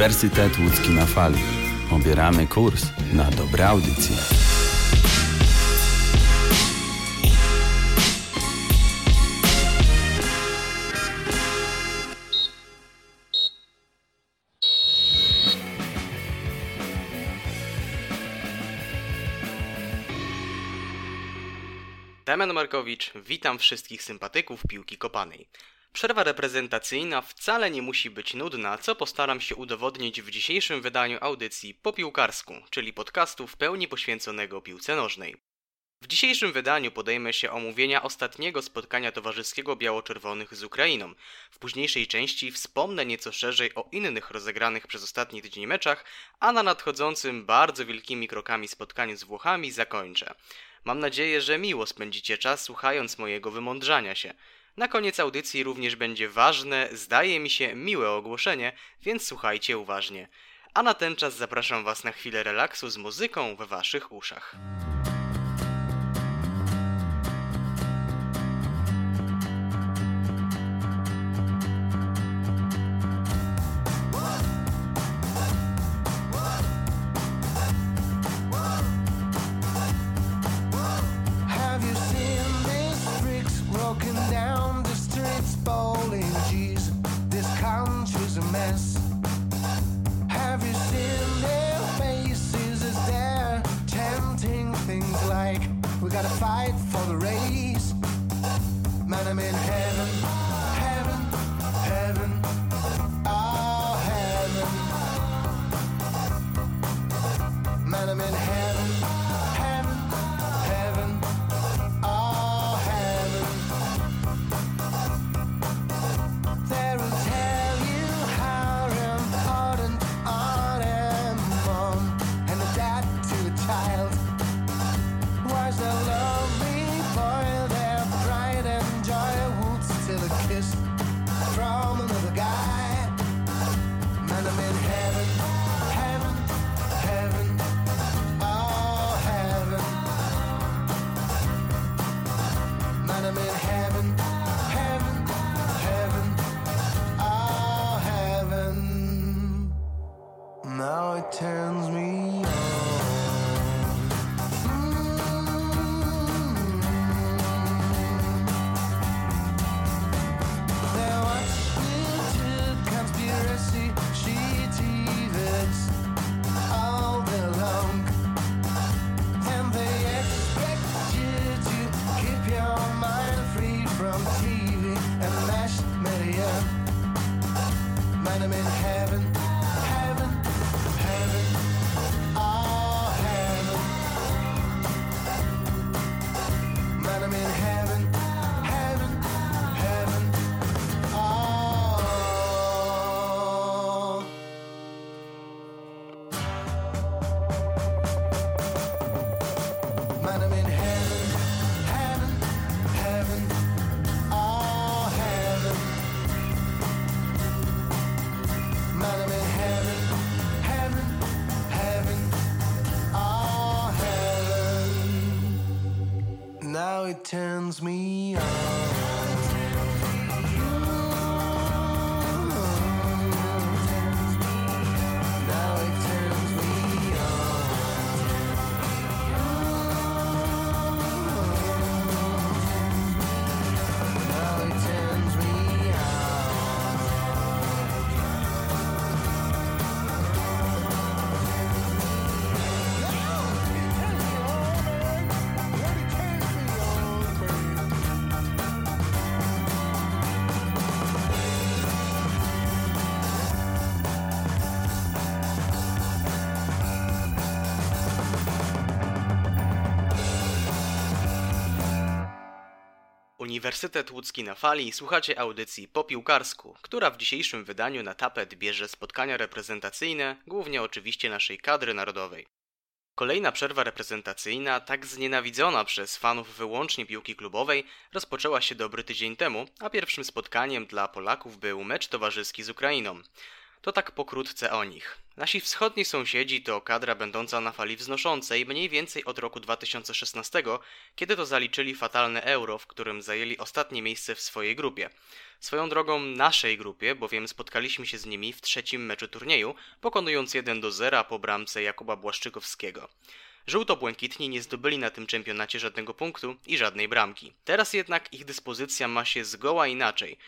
Uniwersytet Łódzki na fali. Obieramy kurs na dobre audycje. Damian Markowicz, witam wszystkich sympatyków piłki kopanej. Przerwa reprezentacyjna wcale nie musi być nudna, co postaram się udowodnić w dzisiejszym wydaniu audycji po piłkarsku, czyli podcastu w pełni poświęconego piłce nożnej. W dzisiejszym wydaniu podejmę się omówienia ostatniego spotkania towarzyskiego biało-czerwonych z Ukrainą. W późniejszej części wspomnę nieco szerzej o innych rozegranych przez ostatni tydzień meczach, a na nadchodzącym bardzo wielkimi krokami spotkaniu z Włochami zakończę. Mam nadzieję, że miło spędzicie czas słuchając mojego wymądrzania się. Na koniec audycji również będzie ważne, zdaje mi się, miłe ogłoszenie, więc słuchajcie uważnie. A na ten czas zapraszam Was na chwilę relaksu z muzyką we Waszych uszach. Uniwersytet Łódzki na fali słuchacie audycji po piłkarsku, która w dzisiejszym wydaniu na tapet bierze spotkania reprezentacyjne, głównie oczywiście naszej kadry narodowej. Kolejna przerwa reprezentacyjna, tak znienawidzona przez fanów wyłącznie piłki klubowej, rozpoczęła się dobry tydzień temu, a pierwszym spotkaniem dla Polaków był mecz towarzyski z Ukrainą. To tak pokrótce o nich. Nasi wschodni sąsiedzi to kadra będąca na fali wznoszącej mniej więcej od roku 2016, kiedy to zaliczyli fatalne euro, w którym zajęli ostatnie miejsce w swojej grupie. Swoją drogą naszej grupie, bowiem spotkaliśmy się z nimi w trzecim meczu turnieju, pokonując 1 do 0 po bramce Jakuba Błaszczykowskiego. Żółto-błękitni nie zdobyli na tym czempionacie żadnego punktu i żadnej bramki. Teraz jednak ich dyspozycja ma się zgoła inaczej.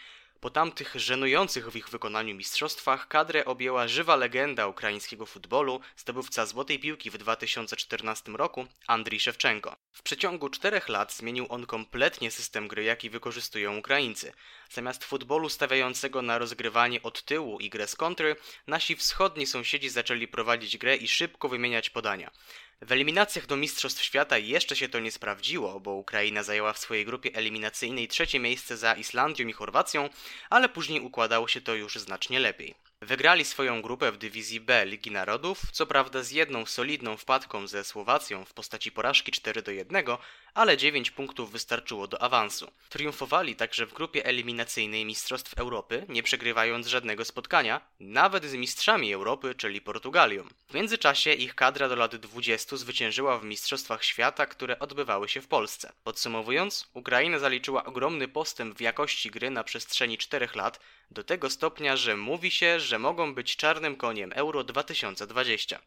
Po tamtych żenujących w ich wykonaniu mistrzostwach kadrę objęła żywa legenda ukraińskiego futbolu, zdobywca złotej piłki w 2014 roku, Andrii Szewczenko. W przeciągu czterech lat zmienił on kompletnie system gry, jaki wykorzystują Ukraińcy. Zamiast futbolu stawiającego na rozgrywanie od tyłu i grę z kontry, nasi wschodni sąsiedzi zaczęli prowadzić grę i szybko wymieniać podania. W eliminacjach do Mistrzostw Świata jeszcze się to nie sprawdziło, bo Ukraina zajęła w swojej grupie eliminacyjnej trzecie miejsce za Islandią i Chorwacją, ale później układało się to już znacznie lepiej. Wygrali swoją grupę w dywizji B Ligi Narodów, co prawda z jedną solidną wpadką ze Słowacją w postaci porażki 4 do 1, ale 9 punktów wystarczyło do awansu. Triumfowali także w grupie eliminacyjnej Mistrzostw Europy, nie przegrywając żadnego spotkania, nawet z mistrzami Europy, czyli Portugalią. W międzyczasie ich kadra do lat 20 zwyciężyła w Mistrzostwach Świata, które odbywały się w Polsce. Podsumowując, Ukraina zaliczyła ogromny postęp w jakości gry na przestrzeni 4 lat, do tego stopnia, że mówi się, że mogą być czarnym koniem Euro 2020.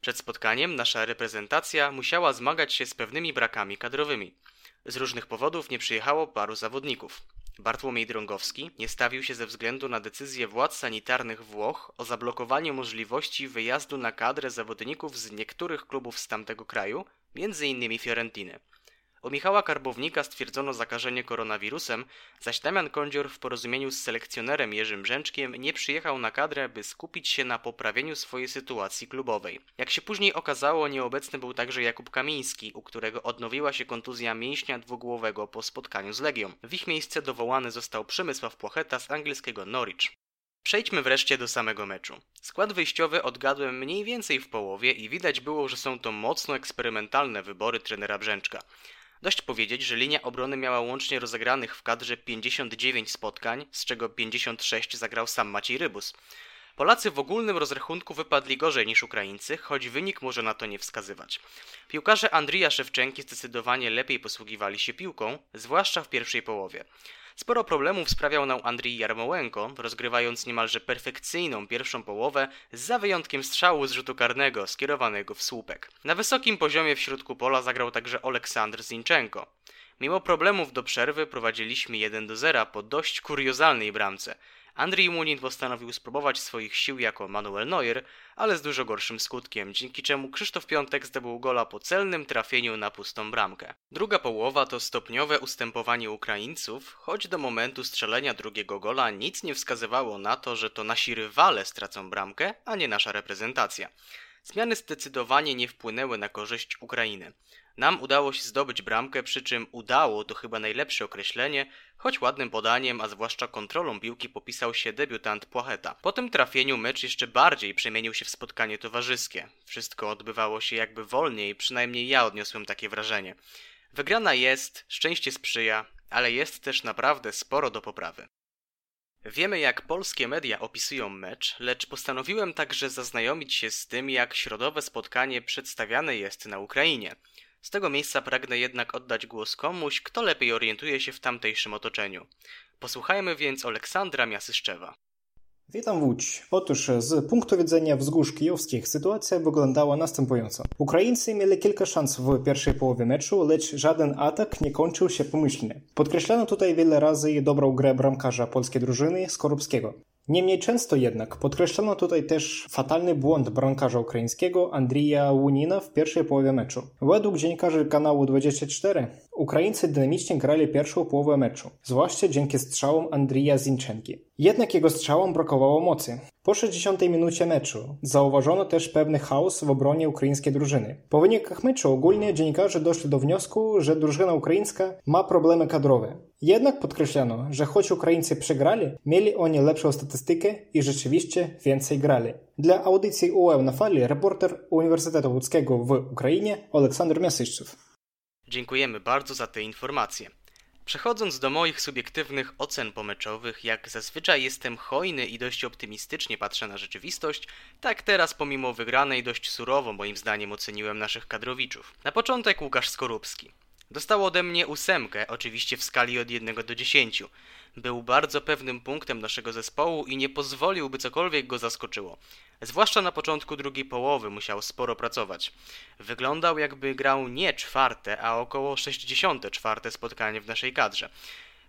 Przed spotkaniem nasza reprezentacja musiała zmagać się z pewnymi brakami kadrowymi. Z różnych powodów nie przyjechało paru zawodników. Bartłomiej Drągowski nie stawił się ze względu na decyzję władz sanitarnych Włoch o zablokowaniu możliwości wyjazdu na kadrę zawodników z niektórych klubów z tamtego kraju, m.in. Fiorentiny. U Michała Karbownika stwierdzono zakażenie koronawirusem, zaś Damian Kądzior w porozumieniu z selekcjonerem Jerzym Brzęczkiem nie przyjechał na kadrę, by skupić się na poprawieniu swojej sytuacji klubowej. Jak się później okazało, nieobecny był także Jakub Kamiński, u którego odnowiła się kontuzja mięśnia dwugłowego po spotkaniu z Legią. W ich miejsce dowołany został Przemysław Płocheta z angielskiego Norwich. Przejdźmy wreszcie do samego meczu. Skład wyjściowy odgadłem mniej więcej w połowie i widać było, że są to mocno eksperymentalne wybory trenera Brzęczka. Dość powiedzieć, że linia obrony miała łącznie rozegranych w kadrze 59 spotkań, z czego 56 zagrał sam Maciej Rybus. Polacy w ogólnym rozrachunku wypadli gorzej niż Ukraińcy, choć wynik może na to nie wskazywać. Piłkarze Andrija Szewczenki zdecydowanie lepiej posługiwali się piłką, zwłaszcza w pierwszej połowie. Sporo problemów sprawiał nam Andrii Jarmołenko, rozgrywając niemalże perfekcyjną pierwszą połowę, za wyjątkiem strzału z rzutu karnego skierowanego w słupek. Na wysokim poziomie w środku pola zagrał także Oleksandr Zinchenko. Mimo problemów do przerwy prowadziliśmy 1 do 0 po dość kuriozalnej bramce. Andrzej Munin postanowił spróbować swoich sił jako Manuel Neuer, ale z dużo gorszym skutkiem, dzięki czemu Krzysztof Piątek zdobył gola po celnym trafieniu na pustą bramkę. Druga połowa to stopniowe ustępowanie Ukraińców, choć do momentu strzelenia drugiego gola nic nie wskazywało na to, że to nasi rywale stracą bramkę, a nie nasza reprezentacja. Zmiany zdecydowanie nie wpłynęły na korzyść Ukrainy. Nam udało się zdobyć bramkę, przy czym udało to chyba najlepsze określenie, choć ładnym podaniem, a zwłaszcza kontrolą piłki popisał się debiutant Płacheta. Po tym trafieniu mecz jeszcze bardziej przemienił się w spotkanie towarzyskie. Wszystko odbywało się jakby wolniej, przynajmniej ja odniosłem takie wrażenie. Wygrana jest, szczęście sprzyja, ale jest też naprawdę sporo do poprawy. Wiemy, jak polskie media opisują mecz, lecz postanowiłem także zaznajomić się z tym, jak środowe spotkanie przedstawiane jest na Ukrainie. Z tego miejsca pragnę jednak oddać głos komuś, kto lepiej orientuje się w tamtejszym otoczeniu. Posłuchajmy więc Aleksandra Miasyszczewa. Witam Łódź. Otóż z punktu widzenia wzgórz kijowskich sytuacja wyglądała następująco. Ukraińcy mieli kilka szans w pierwszej połowie meczu, lecz żaden atak nie kończył się pomyślnie. Podkreślano tutaj wiele razy dobrą grę bramkarza polskiej drużyny Skorupskiego. Niemniej często jednak podkreślono tutaj też fatalny błąd bramkarza ukraińskiego Andrija Łunina w pierwszej połowie meczu. Według dziennikarzy kanału 24 Ukraińcy dynamicznie grali pierwszą połowę meczu, zwłaszcza dzięki strzałom Andrija Zinchenki. Jednak jego strzałom brakowało mocy. Po 60 minucie meczu zauważono też pewny chaos w obronie ukraińskiej drużyny. Po wynikach meczu ogólnie dziennikarze doszli do wniosku, że drużyna ukraińska ma problemy kadrowe. Jednak podkreślano, że choć Ukraińcy przegrali, mieli oni lepszą statystykę i rzeczywiście więcej grali. Dla audycji UEM na fali reporter Uniwersytetu Łódzkiego w Ukrainie Aleksander Miasyszczew. Dziękujemy bardzo za te informacje. Przechodząc do moich subiektywnych ocen pomeczowych, jak zazwyczaj jestem hojny i dość optymistycznie patrzę na rzeczywistość, tak teraz pomimo wygranej dość surowo moim zdaniem oceniłem naszych kadrowiczów. Na początek Łukasz Skorupski. Dostał ode mnie ósemkę, oczywiście w skali od 1 do 10. Był bardzo pewnym punktem naszego zespołu i nie pozwolił, by cokolwiek go zaskoczyło. Zwłaszcza na początku drugiej połowy musiał sporo pracować. Wyglądał jakby grał nie czwarte, a około 64 spotkanie w naszej kadrze.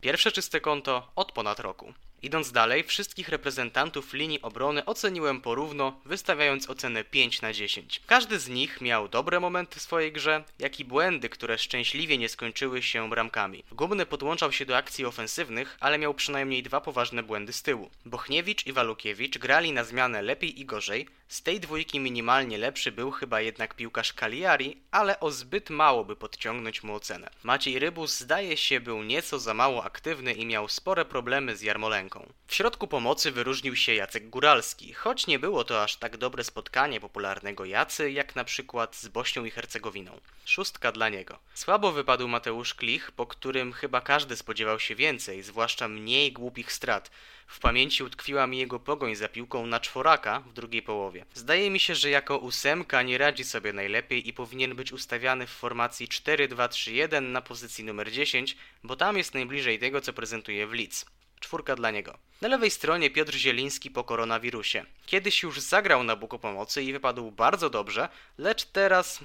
Pierwsze czyste konto od ponad roku. Idąc dalej, wszystkich reprezentantów linii obrony oceniłem porówno, wystawiając ocenę 5 na 10. Każdy z nich miał dobre momenty w swojej grze, jak i błędy, które szczęśliwie nie skończyły się bramkami. Gumny podłączał się do akcji ofensywnych, ale miał przynajmniej dwa poważne błędy z tyłu. Bochniewicz i Walukiewicz grali na zmianę lepiej i gorzej, z tej dwójki minimalnie lepszy był chyba jednak piłkarz Cagliari, ale o zbyt mało by podciągnąć mu ocenę. Maciej Rybus zdaje się był nieco za mało aktywny i miał spore problemy z Jarmolenką. W środku pomocy wyróżnił się Jacek Góralski, choć nie było to aż tak dobre spotkanie popularnego Jacy, jak na przykład z Bośnią i Hercegowiną. Szóstka dla niego. Słabo wypadł Mateusz Klich, po którym chyba każdy spodziewał się więcej, zwłaszcza mniej głupich strat. W pamięci utkwiła mi jego pogoń za piłką na czworaka w drugiej połowie. Zdaje mi się, że jako ósemka nie radzi sobie najlepiej i powinien być ustawiany w formacji 4-2-3-1 na pozycji numer 10, bo tam jest najbliżej tego, co prezentuje w Leeds. Czwórka dla niego. Na lewej stronie Piotr Zieliński po koronawirusie. Kiedyś już zagrał na buku pomocy i wypadł bardzo dobrze, lecz teraz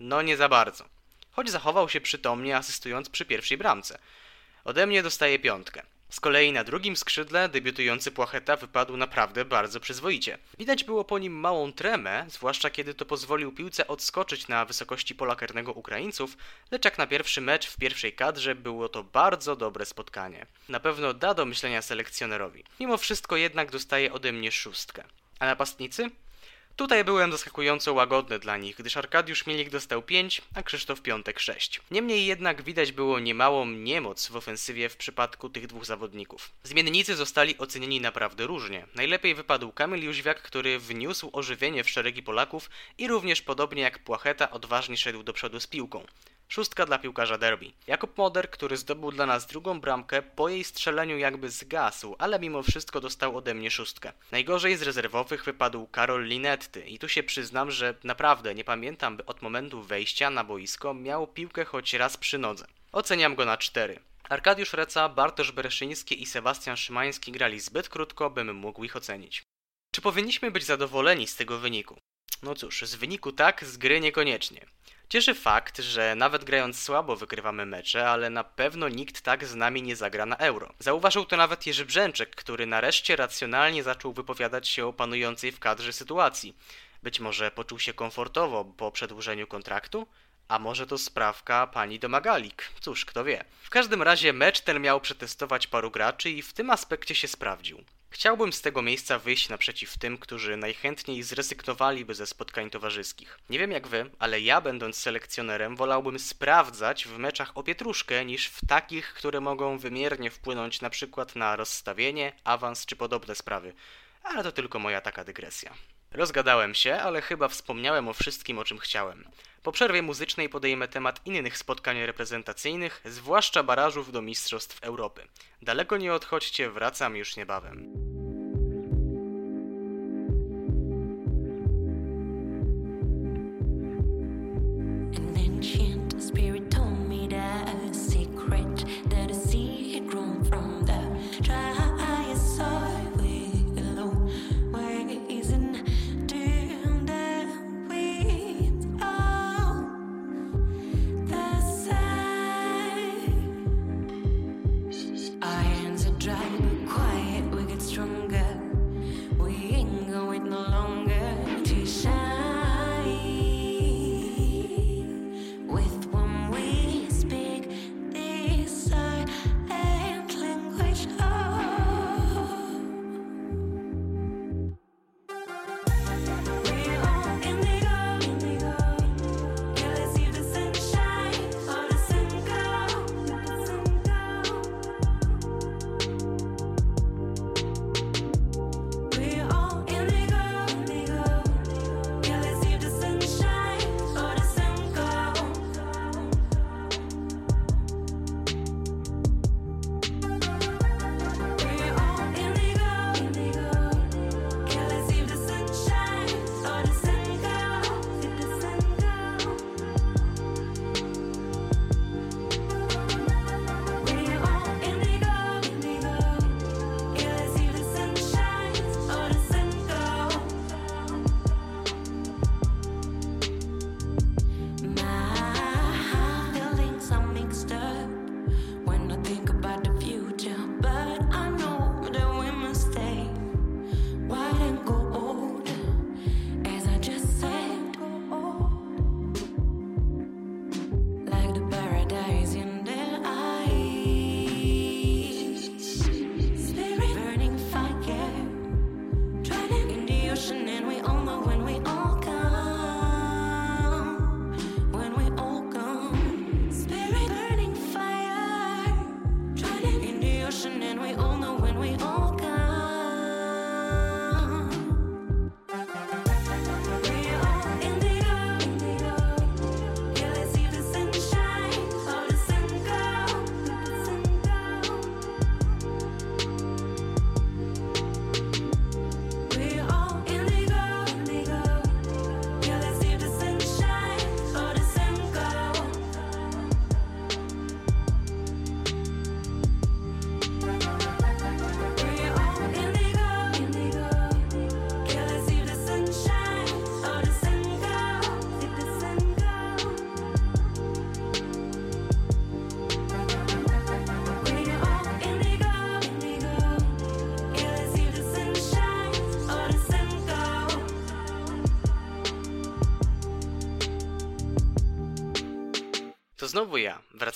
no nie za bardzo. Choć zachował się przytomnie, asystując przy pierwszej bramce. Ode mnie dostaje piątkę. Z kolei na drugim skrzydle debiutujący Płacheta wypadł naprawdę bardzo przyzwoicie. Widać było po nim małą tremę, zwłaszcza kiedy to pozwolił piłce odskoczyć na wysokości pola karnego Ukraińców, lecz jak na pierwszy mecz w pierwszej kadrze było to bardzo dobre spotkanie. Na pewno da do myślenia selekcjonerowi. Mimo wszystko jednak dostaje ode mnie szóstkę. A napastnicy? Tutaj byłem zaskakująco łagodny dla nich, gdyż Arkadiusz Mielik dostał 5, a Krzysztof Piątek 6. Niemniej jednak widać było niemałą niemoc w ofensywie w przypadku tych dwóch zawodników. Zmiennicy zostali ocenieni naprawdę różnie. Najlepiej wypadł Kamil Jóźwiak, który wniósł ożywienie w szeregi Polaków i również podobnie jak Płacheta odważnie szedł do przodu z piłką. Szóstka dla piłkarza derby. Jakub Moder, który zdobył dla nas drugą bramkę, po jej strzeleniu jakby zgasł, ale mimo wszystko dostał ode mnie szóstkę. Najgorzej z rezerwowych wypadł Karol Linetty i tu się przyznam, że naprawdę nie pamiętam, by od momentu wejścia na boisko miał piłkę choć raz przy nodze. Oceniam go na cztery. Arkadiusz Reca, Bartosz Bereszyński i Sebastian Szymański grali zbyt krótko, bym mógł ich ocenić. Czy powinniśmy być zadowoleni z tego wyniku? No cóż, z wyniku tak, z gry niekoniecznie. Cieszy fakt, że nawet grając słabo wygrywamy mecze, ale na pewno nikt tak z nami nie zagra na euro. Zauważył to nawet Jerzy Brzęczek, który nareszcie racjonalnie zaczął wypowiadać się o panującej w kadrze sytuacji. Być może poczuł się komfortowo po przedłużeniu kontraktu? A może to sprawka pani Domagalik? Cóż, kto wie. W każdym razie mecz ten miał przetestować paru graczy i w tym aspekcie się sprawdził. Chciałbym z tego miejsca wyjść naprzeciw tym, którzy najchętniej zrezygnowaliby ze spotkań towarzyskich. Nie wiem jak wy, ale ja będąc selekcjonerem wolałbym sprawdzać w meczach o pietruszkę niż w takich, które mogą wymiernie wpłynąć na przykład na rozstawienie, awans czy podobne sprawy. Ale to tylko moja taka dygresja. Rozgadałem się, ale chyba wspomniałem o wszystkim, o czym chciałem. Po przerwie muzycznej podejmę temat innych spotkań reprezentacyjnych, zwłaszcza barażów do Mistrzostw Europy. Daleko nie odchodźcie, wracam już niebawem.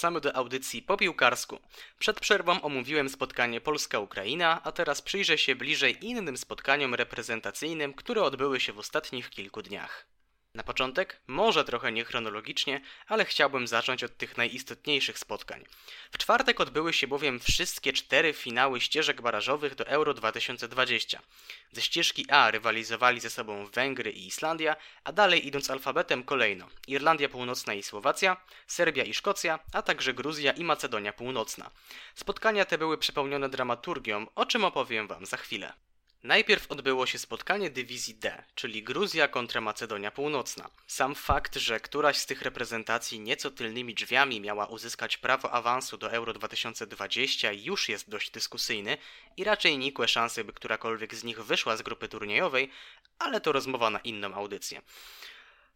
Wracamy do audycji po piłkarsku. Przed przerwą omówiłem spotkanie Polska-Ukraina, a teraz przyjrzę się bliżej innym spotkaniom reprezentacyjnym, które odbyły się w ostatnich kilku dniach. Na początek, może trochę niechronologicznie, ale chciałbym zacząć od tych najistotniejszych spotkań. W czwartek odbyły się bowiem wszystkie cztery finały ścieżek barażowych do Euro 2020. Ze ścieżki A rywalizowali ze sobą Węgry i Islandia, a dalej idąc alfabetem kolejno Irlandia Północna i Słowacja, Serbia i Szkocja, a także Gruzja i Macedonia Północna. Spotkania te były przepełnione dramaturgią, o czym opowiem Wam za chwilę. Najpierw odbyło się spotkanie dywizji D, czyli Gruzja kontra Macedonia Północna. Sam fakt, że któraś z tych reprezentacji nieco tylnymi drzwiami miała uzyskać prawo awansu do Euro 2020 już jest dość dyskusyjny i raczej nikłe szanse, by którakolwiek z nich wyszła z grupy turniejowej, ale to rozmowa na inną audycję.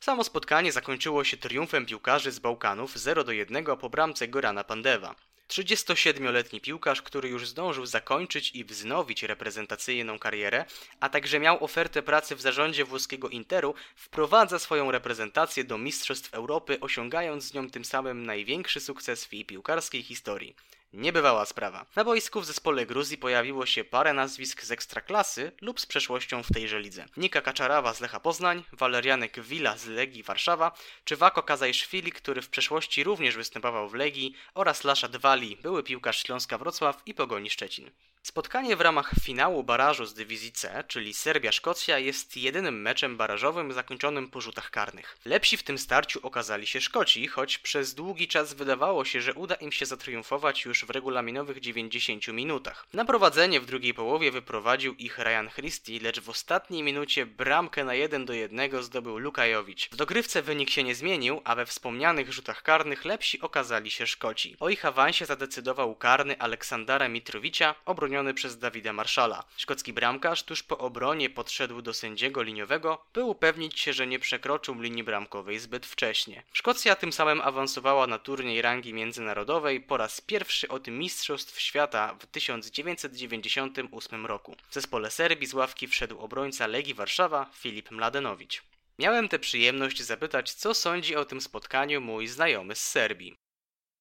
Samo spotkanie zakończyło się triumfem piłkarzy z Bałkanów 0 do 1 po bramce Gorana Pandewa. 37-letni piłkarz, który już zdążył zakończyć i wznowić reprezentacyjną karierę, a także miał ofertę pracy w zarządzie włoskiego Interu, wprowadza swoją reprezentację do Mistrzostw Europy, osiągając z nią tym samym największy sukces w jej piłkarskiej historii. Niebywała sprawa. Na boisku w zespole Gruzji pojawiło się parę nazwisk z ekstraklasy lub z przeszłością w tejże lidze. Nika Kaczarawa z Lecha Poznań, Walerianek Wila z Legii Warszawa, czy Wako Kazajszwili, który w przeszłości również występował w Legii oraz Lasza Dwali, były piłkarz Śląska Wrocław i Pogoni Szczecin. Spotkanie w ramach finału barażu z dywizji C, czyli Serbia-Szkocja, jest jedynym meczem barażowym zakończonym po rzutach karnych. Lepsi w tym starciu okazali się Szkoci, choć przez długi czas wydawało się, że uda im się zatriumfować już w regulaminowych 90 minutach. Na prowadzenie w drugiej połowie wyprowadził ich Ryan Christie, lecz w ostatniej minucie bramkę na 1 do 1 zdobył Lukajowicz. W dogrywce wynik się nie zmienił, a we wspomnianych rzutach karnych lepsi okazali się Szkoci. O ich awansie zadecydował karny Aleksandra Mitrowicza, obroniony przez Dawida Marszala. Szkocki bramkarz tuż po obronie podszedł do sędziego liniowego, by upewnić się, że nie przekroczył linii bramkowej zbyt wcześnie. Szkocja tym samym awansowała na turniej rangi międzynarodowej po raz pierwszy od Mistrzostw Świata w 1998 roku. W zespole Serbii z ławki wszedł obrońca Legii Warszawa Filip Mladenowicz. Miałem tę przyjemność zapytać, co sądzi o tym spotkaniu mój znajomy z Serbii.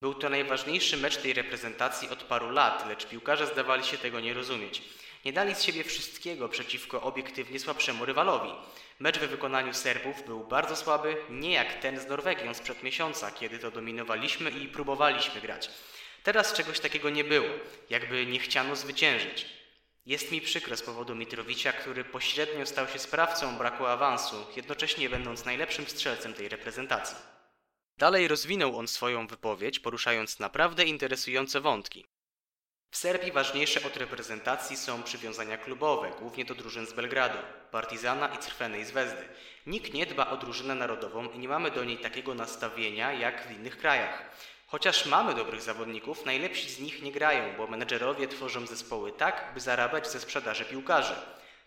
Był to najważniejszy mecz tej reprezentacji od paru lat, lecz piłkarze zdawali się tego nie rozumieć. Nie dali z siebie wszystkiego przeciwko obiektywnie słabszemu rywalowi. Mecz w wykonaniu Serbów był bardzo słaby, nie jak ten z Norwegią sprzed miesiąca, kiedy to dominowaliśmy i próbowaliśmy grać. Teraz czegoś takiego nie było, jakby nie chciano zwyciężyć. Jest mi przykro z powodu Mitrowicza, który pośrednio stał się sprawcą braku awansu, jednocześnie będąc najlepszym strzelcem tej reprezentacji. Dalej rozwinął on swoją wypowiedź, poruszając naprawdę interesujące wątki. W Serbii ważniejsze od reprezentacji są przywiązania klubowe, głównie do drużyn z Belgradu, Partizana i Crwenej Zvezdy. Nikt nie dba o drużynę narodową i nie mamy do niej takiego nastawienia jak w innych krajach. Chociaż mamy dobrych zawodników, najlepsi z nich nie grają, bo menedżerowie tworzą zespoły tak, by zarabiać ze sprzedaży piłkarzy.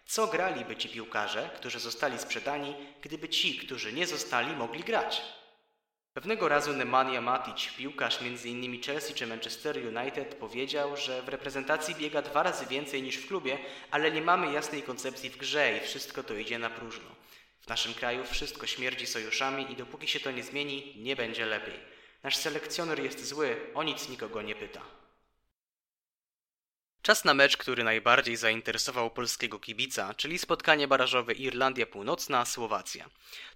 Co graliby ci piłkarze, którzy zostali sprzedani, gdyby ci, którzy nie zostali, mogli grać? Pewnego razu Nemanja Matic, piłkarz m.in. Chelsea czy Manchester United, powiedział, że w reprezentacji biega dwa razy więcej niż w klubie, ale nie mamy jasnej koncepcji w grze i wszystko to idzie na próżno. W naszym kraju wszystko śmierdzi sojuszami i dopóki się to nie zmieni, nie będzie lepiej. Nasz selekcjoner jest zły, o nic nikogo nie pyta. Czas na mecz, który najbardziej zainteresował polskiego kibica, czyli spotkanie barażowe Irlandia Północna-Słowacja.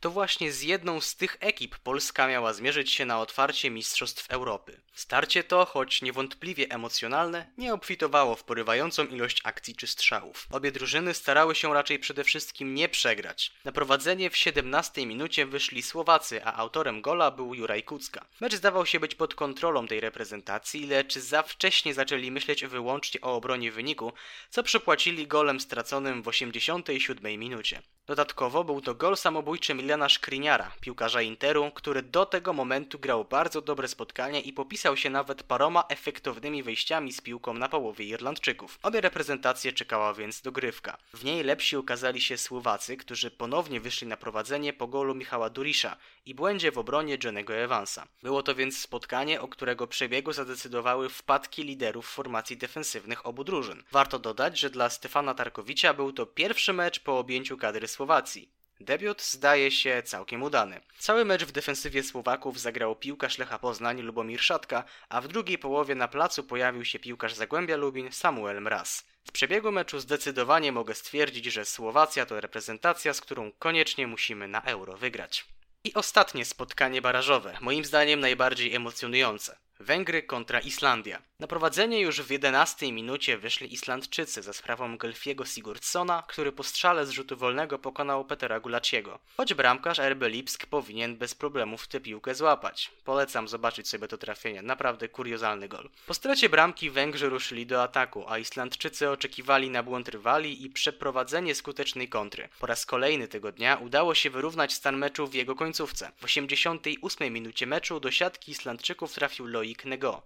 To właśnie z jedną z tych ekip Polska miała zmierzyć się na otwarcie Mistrzostw Europy. Starcie to, choć niewątpliwie emocjonalne, nie obfitowało w porywającą ilość akcji czy strzałów. Obie drużyny starały się raczej przede wszystkim nie przegrać. Na prowadzenie w 17 minucie wyszli Słowacy, a autorem gola był Juraj Kucka. Mecz zdawał się być pod kontrolą tej reprezentacji, lecz za wcześnie zaczęli myśleć wyłącznie o obronie wyniku, co przypłacili golem straconym w 87 minucie. Dodatkowo był to gol samobójczy Milana Szkriniara, piłkarza Interu, który do tego momentu grał bardzo dobre spotkanie i popisał się nawet paroma efektownymi wejściami z piłką na połowie Irlandczyków. Obie reprezentacje czekała więc dogrywka. W niej lepsi okazali się Słowacy, którzy ponownie wyszli na prowadzenie po golu Michała Durisza i błędzie w obronie Johnego Evansa. Było to więc spotkanie, o którego przebiegu zadecydowały wpadki liderów formacji defensywnych obu drużyn. Warto dodać, że dla Stefana Tarkowicza był to pierwszy mecz po objęciu kadry Słowacji. Debiut zdaje się całkiem udany. Cały mecz w defensywie Słowaków zagrał piłkarz Lecha Poznań Lubomir Szatka, a w drugiej połowie na placu pojawił się piłkarz Zagłębia Lubin Samuel Mraz. Z przebiegu meczu zdecydowanie mogę stwierdzić, że Słowacja to reprezentacja, z którą koniecznie musimy na Euro wygrać. I ostatnie spotkanie barażowe, moim zdaniem najbardziej emocjonujące. Węgry kontra Islandia. Na prowadzenie już w 11 minucie wyszli Islandczycy za sprawą Gelfiego Sigurdssona, który po strzale z rzutu wolnego pokonał Petera Gulaciego. Choć bramkarz RB Lipsk powinien bez problemów tę piłkę złapać. Polecam zobaczyć sobie to trafienie, naprawdę kuriozalny gol. Po stracie bramki Węgrzy ruszyli do ataku, a Islandczycy oczekiwali na błąd rywali i przeprowadzenie skutecznej kontry. Po raz kolejny tego dnia udało się wyrównać stan meczu w jego końcówce. W 88 minucie meczu do siatki Islandczyków trafił week ago.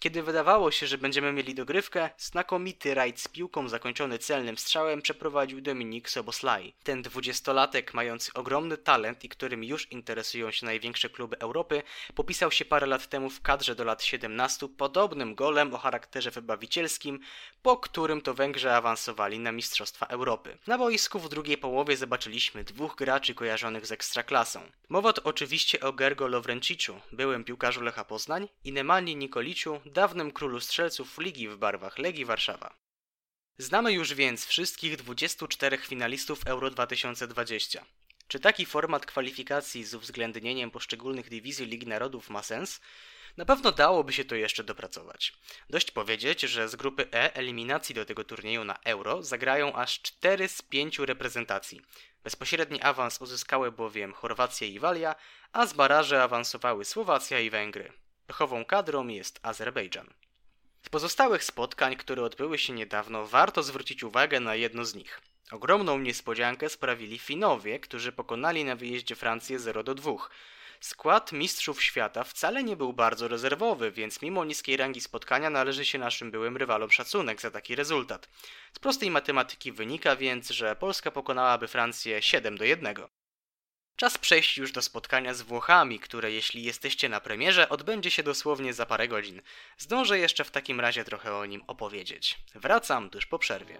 Kiedy wydawało się, że będziemy mieli dogrywkę, znakomity rajd z piłką zakończony celnym strzałem przeprowadził Dominik Soboslai. Ten dwudziestolatek, mający ogromny talent i którym już interesują się największe kluby Europy, popisał się parę lat temu w kadrze do lat 17 podobnym golem o charakterze wybawicielskim, po którym to Węgrzy awansowali na Mistrzostwa Europy. Na boisku w drugiej połowie zobaczyliśmy dwóch graczy kojarzonych z ekstraklasą. Mowa to oczywiście o Gergo Lovrenciczu, byłym piłkarzu Lecha Poznań i Nemani Nikoliciu, dawnym królu strzelców ligi w barwach Legii Warszawa. Znamy już więc wszystkich 24 finalistów Euro 2020. Czy taki format kwalifikacji z uwzględnieniem poszczególnych dywizji Ligi Narodów ma sens? Na pewno dałoby się to jeszcze dopracować. Dość powiedzieć, że z grupy E eliminacji do tego turnieju na Euro zagrają aż 4 z 5 reprezentacji. Bezpośredni awans uzyskały bowiem Chorwacja i Walia, a z baraży awansowały Słowacja i Węgry. Pechową kadrą jest Azerbejdżan. Z pozostałych spotkań, które odbyły się niedawno, warto zwrócić uwagę na jedno z nich. Ogromną niespodziankę sprawili Finowie, którzy pokonali na wyjeździe Francję 0 do 2. Skład mistrzów świata wcale nie był bardzo rezerwowy, więc mimo niskiej rangi spotkania należy się naszym byłym rywalom szacunek za taki rezultat. Z prostej matematyki wynika więc, że Polska pokonałaby Francję 7 do 1. Czas przejść już do spotkania z Włochami, które jeśli jesteście na premierze, odbędzie się dosłownie za parę godzin. Zdążę jeszcze w takim razie trochę o nim opowiedzieć. Wracam tuż po przerwie.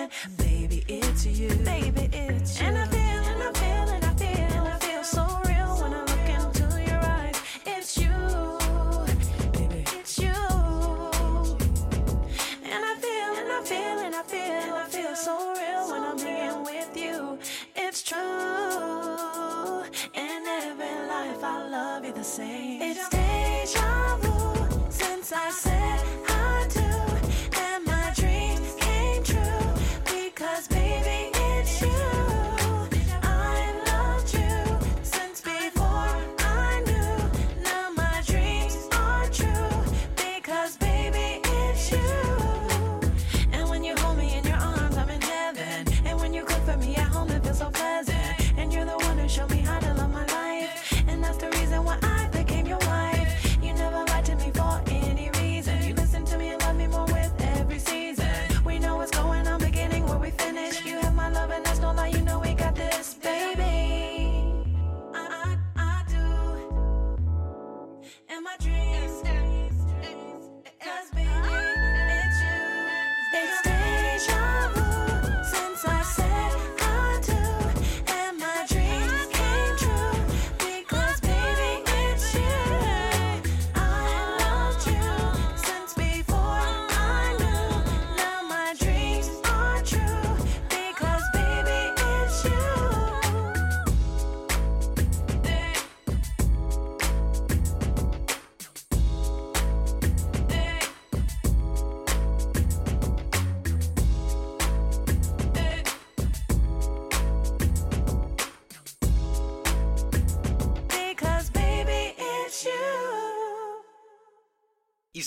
Cent, baby. It's you, baby. It's you. And I feel, and I feel, and I feel, and I feel so real when I look into your eyes. It's you, baby. It's you. And I feel, and I feel, and I feel, and I feel so real when I'm being with you. It's true. In every life, I love you the same.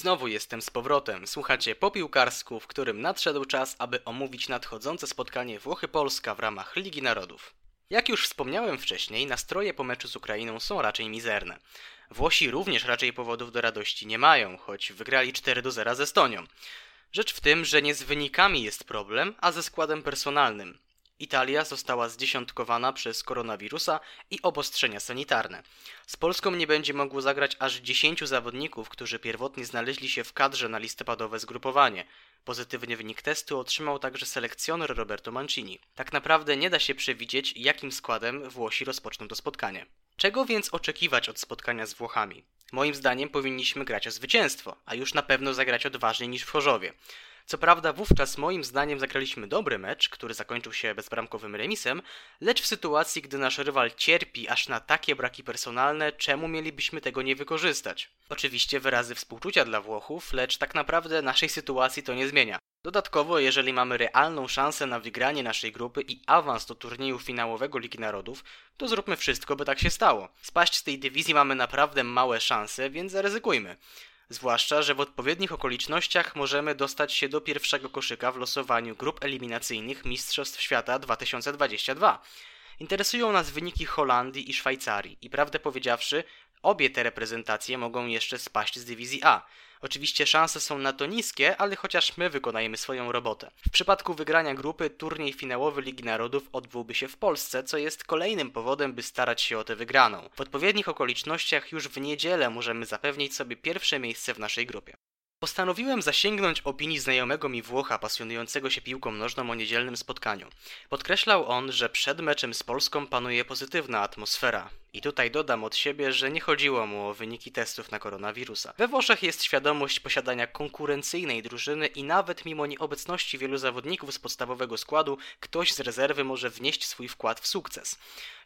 Znowu jestem z powrotem. Słuchacie po piłkarsku, w którym nadszedł czas, aby omówić nadchodzące spotkanie Włochy-Polska w ramach Ligi Narodów. Jak już wspomniałem wcześniej, nastroje po meczu z Ukrainą są raczej mizerne. Włosi również raczej powodów do radości nie mają, choć wygrali 4 do 0 ze Estonią. Rzecz w tym, że nie z wynikami jest problem, a ze składem personalnym. Italia została zdziesiątkowana przez koronawirusa i obostrzenia sanitarne. Z Polską nie będzie mogło zagrać aż 10 zawodników, którzy pierwotnie znaleźli się w kadrze na listopadowe zgrupowanie. Pozytywny wynik testu otrzymał także selekcjoner Roberto Mancini. Tak naprawdę nie da się przewidzieć, jakim składem Włosi rozpoczną to spotkanie. Czego więc oczekiwać od spotkania z Włochami? Moim zdaniem powinniśmy grać o zwycięstwo, a już na pewno zagrać odważniej niż w Chorzowie. Co prawda wówczas moim zdaniem zagraliśmy dobry mecz, który zakończył się bezbramkowym remisem, lecz w sytuacji, gdy nasz rywal cierpi aż na takie braki personalne, czemu mielibyśmy tego nie wykorzystać? Oczywiście wyrazy współczucia dla Włochów, lecz tak naprawdę naszej sytuacji to nie zmienia. Dodatkowo, jeżeli mamy realną szansę na wygranie naszej grupy i awans do turnieju finałowego Ligi Narodów, to zróbmy wszystko, by tak się stało. Spaść z tej dywizji mamy naprawdę małe szanse, więc zaryzykujmy. Zwłaszcza, że w odpowiednich okolicznościach możemy dostać się do pierwszego koszyka w losowaniu grup eliminacyjnych Mistrzostw Świata 2022. Interesują nas wyniki Holandii i Szwajcarii i prawdę powiedziawszy, obie te reprezentacje mogą jeszcze spaść z dywizji A. Oczywiście szanse są na to niskie, ale chociaż my wykonajemy swoją robotę. W przypadku wygrania grupy, turniej finałowy Ligi Narodów odbyłby się w Polsce, co jest kolejnym powodem, by starać się o tę wygraną. W odpowiednich okolicznościach już w niedzielę możemy zapewnić sobie pierwsze miejsce w naszej grupie. Postanowiłem zasięgnąć opinii znajomego mi Włocha pasjonującego się piłką nożną o niedzielnym spotkaniu. Podkreślał on, że przed meczem z Polską panuje pozytywna atmosfera. I tutaj dodam od siebie, że nie chodziło mu o wyniki testów na koronawirusa. We Włoszech jest świadomość posiadania konkurencyjnej drużyny i nawet mimo nieobecności wielu zawodników z podstawowego składu, ktoś z rezerwy może wnieść swój wkład w sukces.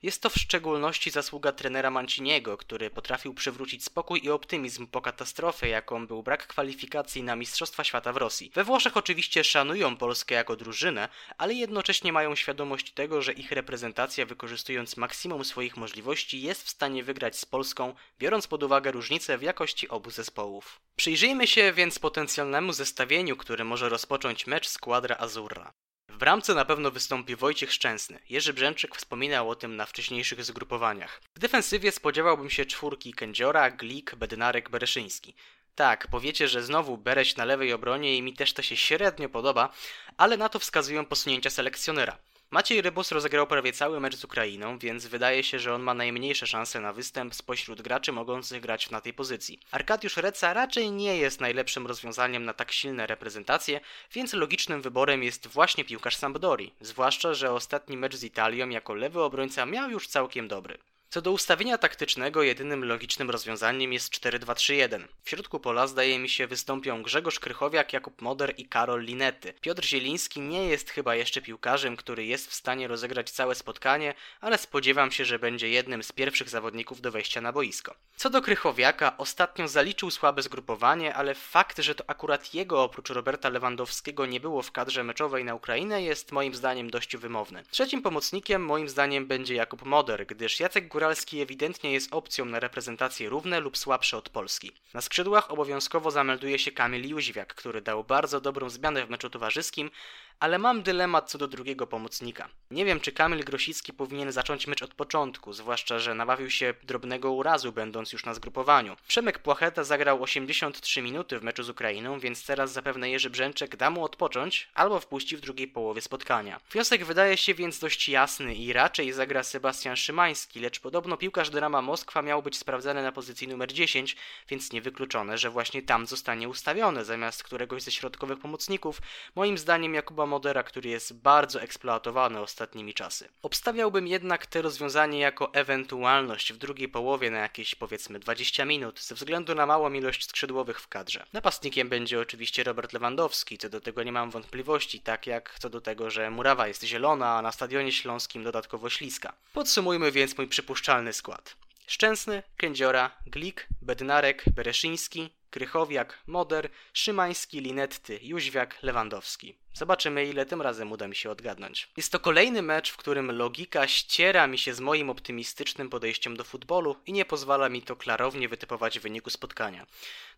Jest to w szczególności zasługa trenera Manciniego, który potrafił przywrócić spokój i optymizm po katastrofie, jaką był brak kwalifikacji na Mistrzostwa Świata w Rosji. We Włoszech oczywiście szanują Polskę jako drużynę, ale jednocześnie mają świadomość tego, że ich reprezentacja wykorzystując maksimum swoich możliwości jest w stanie wygrać z Polską, biorąc pod uwagę różnice w jakości obu zespołów. Przyjrzyjmy się więc potencjalnemu zestawieniu, które może rozpocząć mecz Squadra Azurra. W bramce na pewno wystąpi Wojciech Szczęsny. Jerzy Brzęczyk wspominał o tym na wcześniejszych zgrupowaniach. W defensywie spodziewałbym się czwórki Kędziora, Glik, Bednarek, Bereszyński. Tak, powiecie, że znowu Bereś na lewej obronie i mi też to się średnio podoba, ale na to wskazują posunięcia selekcjonera. Maciej Rybus rozegrał prawie cały mecz z Ukrainą, więc wydaje się, że on ma najmniejsze szanse na występ spośród graczy mogących grać na tej pozycji. Arkadiusz Reca raczej nie jest najlepszym rozwiązaniem na tak silne reprezentacje, więc logicznym wyborem jest właśnie piłkarz Sampdori, zwłaszcza, że ostatni mecz z Italią jako lewy obrońca miał już całkiem dobry. Co do ustawienia taktycznego, jedynym logicznym rozwiązaniem jest 4-2-3-1. W środku pola zdaje mi się wystąpią Grzegorz Krychowiak, Jakub Moder i Karol Linety. Piotr Zieliński nie jest chyba jeszcze piłkarzem, który jest w stanie rozegrać całe spotkanie, ale spodziewam się, że będzie jednym z pierwszych zawodników do wejścia na boisko. Co do Krychowiaka, ostatnio zaliczył słabe zgrupowanie, ale fakt, że to akurat jego oprócz Roberta Lewandowskiego nie było w kadrze meczowej na Ukrainę jest moim zdaniem dość wymowny. Trzecim pomocnikiem moim zdaniem będzie Jakub Moder, gdyż Jacek Góralski ewidentnie jest opcją na reprezentacje równe lub słabsze od Polski. Na skrzydłach obowiązkowo zamelduje się Kamil Jóźwiak, który dał bardzo dobrą zmianę w meczu towarzyskim, ale mam dylemat co do drugiego pomocnika. Nie wiem, czy Kamil Grosicki powinien zacząć mecz od początku, zwłaszcza, że nabawił się drobnego urazu, będąc już na zgrupowaniu. Przemek Płacheta zagrał 83 minuty w meczu z Ukrainą, więc teraz zapewne Jerzy Brzęczek da mu odpocząć, albo wpuści w drugiej połowie spotkania. Wniosek wydaje się więc dość jasny i raczej zagra Sebastian Szymański, lecz podobno piłkarz Dynama Moskwa miał być sprawdzany na pozycji numer 10, więc niewykluczone, że właśnie tam zostanie ustawiony zamiast któregoś ze środkowych pomocników, moim zdaniem Jakuba Modera, który jest bardzo eksploatowany ostatnimi czasy. Obstawiałbym jednak te rozwiązanie jako ewentualność w drugiej połowie na jakieś powiedzmy 20 minut, ze względu na małą ilość skrzydłowych w kadrze. Napastnikiem będzie oczywiście Robert Lewandowski, co do tego nie mam wątpliwości, tak jak co do tego, że murawa jest zielona, a na stadionie śląskim dodatkowo śliska. Podsumujmy więc mój przypuszczalny skład. Szczęsny, Kędziora, Glik, Bednarek, Bereszyński, Krychowiak, Moder, Szymański, Linetty, Jóźwiak, Lewandowski. Zobaczymy, ile tym razem uda mi się odgadnąć. Jest to kolejny mecz, w którym logika ściera mi się z moim optymistycznym podejściem do futbolu i nie pozwala mi to klarownie wytypować wyniku spotkania.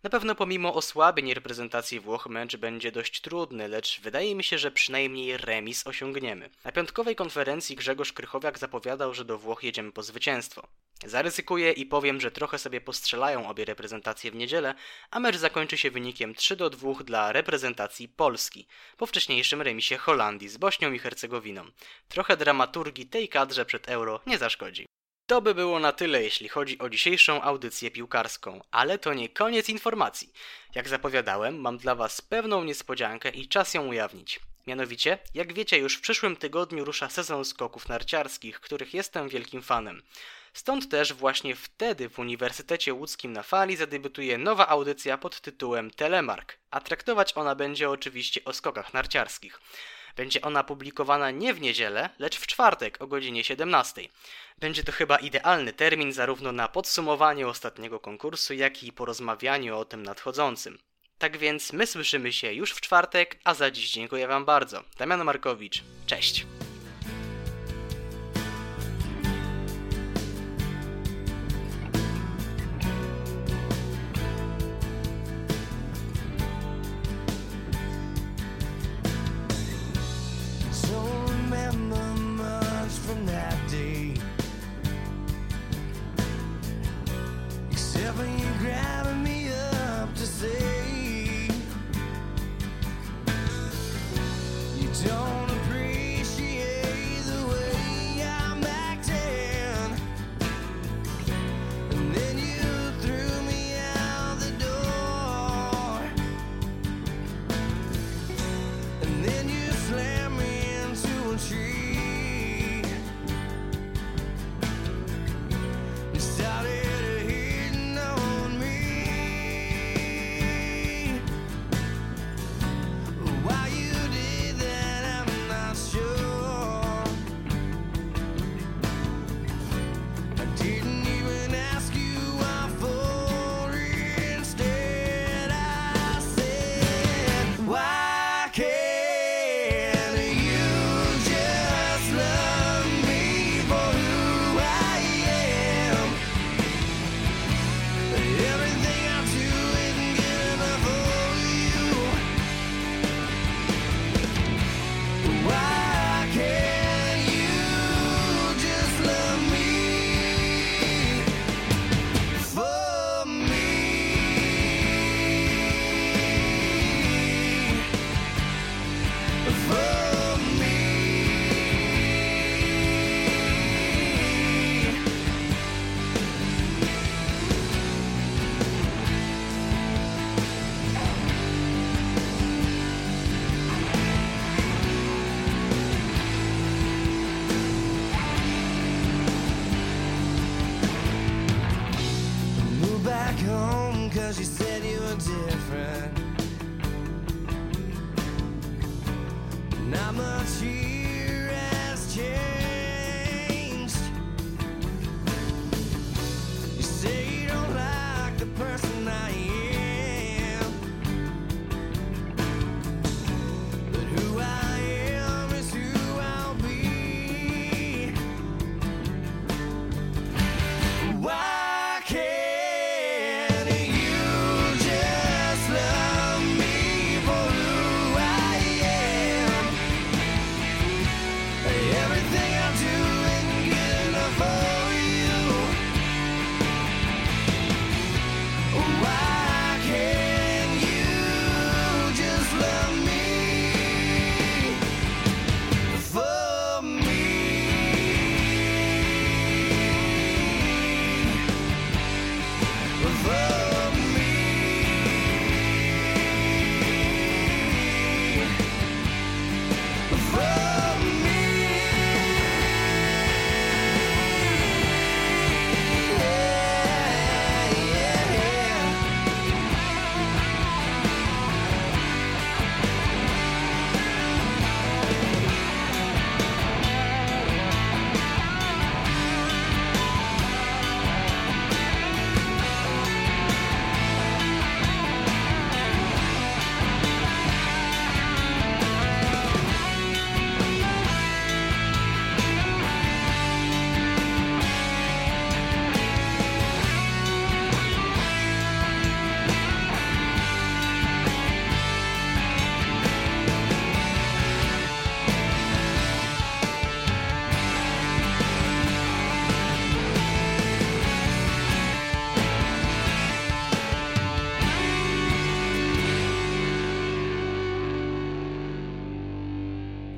Na pewno pomimo osłabień reprezentacji Włoch mecz będzie dość trudny, lecz wydaje mi się, że przynajmniej remis osiągniemy. Na piątkowej konferencji Grzegorz Krychowiak zapowiadał, że do Włoch jedziemy po zwycięstwo. Zaryzykuję i powiem, że trochę sobie postrzelają obie reprezentacje w niedzielę, a mecz zakończy się wynikiem 3 do 2 dla reprezentacji Polski, po wcześniejszym remisie Holandii z Bośnią i Hercegowiną. Trochę dramaturgii tej kadrze przed Euro nie zaszkodzi. To by było na tyle, jeśli chodzi o dzisiejszą audycję piłkarską, ale to nie koniec informacji. Jak zapowiadałem, mam dla Was pewną niespodziankę i czas ją ujawnić. Mianowicie, jak wiecie, już w przyszłym tygodniu rusza sezon skoków narciarskich, których jestem wielkim fanem. Stąd też właśnie wtedy w Uniwersytecie Łódzkim na Fali zadebiutuje nowa audycja pod tytułem Telemark, a traktować ona będzie oczywiście o skokach narciarskich. Będzie ona publikowana nie w niedzielę, lecz w czwartek o godzinie 17. Będzie to chyba idealny termin zarówno na podsumowanie ostatniego konkursu, jak i porozmawianiu o tym nadchodzącym. Tak więc my słyszymy się już w czwartek, a za dziś dziękuję Wam bardzo. Damian Markowicz, cześć!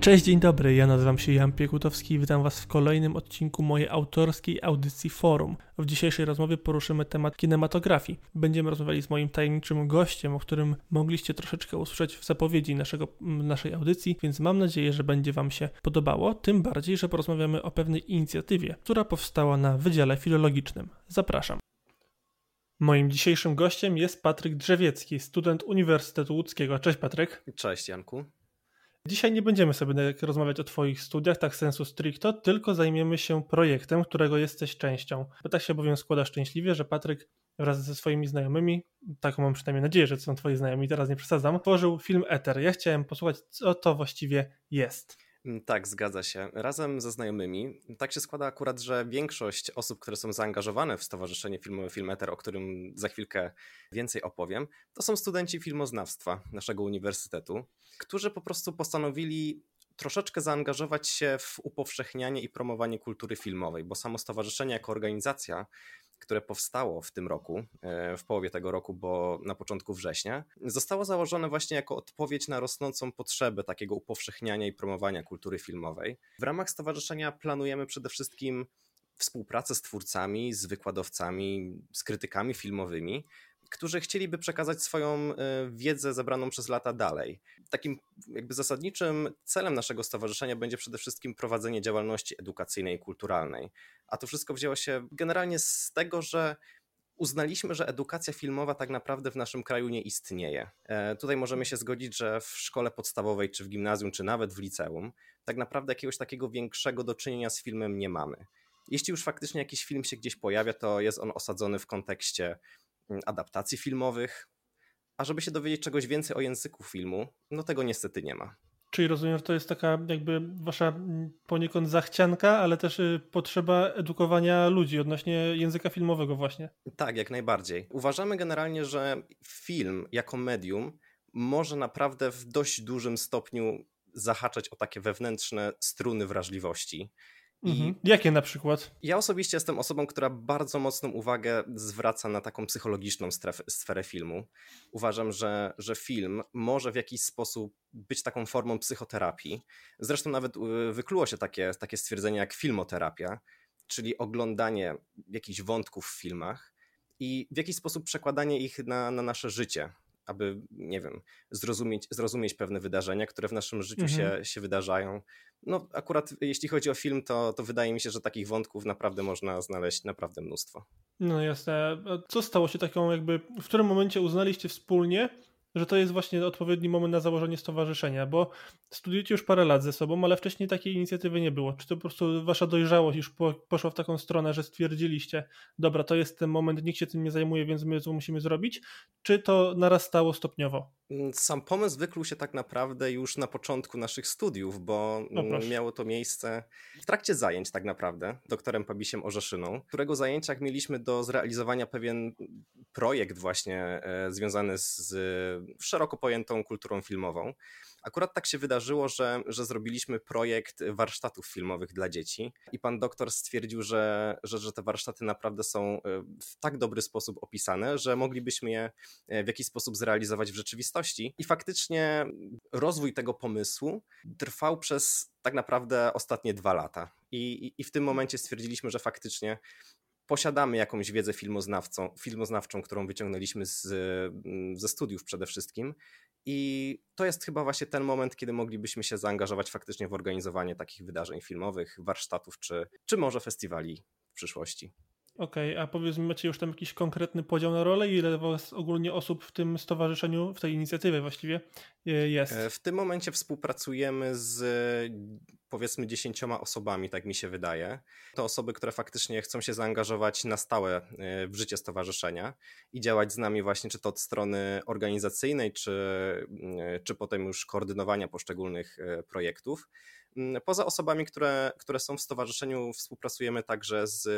Cześć, dzień dobry, ja nazywam się Jan Piekutowski i witam Was w kolejnym odcinku mojej autorskiej audycji Forum. W dzisiejszej rozmowie poruszymy temat kinematografii. Będziemy rozmawiali z moim tajemniczym gościem, o którym mogliście troszeczkę usłyszeć w zapowiedzi naszego, naszej audycji, więc mam nadzieję, że będzie Wam się podobało, tym bardziej, że porozmawiamy o pewnej inicjatywie, która powstała na Wydziale Filologicznym. Zapraszam. Moim dzisiejszym gościem jest Patryk Drzewiecki, student Uniwersytetu Łódzkiego. Cześć Patryk. Cześć Janku. Dzisiaj nie będziemy sobie rozmawiać o Twoich studiach, tak sensu stricto, tylko zajmiemy się projektem, którego jesteś częścią. Bo tak się bowiem składa szczęśliwie, że Patryk wraz ze swoimi znajomymi, taką mam przynajmniej nadzieję, że to są Twoi znajomi, teraz nie przesadzam, tworzył film Ether. Ja chciałem posłuchać, co to właściwie jest. Tak, zgadza się. Razem ze znajomymi. Tak się składa akurat, że większość osób, które są zaangażowane w Stowarzyszenie Filmowe Filmeter, o którym za chwilkę więcej opowiem, to są studenci filmoznawstwa naszego uniwersytetu, którzy po prostu postanowili troszeczkę zaangażować się w upowszechnianie i promowanie kultury filmowej, bo samo stowarzyszenie jako organizacja które powstało w tym roku, w połowie tego roku, bo na początku września, zostało założone właśnie jako odpowiedź na rosnącą potrzebę takiego upowszechniania i promowania kultury filmowej. W ramach stowarzyszenia planujemy przede wszystkim współpracę z twórcami, z wykładowcami, z krytykami filmowymi, którzy chcieliby przekazać swoją wiedzę zebraną przez lata dalej. Takim jakby zasadniczym celem naszego stowarzyszenia będzie przede wszystkim prowadzenie działalności edukacyjnej i kulturalnej. A to wszystko wzięło się generalnie z tego, że uznaliśmy, że edukacja filmowa tak naprawdę w naszym kraju nie istnieje. E, tutaj możemy się zgodzić, że w szkole podstawowej, czy w gimnazjum, czy nawet w liceum, tak naprawdę jakiegoś takiego większego do czynienia z filmem nie mamy. Jeśli już faktycznie jakiś film się gdzieś pojawia, to jest on osadzony w kontekście adaptacji filmowych, a żeby się dowiedzieć czegoś więcej o języku filmu, no tego niestety nie ma. Czyli rozumiem, że to jest taka jakby wasza poniekąd zachcianka, ale też potrzeba edukowania ludzi odnośnie języka filmowego właśnie. Tak, jak najbardziej. Uważamy generalnie, że film jako medium może naprawdę w dość dużym stopniu zahaczać o takie wewnętrzne struny wrażliwości. Mhm. Jakie na przykład? Ja osobiście jestem osobą, która bardzo mocną uwagę zwraca na taką psychologiczną strefę, sferę filmu. Uważam, że, że film może w jakiś sposób być taką formą psychoterapii. Zresztą nawet y, wykluło się takie, takie stwierdzenie jak filmoterapia, czyli oglądanie jakichś wątków w filmach i w jakiś sposób przekładanie ich na, na nasze życie aby, nie wiem, zrozumieć, zrozumieć pewne wydarzenia, które w naszym życiu mhm. się, się wydarzają. No, akurat jeśli chodzi o film, to, to wydaje mi się, że takich wątków naprawdę można znaleźć naprawdę mnóstwo. No jasne. Co stało się taką jakby, w którym momencie uznaliście wspólnie, że to jest właśnie odpowiedni moment na założenie stowarzyszenia, bo studiujecie już parę lat ze sobą, ale wcześniej takiej inicjatywy nie było. Czy to po prostu wasza dojrzałość już po, poszła w taką stronę, że stwierdziliście, dobra, to jest ten moment, nikt się tym nie zajmuje, więc my to musimy zrobić, czy to narastało stopniowo? Mm, sam pomysł wykluł się tak naprawdę już na początku naszych studiów, bo no miało to miejsce w trakcie zajęć tak naprawdę, doktorem Pabisiem Orzeszyną, którego zajęciach mieliśmy do zrealizowania pewien projekt właśnie e, związany z szeroko pojętą kulturą filmową. Akurat tak się wydarzyło, że, że zrobiliśmy projekt warsztatów filmowych dla dzieci i pan doktor stwierdził, że, że, że te warsztaty naprawdę są e, w tak dobry sposób opisane, że moglibyśmy je e, w jakiś sposób zrealizować w rzeczywistości. I faktycznie rozwój tego pomysłu trwał przez tak naprawdę ostatnie dwa lata. I, i, i w tym momencie stwierdziliśmy, że faktycznie posiadamy jakąś wiedzę filmoznawcą, filmoznawczą, którą wyciągnęliśmy z, mm, ze studiów przede wszystkim. I to jest chyba właśnie ten moment, kiedy moglibyśmy się zaangażować faktycznie w organizowanie takich wydarzeń filmowych, warsztatów, czy, czy może festiwali w przyszłości. Okej, okay, a powiedz mi, macie już tam jakiś konkretny podział na rolę? Ile was ogólnie osób w tym stowarzyszeniu, w tej inicjatywie właściwie e, jest? E, w tym momencie współpracujemy z powiedzmy dziesięcioma osobami, tak mi się wydaje. To osoby, które faktycznie chcą się zaangażować na stałe e, w życie stowarzyszenia i działać z nami właśnie czy to od strony organizacyjnej, czy, czy potem już koordynowania poszczególnych projektów. Mm, poza osobami, które, które są w stowarzyszeniu, współpracujemy także z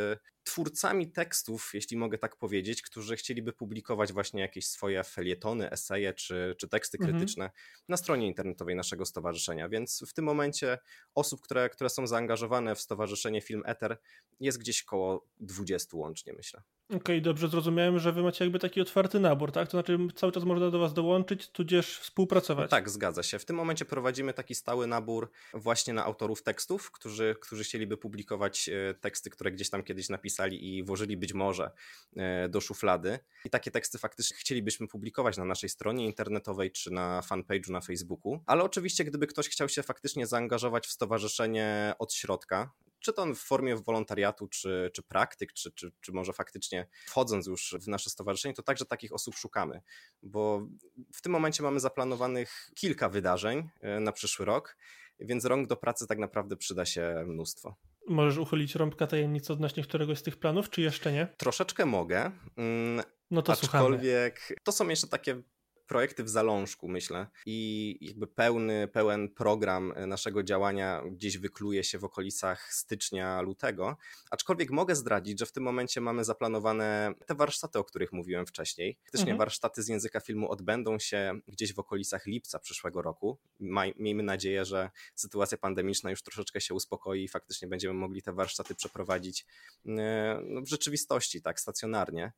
twórcami tekstów, jeśli mogę tak powiedzieć, którzy chcieliby publikować właśnie jakieś swoje felietony, eseje czy, czy teksty mhm. krytyczne mhm. na stronie internetowej naszego stowarzyszenia. Więc w tym momencie osób, które, które są zaangażowane w stowarzyszenie Film Ether jest gdzieś koło 20 łącznie, myślę. Okej, dobrze zrozumiałem, że wy macie jakby taki otwarty nabór, tak? To znaczy cały czas można do was dołączyć, tudzież współpracować. Tak, zgadza się. W tym momencie prowadzimy taki stały nabór właśnie na autorów tekstów, którzy, którzy chcieliby publikować e, teksty, które gdzieś tam kiedyś napisali i włożyli być może e, do szuflady. I takie teksty faktycznie chcielibyśmy publikować na naszej stronie internetowej czy na fanpage'u na Facebooku. Ale oczywiście, gdyby ktoś chciał się faktycznie zaangażować w stowarzyszenie od środka, czy to w formie wolontariatu, czy, czy praktyk, czy, czy, czy może faktycznie wchodząc już w nasze stowarzyszenie, to także takich osób szukamy, bo w tym momencie mamy zaplanowanych kilka wydarzeń e, na przyszły rok, więc rąk do pracy tak naprawdę przyda się mnóstwo. Możesz uchylić rąbka tajemnicy odnośnie któregoś z tych planów, czy jeszcze nie? Troszeczkę mogę, mm, No to słuchamy. aczkolwiek to są jeszcze takie projekty w zalążku, myślę. I jakby pełny, pełen program e, naszego działania gdzieś wykluje się w okolicach stycznia, lutego. Aczkolwiek mogę zdradzić, że w tym momencie mamy zaplanowane te warsztaty, o których mówiłem wcześniej. Faktycznie Mhm. warsztaty z języka filmu odbędą się gdzieś w okolicach lipca przyszłego roku. Maj, miejmy nadzieję, że sytuacja pandemiczna już troszeczkę się uspokoi i faktycznie będziemy mogli te warsztaty przeprowadzić e, no, w rzeczywistości, tak, stacjonarnie.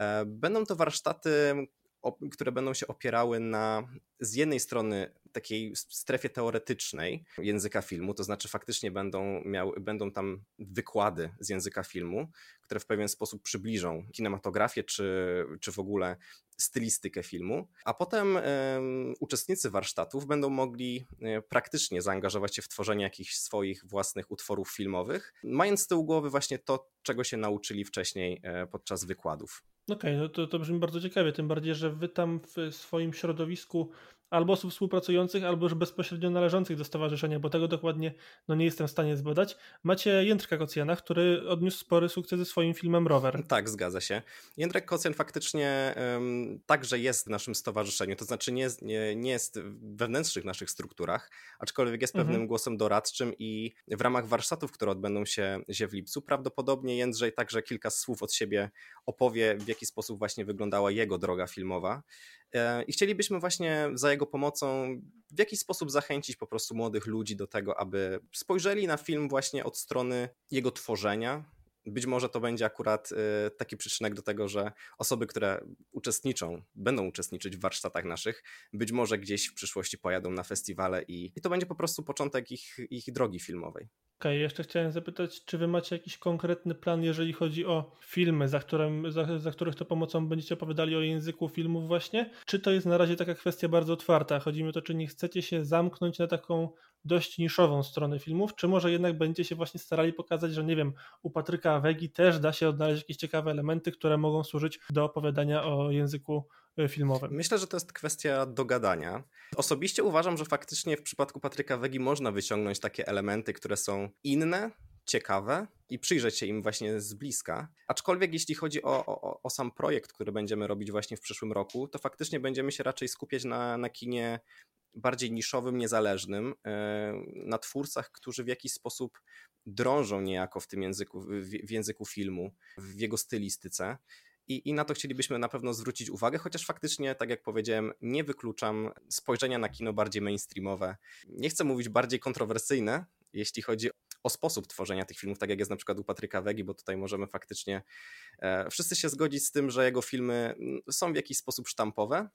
E, Będą to warsztaty, które będą się opierały na z jednej strony takiej strefie teoretycznej języka filmu, to znaczy faktycznie będą, miały, będą tam wykłady z języka filmu, które w pewien sposób przybliżą kinematografię czy, czy w ogóle stylistykę filmu, a potem em, uczestnicy warsztatów będą mogli e, praktycznie zaangażować się w tworzenie jakichś swoich własnych utworów filmowych, mając z tyłu głowy właśnie to, czego się nauczyli wcześniej e, podczas wykładów. Okej, no to, to brzmi bardzo ciekawie, tym bardziej, że wy tam w swoim środowisku albo osób współpracujących, albo już bezpośrednio należących do stowarzyszenia, bo tego dokładnie no, nie jestem w stanie zbadać, macie Jędrka Kocjana, który odniósł spory sukces ze swoim filmem Rower. Tak, zgadza się. Jędrek Kocjan faktycznie um, także jest w naszym stowarzyszeniu, to znaczy nie, jest- nie, nie jest w wewnętrznych naszych strukturach, aczkolwiek jest pewnym Mhm. głosem doradczym i w ramach warsztatów, które odbędą się, się w lipcu, prawdopodobnie Jędrzej także kilka słów od siebie opowie, w jaki sposób właśnie wyglądała jego droga filmowa. E, I chcielibyśmy właśnie za jego pomocą w jakiś sposób zachęcić po prostu młodych ludzi do tego, aby spojrzeli na film właśnie od strony jego tworzenia. Być może to będzie akurat e, taki przyczynek do tego, że osoby, które uczestniczą, będą uczestniczyć w warsztatach naszych, być może gdzieś w przyszłości pojadą na festiwale i, i to będzie po prostu początek ich, ich drogi filmowej. Okej, jeszcze chciałem zapytać, czy wy macie jakiś konkretny plan, jeżeli chodzi o filmy, za, którym, za, za których to pomocą będziecie opowiadali o języku filmów właśnie? Czy to jest na razie taka kwestia bardzo otwarta? Chodzi mi o to, czy nie chcecie się zamknąć na taką dość niszową stronę filmów, czy może jednak będziecie się właśnie starali pokazać, że nie wiem, u Patryka Wegi też da się odnaleźć jakieś ciekawe elementy, które mogą służyć do opowiadania o języku filmowym? Myślę, że to jest kwestia dogadania. Osobiście uważam, że faktycznie w przypadku Patryka Wegi można wyciągnąć takie elementy, które są inne, ciekawe i przyjrzeć się im właśnie z bliska. Aczkolwiek jeśli chodzi o, o, o sam projekt, który będziemy robić właśnie w przyszłym roku, to faktycznie będziemy się raczej skupiać na, na kinie bardziej niszowym, niezależnym, e, na twórcach, którzy w jakiś sposób drążą niejako w tym języku, w języku filmu, w jego stylistyce. I, I na to chcielibyśmy na pewno zwrócić uwagę, chociaż faktycznie, tak jak powiedziałem, nie wykluczam spojrzenia na kino bardziej mainstreamowe. Nie chcę mówić bardziej kontrowersyjne, jeśli chodzi o sposób tworzenia tych filmów, tak jak jest na przykład u Patryka Wegi, bo tutaj możemy faktycznie e, wszyscy się zgodzić z tym, że jego filmy mm, są w jakiś sposób sztampowe,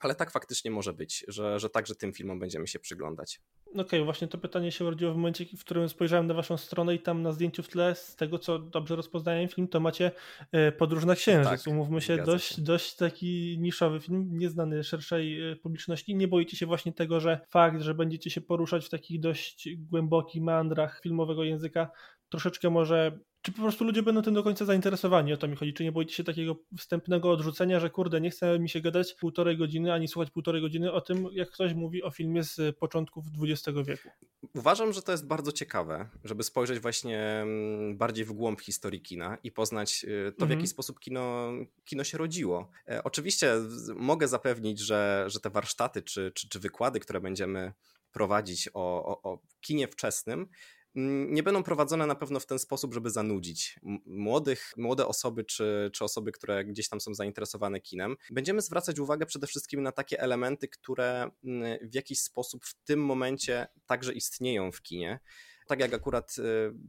ale tak faktycznie może być, że, że także tym filmom będziemy się przyglądać. Okej, właśnie to pytanie się urodziło w momencie, w którym spojrzałem na waszą stronę i tam na zdjęciu w tle, z tego co dobrze rozpoznałem film, to macie e, Podróż na Księżyc. Tak, Umówmy się, dość, się. dość taki niszowy film, nieznany szerszej e, publiczności. Nie boicie się właśnie tego, że fakt, że będziecie się poruszać w takich dość głębokich meandrach filmowego języka, troszeczkę może... Czy po prostu ludzie będą tym do końca zainteresowani? O to mi chodzi. Czy nie boicie się takiego wstępnego odrzucenia, że kurde, nie chce mi się gadać półtorej godziny, ani słuchać półtorej godziny o tym, jak ktoś mówi o filmie z początków XX wieku? Uważam, że to jest bardzo ciekawe, żeby spojrzeć właśnie mm, bardziej w głąb historii kina i poznać y, to, w Mhm. jaki sposób kino, kino się rodziło. E, Oczywiście mogę zapewnić, że, że te warsztaty czy, czy, czy wykłady, które będziemy prowadzić o, o, o kinie wczesnym, nie będą prowadzone na pewno w ten sposób, żeby zanudzić młodych, młode osoby czy, czy osoby, które gdzieś tam są zainteresowane kinem. Będziemy zwracać uwagę przede wszystkim na takie elementy, które w jakiś sposób w tym momencie także istnieją w kinie. Tak jak akurat y,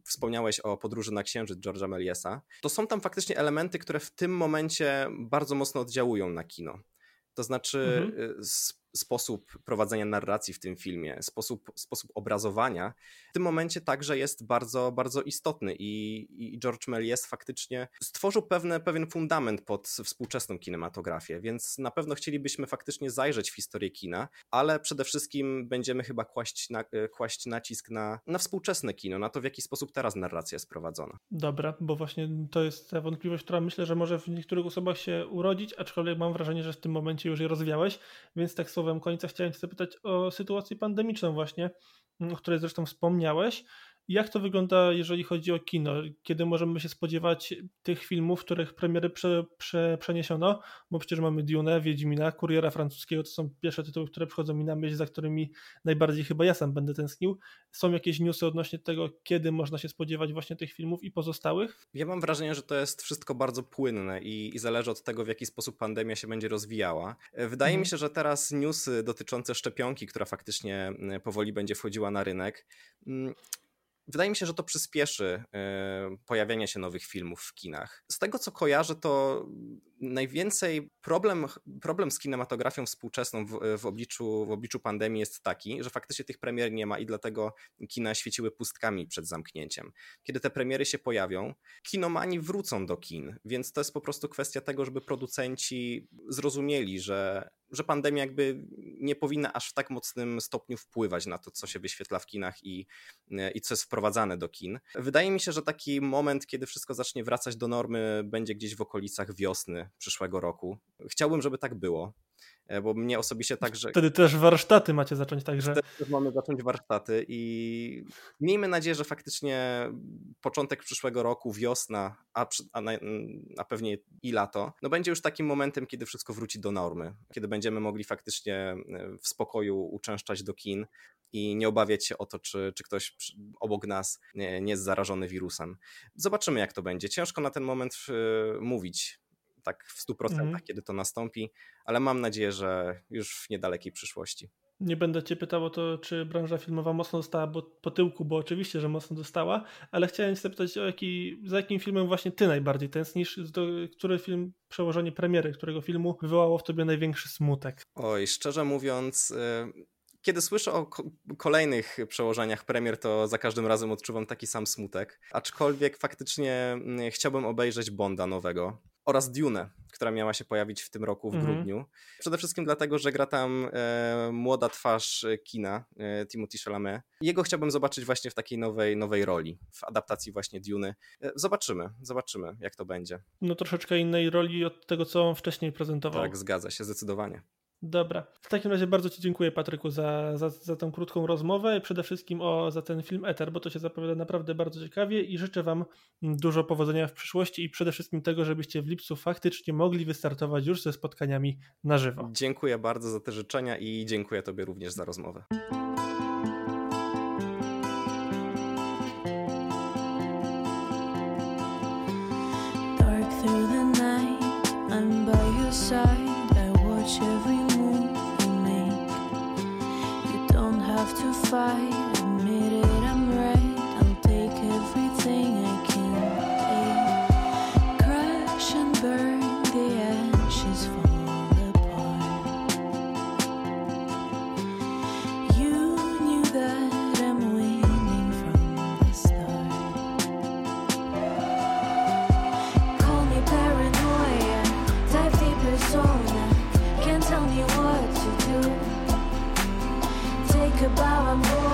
wspomniałeś o podróży na Księżyc George'a Meliesa, to są tam faktycznie elementy, które w tym momencie bardzo mocno oddziałują na kino. To znaczy Mhm. y, sposób prowadzenia narracji w tym filmie, sposób, sposób obrazowania w tym momencie także jest bardzo, bardzo istotny i, i George Méliès faktycznie stworzył pewne, pewien fundament pod współczesną kinematografię, więc na pewno chcielibyśmy faktycznie zajrzeć w historię kina, ale przede wszystkim będziemy chyba kłaść, na, y, kłaść nacisk na, na współczesne kino, na to w jaki sposób teraz narracja jest prowadzona. Dobra, bo właśnie to jest ta wątpliwość, która myślę, że może w niektórych osobach się urodzić, aczkolwiek mam wrażenie, że w tym momencie już je rozwiałeś, więc tak słowem końca chciałem cię zapytać o sytuację pandemiczną właśnie, o której zresztą wspomniałeś. Jak to wygląda, jeżeli chodzi o kino? Kiedy możemy się spodziewać tych filmów, których premiery prze, prze, przeniesiono? Bo przecież mamy Dune, Wiedźmina, Kuriera Francuskiego, to są pierwsze tytuły, które przychodzą mi na myśl, za którymi najbardziej chyba ja sam będę tęsknił. Są jakieś newsy odnośnie tego, kiedy można się spodziewać właśnie tych filmów i pozostałych? Ja mam wrażenie, że to jest wszystko bardzo płynne i, i zależy od tego, w jaki sposób pandemia się będzie rozwijała. E, Wydaje Mhm. mi się, że teraz newsy dotyczące szczepionki, która faktycznie mm, powoli będzie wchodziła na rynek, mm, Wydaje mi się, że to przyspieszy pojawianie się nowych filmów w kinach. Z tego co kojarzę, to najwięcej problem, problem z kinematografią współczesną w, w, obliczu, w obliczu pandemii jest taki, że faktycznie tych premier nie ma i dlatego kina świeciły pustkami przed zamknięciem. Kiedy te premiery się pojawią, kinomani wrócą do kin, więc to jest po prostu kwestia tego, żeby producenci zrozumieli, że, że pandemia jakby nie powinna aż w tak mocnym stopniu wpływać na to, co się wyświetla w kinach i, i co jest wprowadzane do kin. Wydaje mi się, że taki moment, kiedy wszystko zacznie wracać do normy, będzie gdzieś w okolicach wiosny przyszłego roku. Chciałbym, żeby tak było, e, bo mnie osobiście także... Wtedy też warsztaty macie zacząć także. Wtedy też mamy zacząć warsztaty i miejmy nadzieję, że faktycznie początek przyszłego roku, wiosna, a, przy- a, na, a pewnie i lato, no będzie już takim momentem, kiedy wszystko wróci do normy, kiedy będziemy mogli faktycznie e, w spokoju uczęszczać do kin i nie obawiać się o to, czy, czy ktoś obok nas nie, nie jest zarażony wirusem. Zobaczymy, jak to będzie. Ciężko na ten moment e, mówić tak w 100%, Mhm. kiedy to nastąpi, ale mam nadzieję, że już w niedalekiej przyszłości. Nie będę cię pytał o to, czy branża filmowa mocno dostała po tyłku, bo oczywiście, że mocno dostała, ale chciałem cię zapytać, o jaki, za jakim filmem właśnie ty najbardziej tęsknisz? Do, który film, przełożenie premiery, którego filmu wywołało w tobie największy smutek? Oj, szczerze mówiąc, y, kiedy słyszę o ko- kolejnych przełożeniach premier, to za każdym razem odczuwam taki sam smutek. Aczkolwiek faktycznie mm, chciałbym obejrzeć Bonda nowego oraz Dune, która miała się pojawić w tym roku w Mhm. grudniu. Przede wszystkim dlatego, że gra tam e, młoda twarz e, kina, e, Timothy Chalamet. Jego chciałbym zobaczyć właśnie w takiej nowej, nowej roli, w adaptacji właśnie Dune. E, zobaczymy, zobaczymy jak to będzie. No troszeczkę innej roli od tego, co on wcześniej prezentował. Tak, zgadza się, zdecydowanie. Dobra. W takim razie bardzo Ci dziękuję, Patryku, za, za, za tą krótką rozmowę i przede wszystkim o, za ten film Ether, bo to się zapowiada naprawdę bardzo ciekawie i życzę Wam dużo powodzenia w przyszłości i przede wszystkim tego, żebyście w lipcu faktycznie mogli wystartować już ze spotkaniami na żywo. Dziękuję bardzo za te życzenia i dziękuję Tobie również za rozmowę. Have to fight, Take a bow, I'm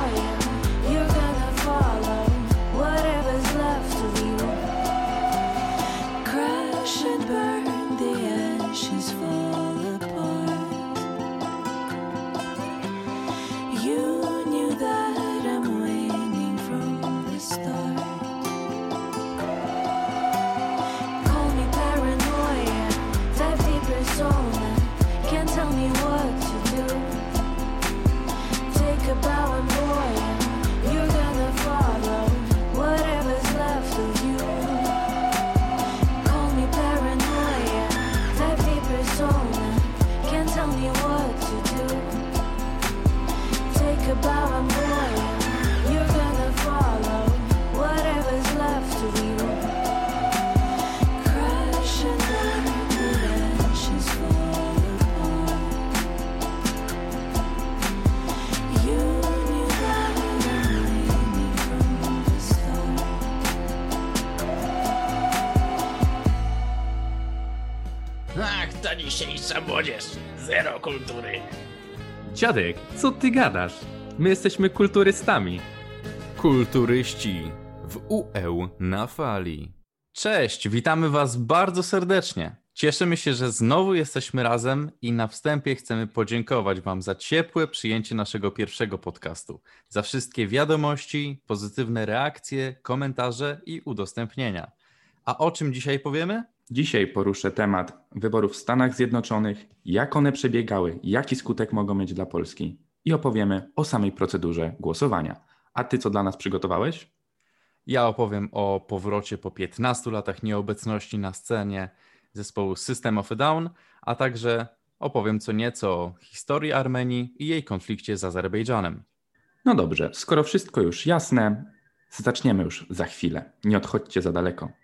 Dziadek, co ty gadasz? My jesteśmy kulturystami. Kulturyści w UE na fali. Cześć, witamy Was bardzo serdecznie. Cieszymy się, że znowu jesteśmy razem i na wstępie chcemy podziękować Wam za ciepłe przyjęcie naszego pierwszego podcastu, za wszystkie wiadomości, pozytywne reakcje, komentarze i udostępnienia. A o czym dzisiaj powiemy? Dzisiaj poruszę temat wyborów w Stanach Zjednoczonych, jak one przebiegały, jaki skutek mogą mieć dla Polski i opowiemy o samej procedurze głosowania. A ty co dla nas przygotowałeś? Ja opowiem o powrocie po 15 latach nieobecności na scenie zespołu System of a Down, a także opowiem co nieco o historii Armenii i jej konflikcie z Azerbejdżanem. No dobrze, skoro wszystko już jasne, zaczniemy już za chwilę. Nie odchodźcie za daleko.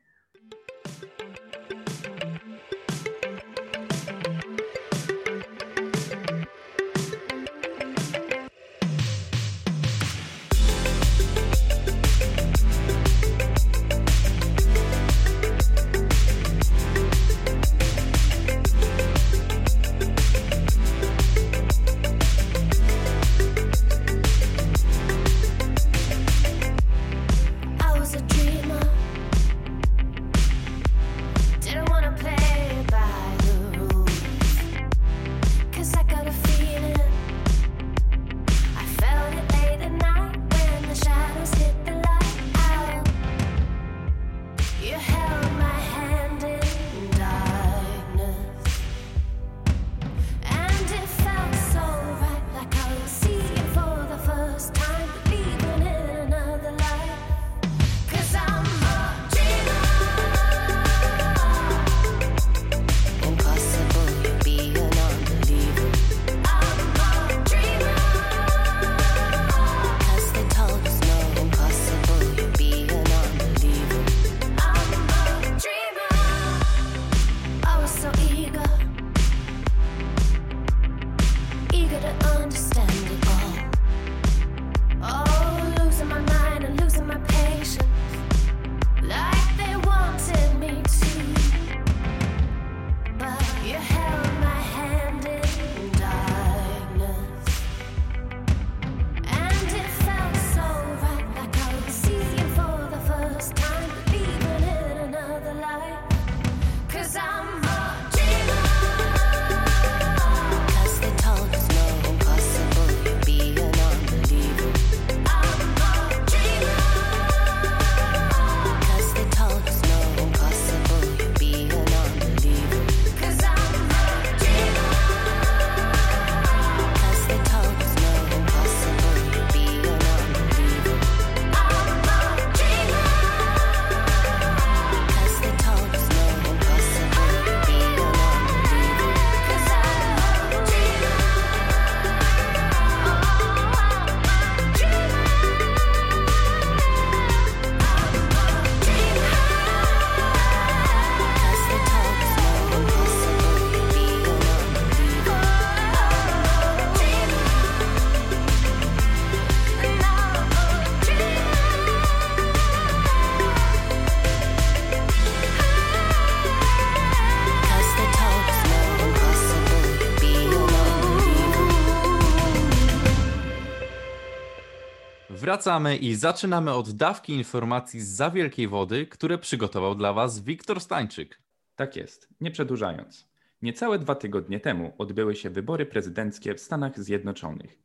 Wracamy i zaczynamy od dawki informacji z za wielkiej wody, które przygotował dla Was Wiktor Stańczyk. Tak jest, nie przedłużając. Niecałe dwa tygodnie temu odbyły się wybory prezydenckie w Stanach Zjednoczonych.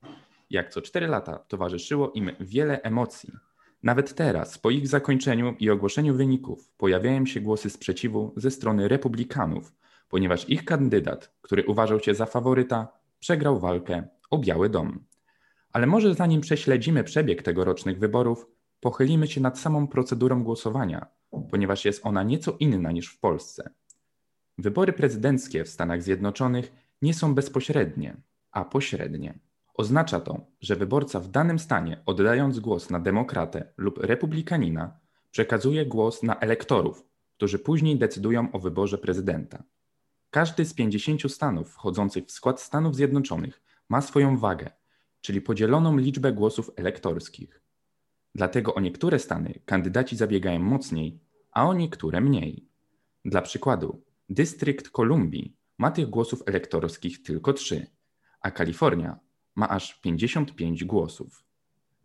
Jak co cztery lata towarzyszyło im wiele emocji. Nawet teraz, po ich zakończeniu i ogłoszeniu wyników, pojawiają się głosy sprzeciwu ze strony republikanów, ponieważ ich kandydat, który uważał się za faworyta, przegrał walkę o Biały Dom. Ale może zanim prześledzimy przebieg tegorocznych wyborów, pochylimy się nad samą procedurą głosowania, ponieważ jest ona nieco inna niż w Polsce. Wybory prezydenckie w Stanach Zjednoczonych nie są bezpośrednie, a pośrednie. Oznacza to, że wyborca w danym stanie, oddając głos na demokratę lub republikanina, przekazuje głos na elektorów, którzy później decydują o wyborze prezydenta. Każdy z 50 stanów wchodzących w skład Stanów Zjednoczonych ma swoją wagę, czyli podzieloną liczbę głosów elektorskich. Dlatego o niektóre stany kandydaci zabiegają mocniej, a o niektóre mniej. Dla przykładu, Dystrykt Kolumbii ma tych głosów elektorskich tylko 3, a Kalifornia ma aż 55 głosów.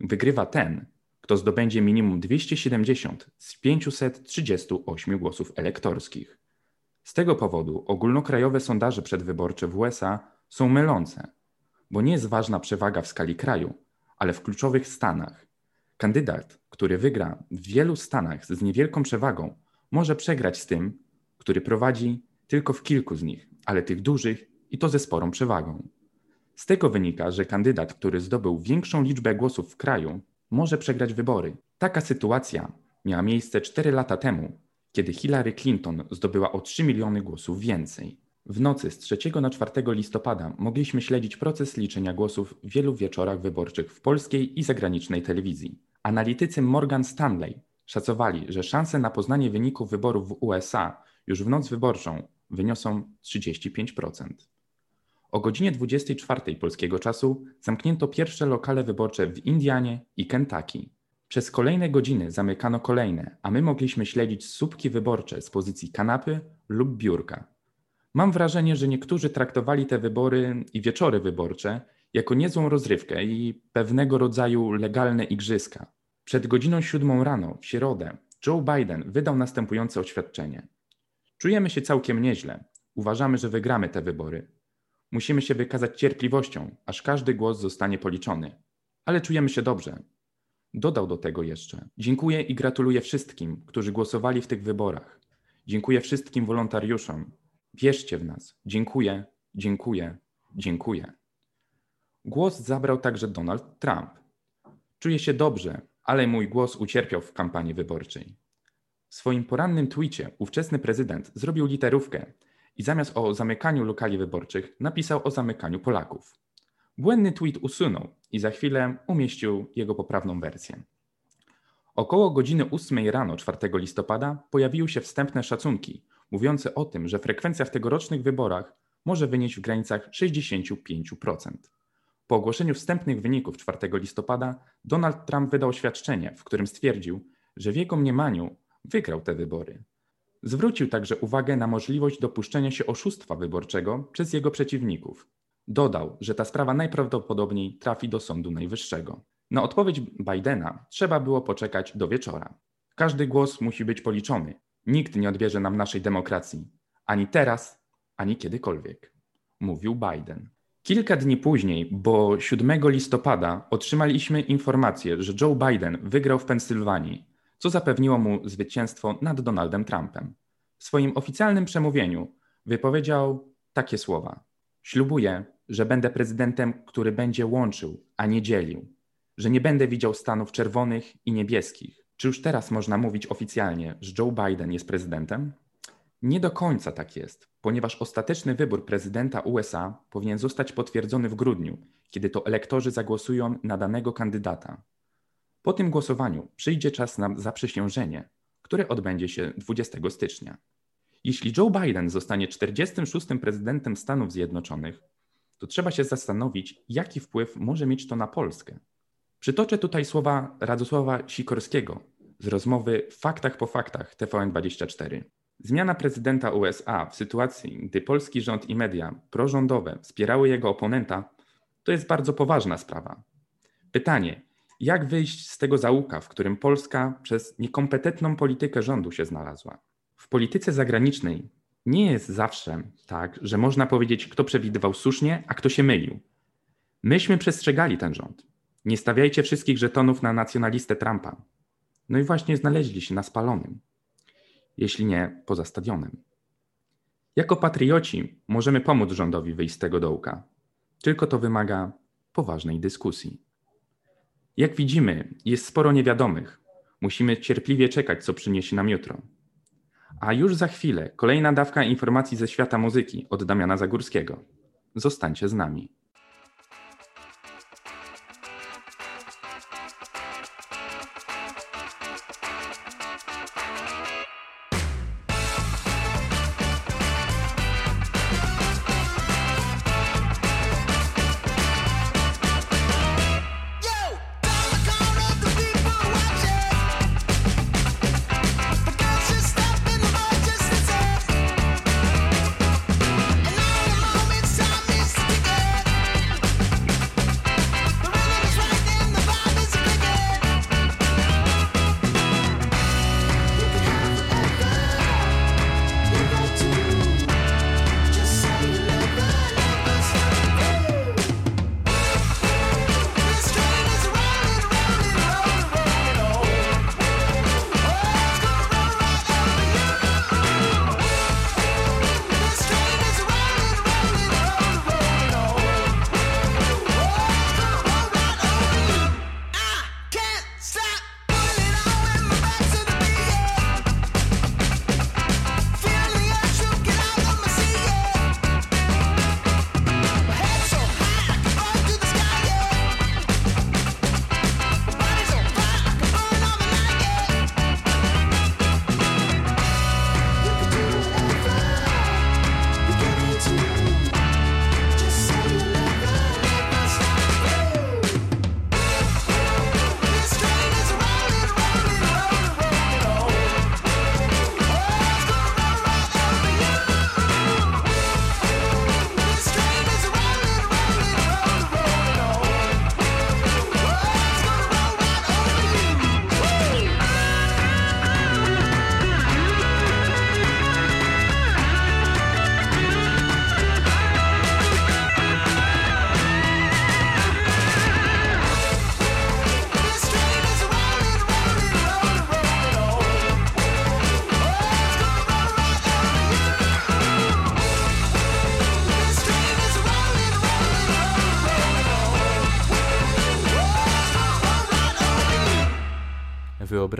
Wygrywa ten, kto zdobędzie minimum 270 z 538 głosów elektorskich. Z tego powodu ogólnokrajowe sondaże przedwyborcze w USA są mylące, bo nie jest ważna przewaga w skali kraju, ale w kluczowych stanach. Kandydat, który wygra w wielu stanach z niewielką przewagą, może przegrać z tym, który prowadzi tylko w kilku z nich, ale tych dużych i to ze sporą przewagą. Z tego wynika, że kandydat, który zdobył większą liczbę głosów w kraju, może przegrać wybory. Taka sytuacja miała miejsce 4 lata temu, kiedy Hillary Clinton zdobyła o 3 miliony głosów więcej. W nocy z 3 na 4 listopada mogliśmy śledzić proces liczenia głosów w wielu wieczorach wyborczych w polskiej i zagranicznej telewizji. Analitycy Morgan Stanley szacowali, że szanse na poznanie wyników wyborów w USA już w noc wyborczą wyniosą 35%. O godzinie 24 polskiego czasu zamknięto pierwsze lokale wyborcze w Indianie i Kentucky. Przez kolejne godziny zamykano kolejne, a my mogliśmy śledzić słupki wyborcze z pozycji kanapy lub biurka. Mam wrażenie, że niektórzy traktowali te wybory i wieczory wyborcze jako niezłą rozrywkę i pewnego rodzaju legalne igrzyska. Przed godziną siódmą rano, w środę, Joe Biden wydał następujące oświadczenie. Czujemy się całkiem nieźle. Uważamy, że wygramy te wybory. Musimy się wykazać cierpliwością, aż każdy głos zostanie policzony. Ale czujemy się dobrze. Dodał do tego jeszcze: Dziękuję i gratuluję wszystkim, którzy głosowali w tych wyborach. Dziękuję wszystkim wolontariuszom. Wierzcie w nas. Dziękuję, dziękuję, dziękuję. Głos zabrał także Donald Trump. Czuję się dobrze, ale mój głos ucierpiał w kampanii wyborczej. W swoim porannym twicie ówczesny prezydent zrobił literówkę i zamiast o zamykaniu lokali wyborczych napisał o zamykaniu Polaków. Błędny tweet usunął i za chwilę umieścił jego poprawną wersję. Około godziny 8 rano 4 listopada pojawiły się wstępne szacunki mówiące o tym, że frekwencja w tegorocznych wyborach może wynieść w granicach 65%. Po ogłoszeniu wstępnych wyników 4 listopada Donald Trump wydał oświadczenie, w którym stwierdził, że w jego mniemaniu wygrał te wybory. Zwrócił także uwagę na możliwość dopuszczenia się oszustwa wyborczego przez jego przeciwników. Dodał, że ta sprawa najprawdopodobniej trafi do Sądu Najwyższego. Na odpowiedź Bidena trzeba było poczekać do wieczora. Każdy głos musi być policzony. Nikt nie odbierze nam naszej demokracji. Ani teraz, ani kiedykolwiek. Mówił Biden. Kilka dni później, bo 7 listopada, otrzymaliśmy informację, że Joe Biden wygrał w Pensylwanii, co zapewniło mu zwycięstwo nad Donaldem Trumpem. W swoim oficjalnym przemówieniu wypowiedział takie słowa: Ślubuję, że będę prezydentem, który będzie łączył, a nie dzielił, że nie będę widział stanów czerwonych i niebieskich. Czy już teraz można mówić oficjalnie, że Joe Biden jest prezydentem? Nie do końca tak jest, ponieważ ostateczny wybór prezydenta USA powinien zostać potwierdzony w grudniu, kiedy to elektorzy zagłosują na danego kandydata. Po tym głosowaniu przyjdzie czas na zaprzysiężenie, które odbędzie się 20 stycznia. Jeśli Joe Biden zostanie 46. prezydentem Stanów Zjednoczonych, to trzeba się zastanowić, jaki wpływ może mieć to na Polskę. Przytoczę tutaj słowa Radosława Sikorskiego z rozmowy Faktach po faktach TVN24. Zmiana prezydenta USA w sytuacji, gdy polski rząd i media prorządowe wspierały jego oponenta, to jest bardzo poważna sprawa. Pytanie, jak wyjść z tego załuka, w którym Polska przez niekompetentną politykę rządu się znalazła? W polityce zagranicznej nie jest zawsze tak, że można powiedzieć, kto przewidywał słusznie, a kto się mylił. Myśmy przestrzegali ten rząd. Nie stawiajcie wszystkich żetonów na nacjonalistę Trumpa. No i właśnie znaleźli się na spalonym. Jeśli nie, poza stadionem. Jako patrioci możemy pomóc rządowi wyjść z tego dołka. Tylko to wymaga poważnej dyskusji. Jak widzimy, jest sporo niewiadomych. Musimy cierpliwie czekać, co przyniesie nam jutro. A już za chwilę kolejna dawka informacji ze świata muzyki od Damiana Zagórskiego. Zostańcie z nami.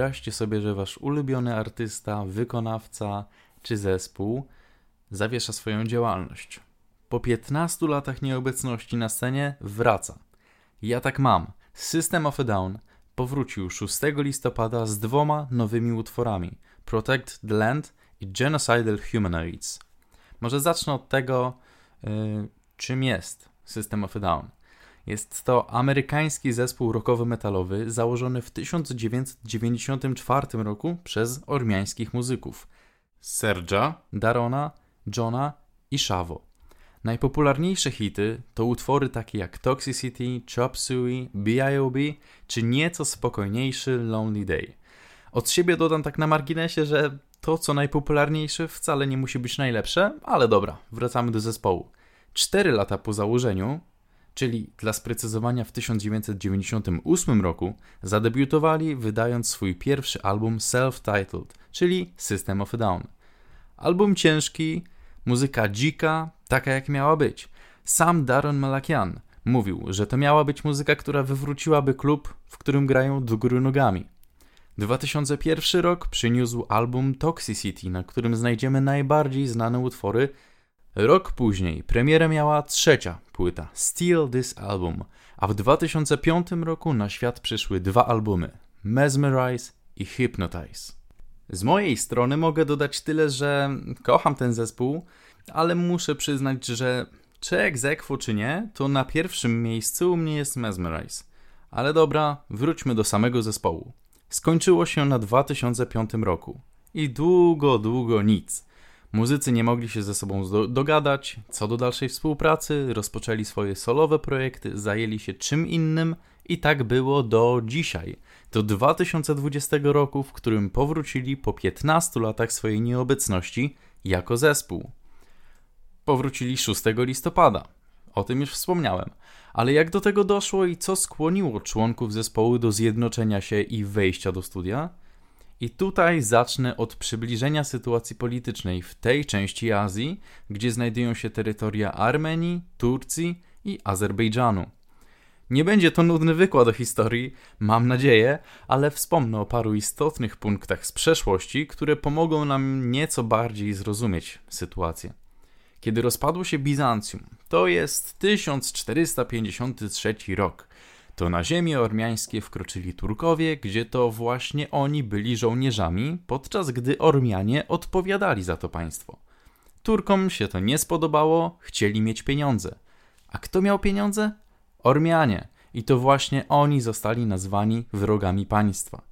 Wyobraźcie sobie, że wasz ulubiony artysta, wykonawca czy zespół zawiesza swoją działalność. Po 15 latach nieobecności na scenie wraca. Ja tak mam. System of a Down powrócił 6 listopada z dwoma nowymi utworami: Protect the Land i Genocidal Humanoids. Może zacznę od tego, yy, czym jest System of a Down. Jest to amerykański zespół rockowo-metalowy założony w 1994 roku przez ormiańskich muzyków Serge'a, Darona, Johna i Shavo. Najpopularniejsze hity to utwory takie jak Toxicity, Chop Suey, B.I.O.B. czy nieco spokojniejszy Lonely Day. Od siebie dodam tak na marginesie, że to co najpopularniejsze wcale nie musi być najlepsze, ale dobra, wracamy do zespołu. Cztery lata po założeniu, czyli dla sprecyzowania w 1998 roku, zadebiutowali wydając swój pierwszy album self-titled, czyli System of a Down. Album ciężki, muzyka dzika, taka jak miała być. Sam Daron Malakian mówił, że to miała być muzyka, która wywróciłaby klub, w którym grają do góry nogami. 2001 rok przyniósł album Toxicity, na którym znajdziemy najbardziej znane utwory. Rok później premierę miała trzecia płyta Steal This Album, a w 2005 roku na świat przyszły dwa albumy Mesmerize i Hypnotize. Z mojej strony mogę dodać tyle, że kocham ten zespół, ale muszę przyznać, że czy egzekwo czy nie, to na pierwszym miejscu u mnie jest Mesmerize. Ale dobra, wróćmy do samego zespołu. Skończyło się na 2005 roku i długo, długo nic. Muzycy nie mogli się ze sobą dogadać, co do dalszej współpracy, rozpoczęli swoje solowe projekty, zajęli się czym innym i tak było do dzisiaj. Do 2020 roku, w którym powrócili po 15 latach swojej nieobecności jako zespół. Powrócili 6 listopada. O tym już wspomniałem. Ale jak do tego doszło i co skłoniło członków zespołu do zjednoczenia się i wejścia do studia? I tutaj zacznę od przybliżenia sytuacji politycznej w tej części Azji, gdzie znajdują się terytoria Armenii, Turcji i Azerbejdżanu. Nie będzie to nudny wykład o historii, mam nadzieję, ale wspomnę o paru istotnych punktach z przeszłości, które pomogą nam nieco bardziej zrozumieć sytuację. Kiedy rozpadło się Bizancjum, to jest 1453 rok, to na ziemię ormiańskie wkroczyli Turkowie, gdzie to właśnie oni byli żołnierzami, podczas gdy Ormianie odpowiadali za to państwo. Turkom się to nie spodobało, chcieli mieć pieniądze. A kto miał pieniądze? Ormianie. I to właśnie oni zostali nazwani wrogami państwa.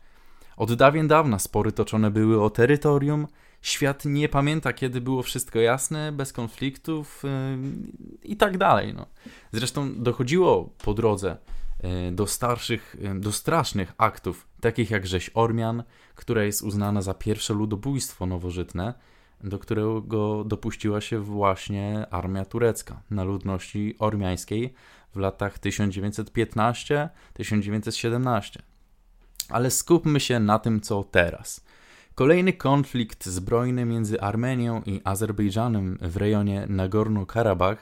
Od dawien dawna spory toczone były o terytorium. Świat nie pamięta, kiedy było wszystko jasne, bez konfliktów yy, i tak dalej. No. Zresztą dochodziło po drodze do starszych, yy, do strasznych aktów, takich jak rzeź Ormian, która jest uznana za pierwsze ludobójstwo nowożytne, do którego dopuściła się właśnie armia turecka na ludności ormiańskiej w latach 1915-1917. Ale skupmy się na tym, co teraz. Kolejny konflikt zbrojny między Armenią i Azerbejdżanem w rejonie Nagorno-Karabach,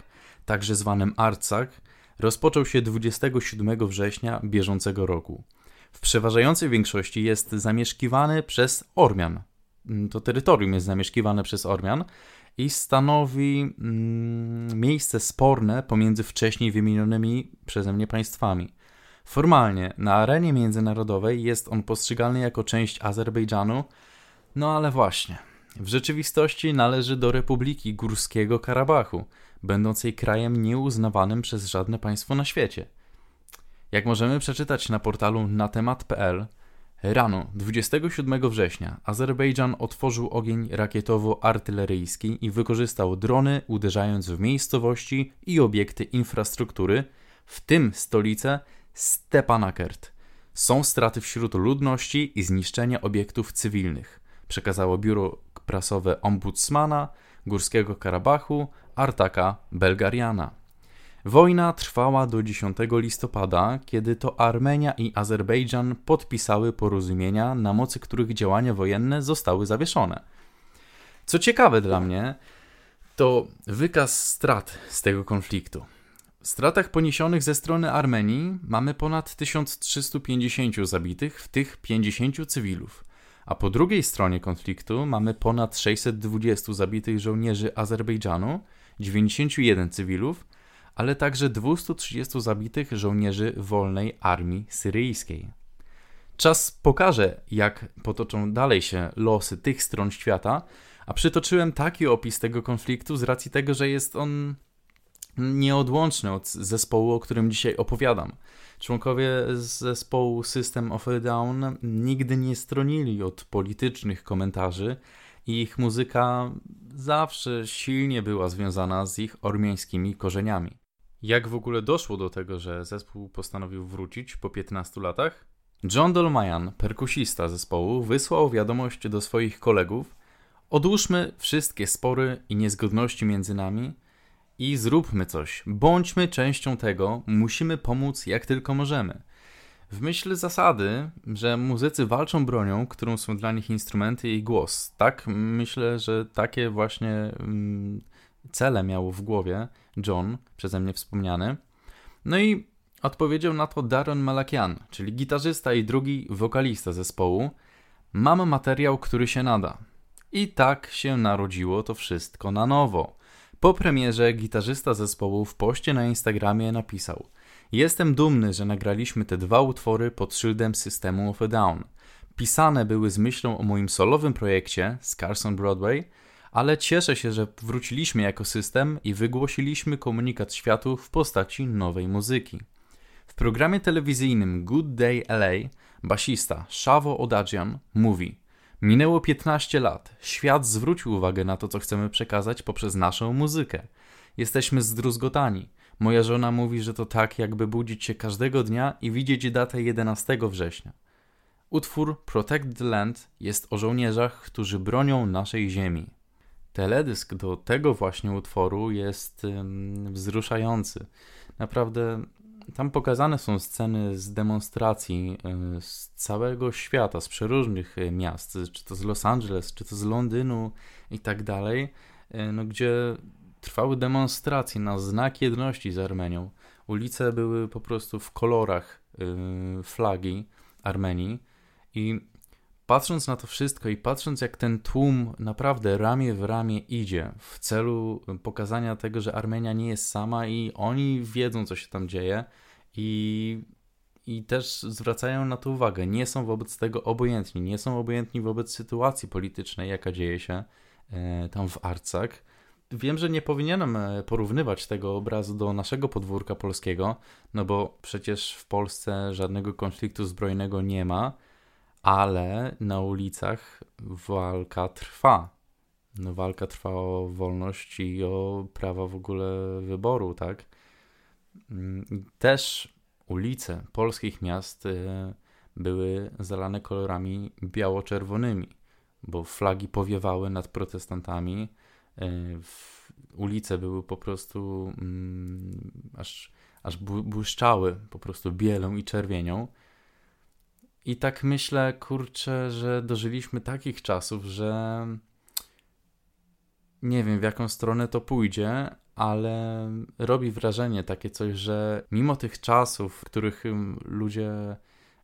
także zwanym Artsach, rozpoczął się 27 września bieżącego roku. W przeważającej większości jest zamieszkiwany przez Ormian. To terytorium jest zamieszkiwane przez Ormian i stanowi mm, miejsce sporne pomiędzy wcześniej wymienionymi przeze mnie państwami. Formalnie na arenie międzynarodowej jest on postrzegany jako część Azerbejdżanu, no ale właśnie. W rzeczywistości należy do Republiki Górskiego Karabachu, będącej krajem nieuznawanym przez żadne państwo na świecie. Jak możemy przeczytać na portalu natemat.pl, rano 27 września Azerbejdżan otworzył ogień rakietowo-artyleryjski i wykorzystał drony, uderzając w miejscowości i obiekty infrastruktury, w tym stolicę Stepanakert. Są straty wśród ludności i zniszczenia obiektów cywilnych, przekazało biuro prasowe ombudsmana Górskiego Karabachu Artaka Belgariana. Wojna trwała do 10 listopada, kiedy to Armenia i Azerbejdżan podpisały porozumienia, na mocy których działania wojenne zostały zawieszone. Co ciekawe dla mnie, to wykaz strat z tego konfliktu. stratach poniesionych ze strony Armenii mamy ponad 1350 zabitych, w tych 50 cywilów. A po drugiej stronie konfliktu mamy ponad 620 zabitych żołnierzy Azerbejdżanu, 91 cywilów, ale także 230 zabitych żołnierzy wolnej armii syryjskiej. Czas pokaże, jak potoczą dalej się losy tych stron świata, a przytoczyłem taki opis tego konfliktu z racji tego, że jest on nieodłączny od zespołu, o którym dzisiaj opowiadam. Członkowie zespołu System of a Down nigdy nie stronili od politycznych komentarzy i ich muzyka zawsze silnie była związana z ich ormiańskimi korzeniami. Jak w ogóle doszło do tego, że zespół postanowił wrócić po 15 latach? John Dolmayan, perkusista zespołu, wysłał wiadomość do swoich kolegów: Odłóżmy wszystkie spory i niezgodności między nami i zróbmy coś. Bądźmy częścią tego, musimy pomóc jak tylko możemy. W myśl zasady, że muzycy walczą bronią, którą są dla nich instrumenty i głos. Tak, myślę, że takie właśnie mm, cele miał w głowie John, przeze mnie wspomniany. No i odpowiedział na to Darren Malakian, czyli gitarzysta i drugi wokalista zespołu. Mam materiał, który się nada. I tak się narodziło to wszystko na nowo. Po premierze gitarzysta zespołu w poście na Instagramie napisał Jestem dumny, że nagraliśmy te dwa utwory pod szyldem systemu of a Down. Pisane były z myślą o moim solowym projekcie Scars on Broadway, ale cieszę się, że wróciliśmy jako system i wygłosiliśmy komunikat światu w postaci nowej muzyki. W programie telewizyjnym Good Day LA basista Shavo Odagian mówi Minęło 15 lat. Świat zwrócił uwagę na to, co chcemy przekazać poprzez naszą muzykę. Jesteśmy zdruzgotani. Moja żona mówi, że to tak, jakby budzić się każdego dnia i widzieć datę 11 września. Utwór Protect the Land jest o żołnierzach, którzy bronią naszej ziemi. Teledysk do tego właśnie utworu jest ym, wzruszający. Naprawdę tam pokazane są sceny z demonstracji y, z całego świata, z przeróżnych y, miast, czy to z Los Angeles, czy to z Londynu i tak dalej, y, no, gdzie trwały demonstracje na znak jedności z Armenią. Ulice były po prostu w kolorach flagi Armenii i patrząc na to wszystko i patrząc jak ten tłum naprawdę ramię w ramię idzie w celu pokazania tego, że Armenia nie jest sama i oni wiedzą, co się tam dzieje i, i też zwracają na to uwagę. Nie są wobec tego obojętni, nie są obojętni wobec sytuacji politycznej, jaka dzieje się e, tam w Arcach. Wiem, że nie powinienem e, porównywać tego obrazu do naszego podwórka polskiego, no bo przecież w Polsce żadnego konfliktu zbrojnego nie ma, ale na ulicach walka trwa. No, walka trwa o wolność i o prawa w ogóle wyboru, tak? Mm, Też ulice polskich miast y, były zalane kolorami biało-czerwonymi, bo flagi powiewały nad protestantami. W- Ulice były po prostu mm, aż, aż bły- błyszczały po prostu bielą i czerwienią. I tak myślę, kurczę, że dożyliśmy takich czasów, że nie wiem w jaką stronę to pójdzie, ale robi wrażenie takie coś, że mimo tych czasów, w których ym, ludzie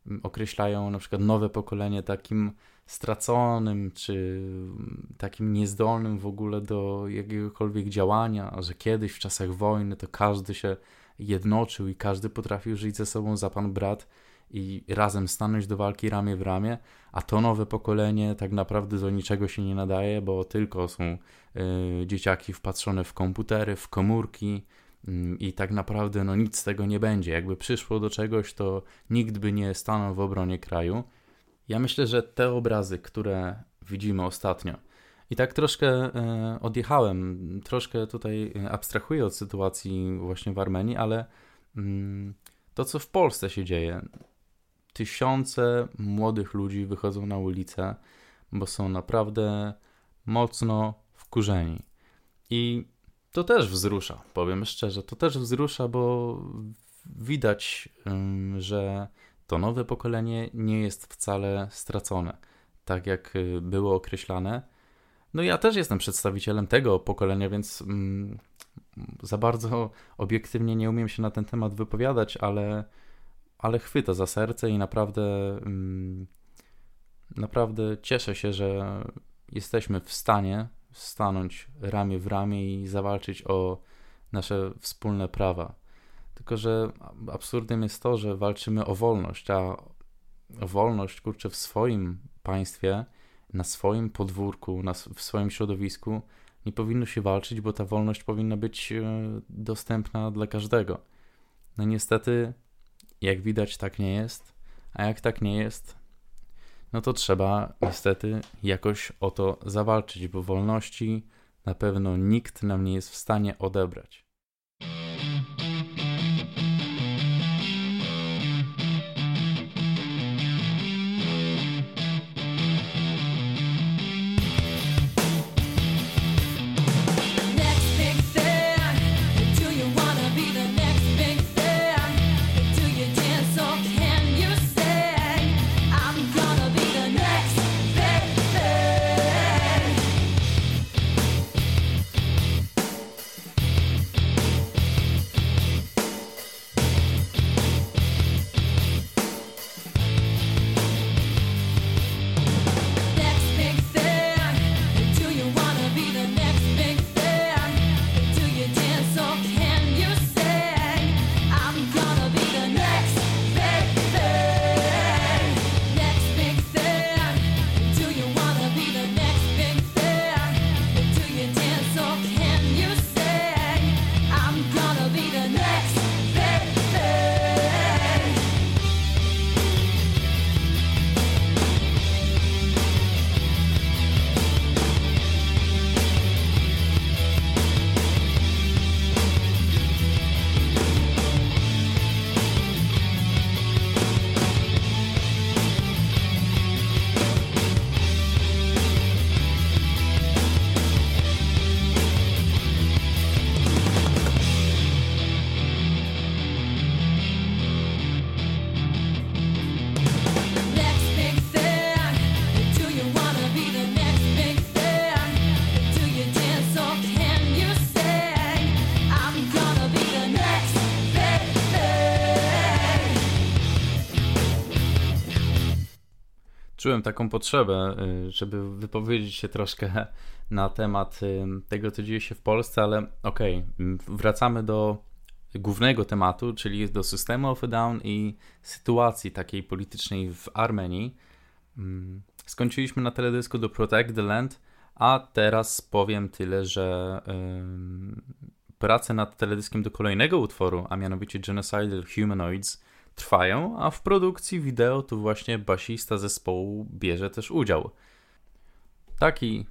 ym, określają na przykład nowe pokolenie takim straconym, czy ym, takim niezdolnym w ogóle do jakiegokolwiek działania, że kiedyś w czasach wojny to każdy się jednoczył i każdy potrafił żyć ze sobą za pan brat i razem stanąć do walki ramię w ramię, a to nowe pokolenie tak naprawdę do niczego się nie nadaje, bo tylko są y, dzieciaki wpatrzone w komputery, w komórki mm, i tak naprawdę no nic z tego nie będzie. Jakby przyszło do czegoś, to nikt by nie stanął w obronie kraju. Ja myślę, że te obrazy, które widzimy ostatnio, i tak troszkę e, odjechałem, troszkę tutaj e, abstrahuję od sytuacji właśnie w Armenii, ale mm, to, co w Polsce się dzieje, tysiące młodych ludzi wychodzą na ulicę, bo są naprawdę mocno wkurzeni. I to też wzrusza, powiem szczerze, to też wzrusza, bo widać, że to nowe pokolenie nie jest wcale stracone, tak jak y, było określane. No ja też jestem przedstawicielem tego pokolenia, więc mm, za bardzo obiektywnie nie umiem się na ten temat wypowiadać, ale, ale chwyta za serce i naprawdę, mm, naprawdę cieszę się, że jesteśmy w stanie stanąć ramię w ramię i zawalczyć o nasze wspólne prawa. Tylko, że absurdem jest to, że walczymy o wolność, a wolność, kurczę, w swoim państwie, na swoim podwórku, na, w swoim środowisku nie powinno się walczyć, bo ta wolność powinna być e, dostępna dla każdego. No niestety, jak widać, tak nie jest, a jak tak nie jest, no to trzeba niestety jakoś o to zawalczyć, bo wolności na pewno nikt nam nie jest w stanie odebrać. Czułem taką potrzebę, y, żeby wypowiedzieć się troszkę na temat y, tego, co dzieje się w Polsce, ale okej, m, wracamy do głównego tematu, czyli do systemu of a Down i sytuacji takiej politycznej w Armenii. Mm, Skończyliśmy na teledysku do Protect the Land, a teraz powiem tyle, że ym, prace nad teledyskiem do kolejnego utworu, a mianowicie Genocidal Humanoids, trwają, a w produkcji wideo tu właśnie basista zespołu bierze też udział. Taki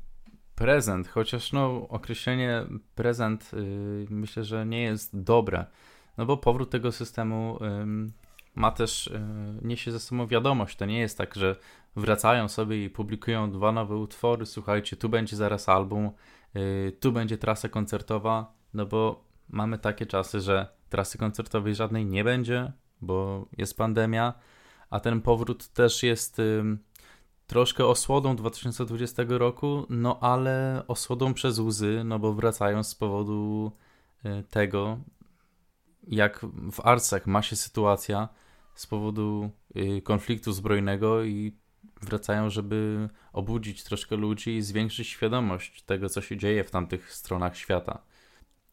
prezent, chociaż no określenie prezent yy, myślę, że nie jest dobre, no bo powrót tego systemu ym, ma też, yy, niesie ze sobą wiadomość, to nie jest tak, że wracają sobie i publikują dwa nowe utwory, słuchajcie, tu będzie zaraz album, yy, tu będzie trasa koncertowa, no bo mamy takie czasy, że trasy koncertowej żadnej nie będzie, bo jest pandemia, a ten powrót też jest troszkę osłodą 2020 roku, no ale osłodą przez łzy, no bo wracają z powodu y, tego, jak w Arcach ma się sytuacja z powodu y, konfliktu zbrojnego i wracają, żeby obudzić troszkę ludzi i zwiększyć świadomość tego, co się dzieje w tamtych stronach świata.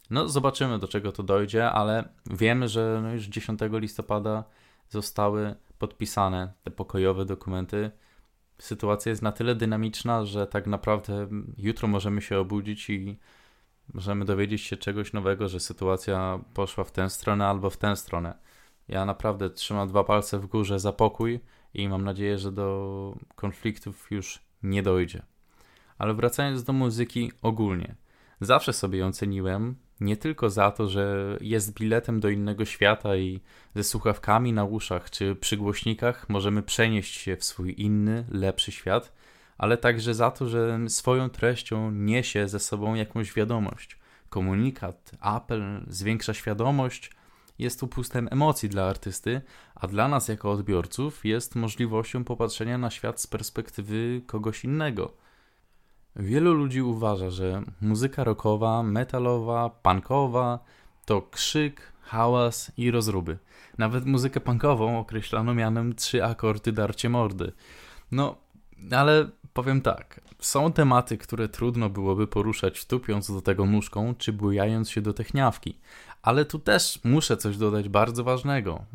No, zobaczymy, do czego to dojdzie, ale wiemy, że no już 10 listopada zostały podpisane te pokojowe dokumenty. Sytuacja jest na tyle dynamiczna, że tak naprawdę jutro możemy się obudzić i możemy dowiedzieć się czegoś nowego, że sytuacja poszła w tę stronę albo w tę stronę. Ja naprawdę trzymam dwa palce w górze za pokój i mam nadzieję, że do konfliktów już nie dojdzie. Ale wracając do muzyki ogólnie. Zawsze sobie ją ceniłem, nie tylko za to, że jest biletem do innego świata i ze słuchawkami na uszach czy przy głośnikach możemy przenieść się w swój inny, lepszy świat, ale także za to, że swoją treścią niesie ze sobą jakąś wiadomość. Komunikat, apel, zwiększa świadomość, jest upustem emocji dla artysty, a dla nas jako odbiorców jest możliwością popatrzenia na świat z perspektywy kogoś innego. Wielu ludzi uważa, że muzyka rockowa, metalowa, punkowa to krzyk, hałas i rozruby. Nawet muzykę punkową określano mianem trzy akordy darcie mordy. No, ale powiem tak, są tematy, które trudno byłoby poruszać tupiąc do tego nóżką, czy bujając się do techniawki. Ale tu też muszę coś dodać bardzo ważnego.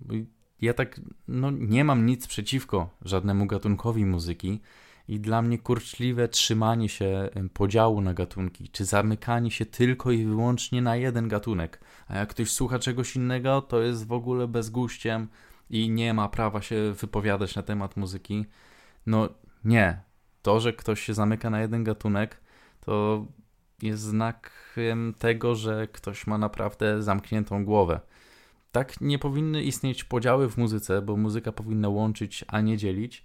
Ja tak, no nie mam nic przeciwko żadnemu gatunkowi muzyki i dla mnie kurczliwe trzymanie się podziału na gatunki, czy zamykanie się tylko i wyłącznie na jeden gatunek, a jak ktoś słucha czegoś innego, to jest w ogóle bezguściem i nie ma prawa się wypowiadać na temat muzyki. No nie. To, że ktoś się zamyka na jeden gatunek, to jest znakiem tego, że ktoś ma naprawdę zamkniętą głowę. Tak nie powinny istnieć podziały w muzyce, bo muzyka powinna łączyć, a nie dzielić,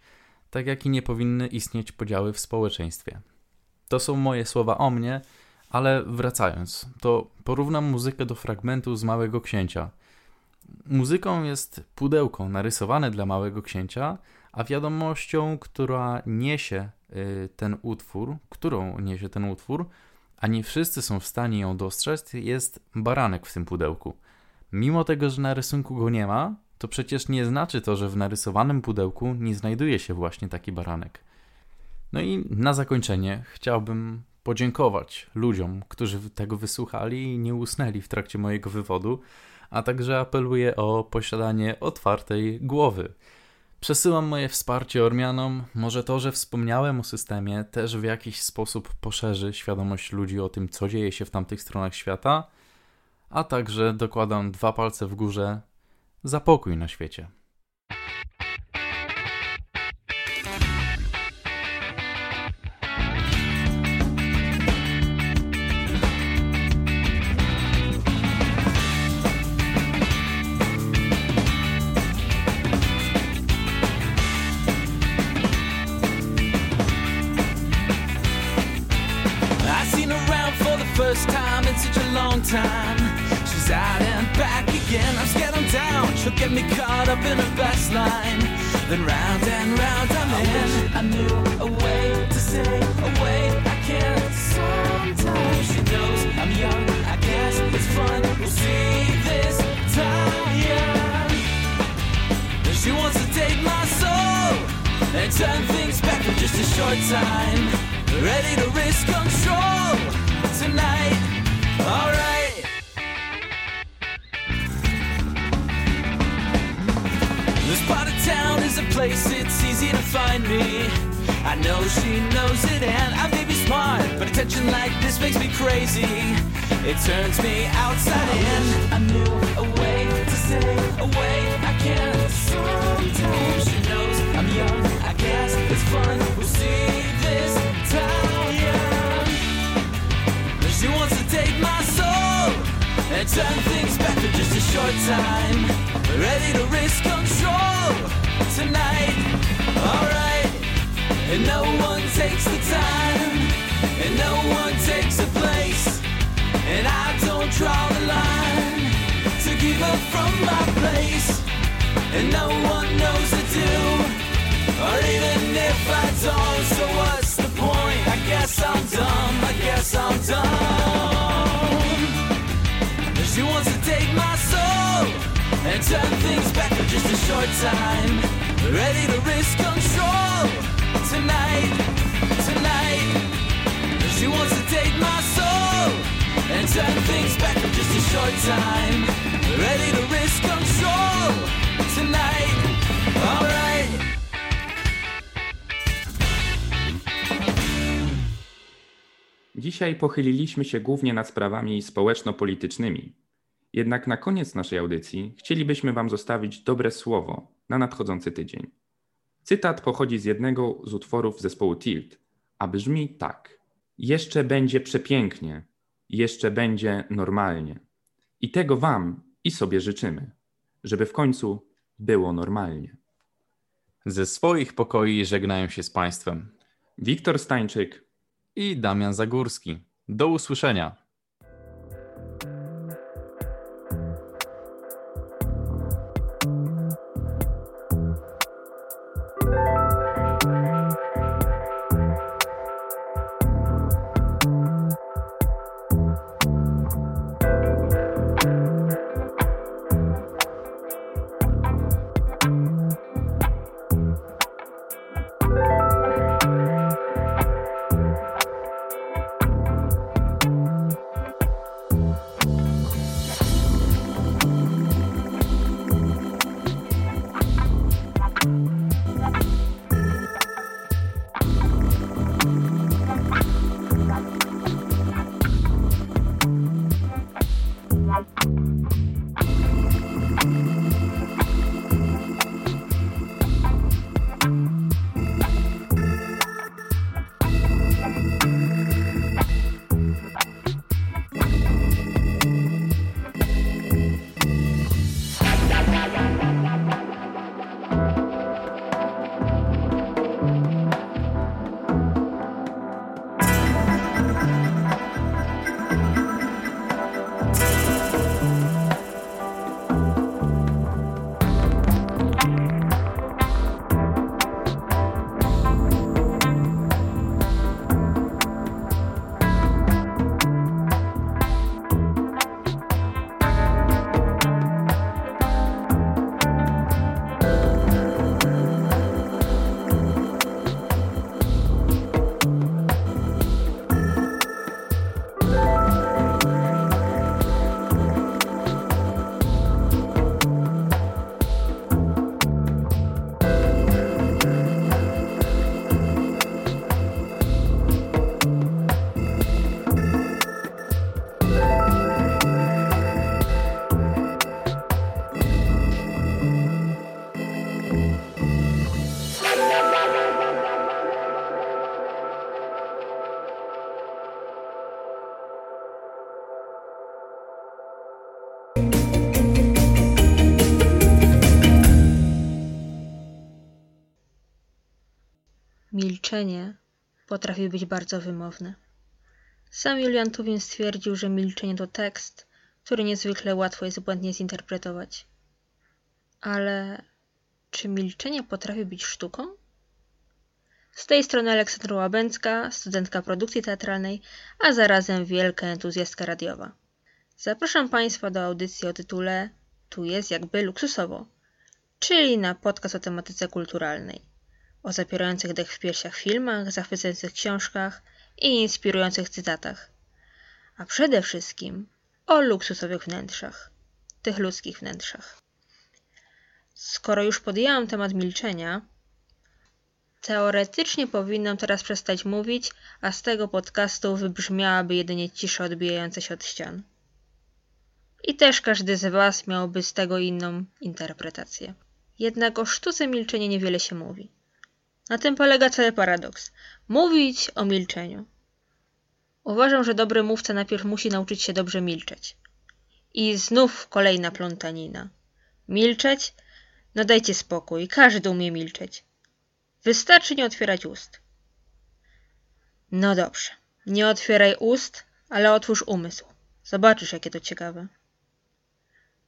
tak jak i nie powinny istnieć podziały w społeczeństwie. To są moje słowa o mnie, ale wracając, to porównam muzykę do fragmentu z Małego Księcia. Muzyką jest pudełko narysowane dla Małego Księcia, a wiadomością, która niesie y, ten utwór, którą niesie ten utwór, a nie wszyscy są w stanie ją dostrzec, jest baranek w tym pudełku. Mimo tego, że na rysunku go nie ma, to przecież nie znaczy to, że w narysowanym pudełku nie znajduje się właśnie taki baranek. No i na zakończenie chciałbym podziękować ludziom, którzy tego wysłuchali i nie usnęli w trakcie mojego wywodu, a także apeluję o posiadanie otwartej głowy. Przesyłam moje wsparcie Ormianom. Może to, że wspomniałem o systemie, też w jakiś sposób poszerzy świadomość ludzi o tym, co dzieje się w tamtych stronach świata, a także dokładam dwa palce w górze za pokój na świecie. Dzisiaj pochyliliśmy się głównie nad sprawami społeczno-politycznymi. Jednak na koniec naszej audycji chcielibyśmy Wam zostawić dobre słowo na nadchodzący tydzień. Cytat pochodzi z jednego z utworów zespołu Tilt, a brzmi tak: Jeszcze będzie przepięknie, jeszcze będzie normalnie. I tego Wam i sobie życzymy, żeby w końcu było normalnie. Ze swoich pokoi żegnają się z Państwem Wiktor Stańczyk i Damian Zagórski. Do usłyszenia. Potrafi być bardzo wymowne. Sam Julian Tuwim stwierdził, że milczenie to tekst, który niezwykle łatwo jest błędnie zinterpretować. Ale czy milczenie potrafi być sztuką? Z tej strony Aleksandra Łabęcka, studentka produkcji teatralnej, a zarazem wielka entuzjastka radiowa. Zapraszam Państwa do audycji o tytule Tu jest jakby luksusowo, czyli na podcast o tematyce kulturalnej, o zapierających dech w piersiach filmach, zachwycających książkach i inspirujących cytatach, a przede wszystkim o luksusowych wnętrzach, tych ludzkich wnętrzach. Skoro już podjęłam temat milczenia, teoretycznie powinnam teraz przestać mówić, a z tego podcastu wybrzmiałaby jedynie cisza odbijająca się od ścian. I też każdy z Was miałby z tego inną interpretację. Jednak o sztuce milczenia niewiele się mówi. Na tym polega cały paradoks. Mówić o milczeniu. Uważam, że dobry mówca najpierw musi nauczyć się dobrze milczeć. I znów kolejna plątanina. Milczeć? No dajcie spokój, każdy umie milczeć. Wystarczy nie otwierać ust. No dobrze, nie otwieraj ust, ale otwórz umysł. Zobaczysz, jakie to ciekawe.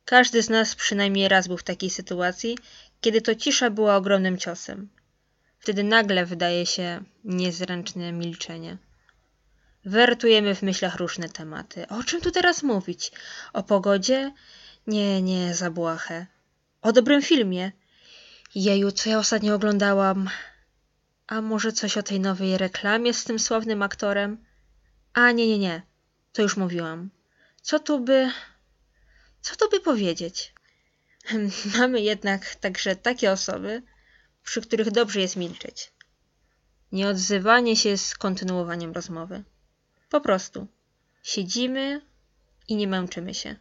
Każdy z nas przynajmniej raz był w takiej sytuacji, kiedy to cisza była ogromnym ciosem. Wtedy nagle wydaje się niezręczne milczenie. Wertujemy w myślach różne tematy. O czym tu teraz mówić? O pogodzie? Nie, nie, za błahe. O dobrym filmie? Jeju, co ja ostatnio oglądałam? A może coś o tej nowej reklamie z tym sławnym aktorem? A nie, nie, nie. To już mówiłam. Co tu by... Co tu by powiedzieć? Mamy jednak także takie osoby, przy których dobrze jest milczeć. Nieodzywanie się z kontynuowaniem rozmowy. Po prostu. Siedzimy i nie męczymy się.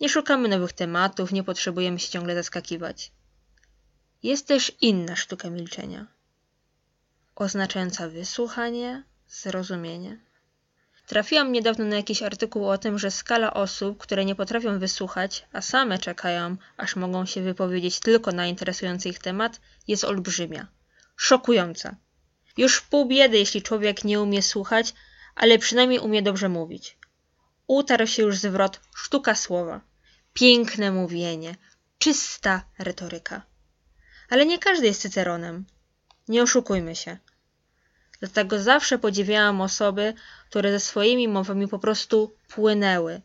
Nie szukamy nowych tematów, nie potrzebujemy się ciągle zaskakiwać. Jest też inna sztuka milczenia, oznaczająca wysłuchanie, zrozumienie. Trafiłam niedawno na jakiś artykuł o tym, że skala osób, które nie potrafią wysłuchać, a same czekają, aż mogą się wypowiedzieć tylko na interesujący ich temat, jest olbrzymia. Szokująca. Już pół biedy, jeśli człowiek nie umie słuchać, ale przynajmniej umie dobrze mówić. Utarł się już zwrot sztuka słowa. Piękne mówienie, czysta retoryka. Ale nie każdy jest cyceronem. Nie oszukujmy się. Dlatego zawsze podziwiałam osoby, które ze swoimi mowami po prostu płynęły.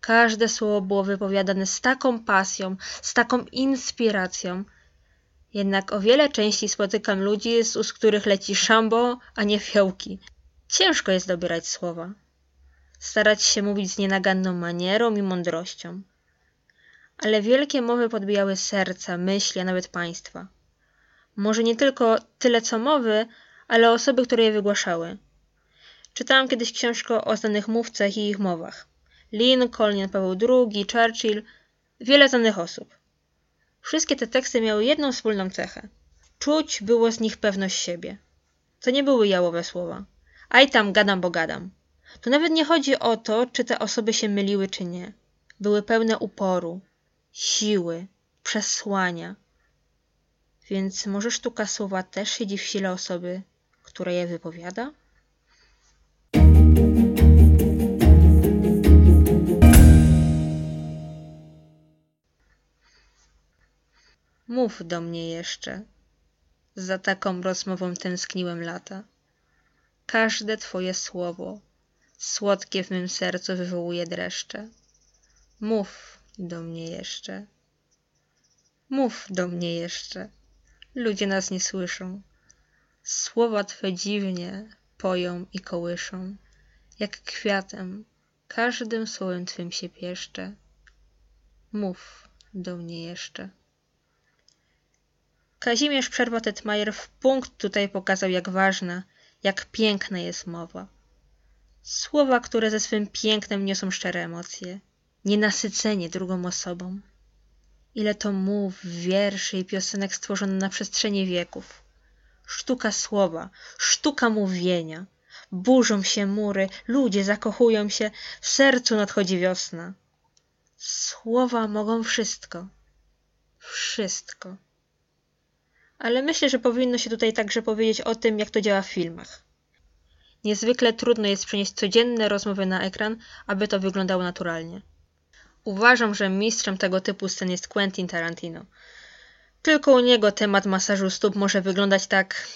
Każde słowo było wypowiadane z taką pasją, z taką inspiracją. Jednak o wiele częściej spotykam ludzi, z ust których leci szambo, a nie fiołki. Ciężko jest dobierać słowa. Starać się mówić z nienaganną manierą i mądrością. Ale wielkie mowy podbijały serca, myśli, a nawet państwa. Może nie tylko tyle co mowy, ale osoby, które je wygłaszały. Czytałam kiedyś książkę o znanych mówcach i ich mowach. Lincoln, Jan Paweł II, Churchill, wiele znanych osób. Wszystkie te teksty miały jedną wspólną cechę. Czuć było z nich pewność siebie. To nie były jałowe słowa. Aj tam gadam, bo gadam. Tu nawet nie chodzi o to, czy te osoby się myliły, czy nie. Były pełne uporu, siły, przesłania. Więc może sztuka słowa też siedzi w sile osoby, która je wypowiada? Mów do mnie jeszcze. Za taką rozmową tęskniłem lata. Każde twoje słowo, słodkie w mym sercu wywołuje dreszcze. Mów do mnie jeszcze. Mów do mnie jeszcze. Ludzie nas nie słyszą. Słowa twe dziwnie poją i kołyszą, jak kwiatem, każdym słowem twym się pieszczę. Mów do mnie jeszcze. Kazimierz Przerwa-Tetmajer w punkt tutaj pokazał, jak ważna, jak piękna jest mowa. Słowa, które ze swym pięknem niosą szczere emocje, nienasycenie drugą osobą. Ile to mów, wierszy i piosenek stworzono na przestrzeni wieków. Sztuka słowa, sztuka mówienia. Burzą się mury, ludzie zakochują się, w sercu nadchodzi wiosna. Słowa mogą wszystko. Wszystko. ale myślę, że powinno się tutaj także powiedzieć o tym, jak to działa w filmach. Niezwykle trudno jest przenieść codzienne rozmowy na ekran, aby to wyglądało naturalnie. Uważam, że mistrzem tego typu scen jest Quentin Tarantino. Tylko u niego temat masażu stóp może wyglądać tak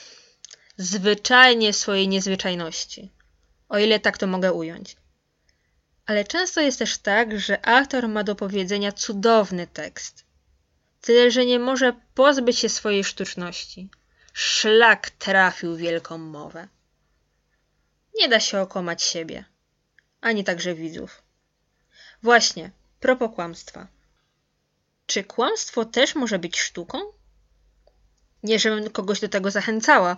zwyczajnie w swojej niezwyczajności. O ile tak to mogę ująć. Ale często jest też tak, że aktor ma do powiedzenia cudowny tekst. Tyle, że nie może pozbyć się swojej sztuczności. Szlak trafił wielką mowę. Nie da się okłamać siebie, ani także widzów. Właśnie, propos kłamstwa. Czy kłamstwo też może być sztuką? Nie, żebym kogoś do tego zachęcała,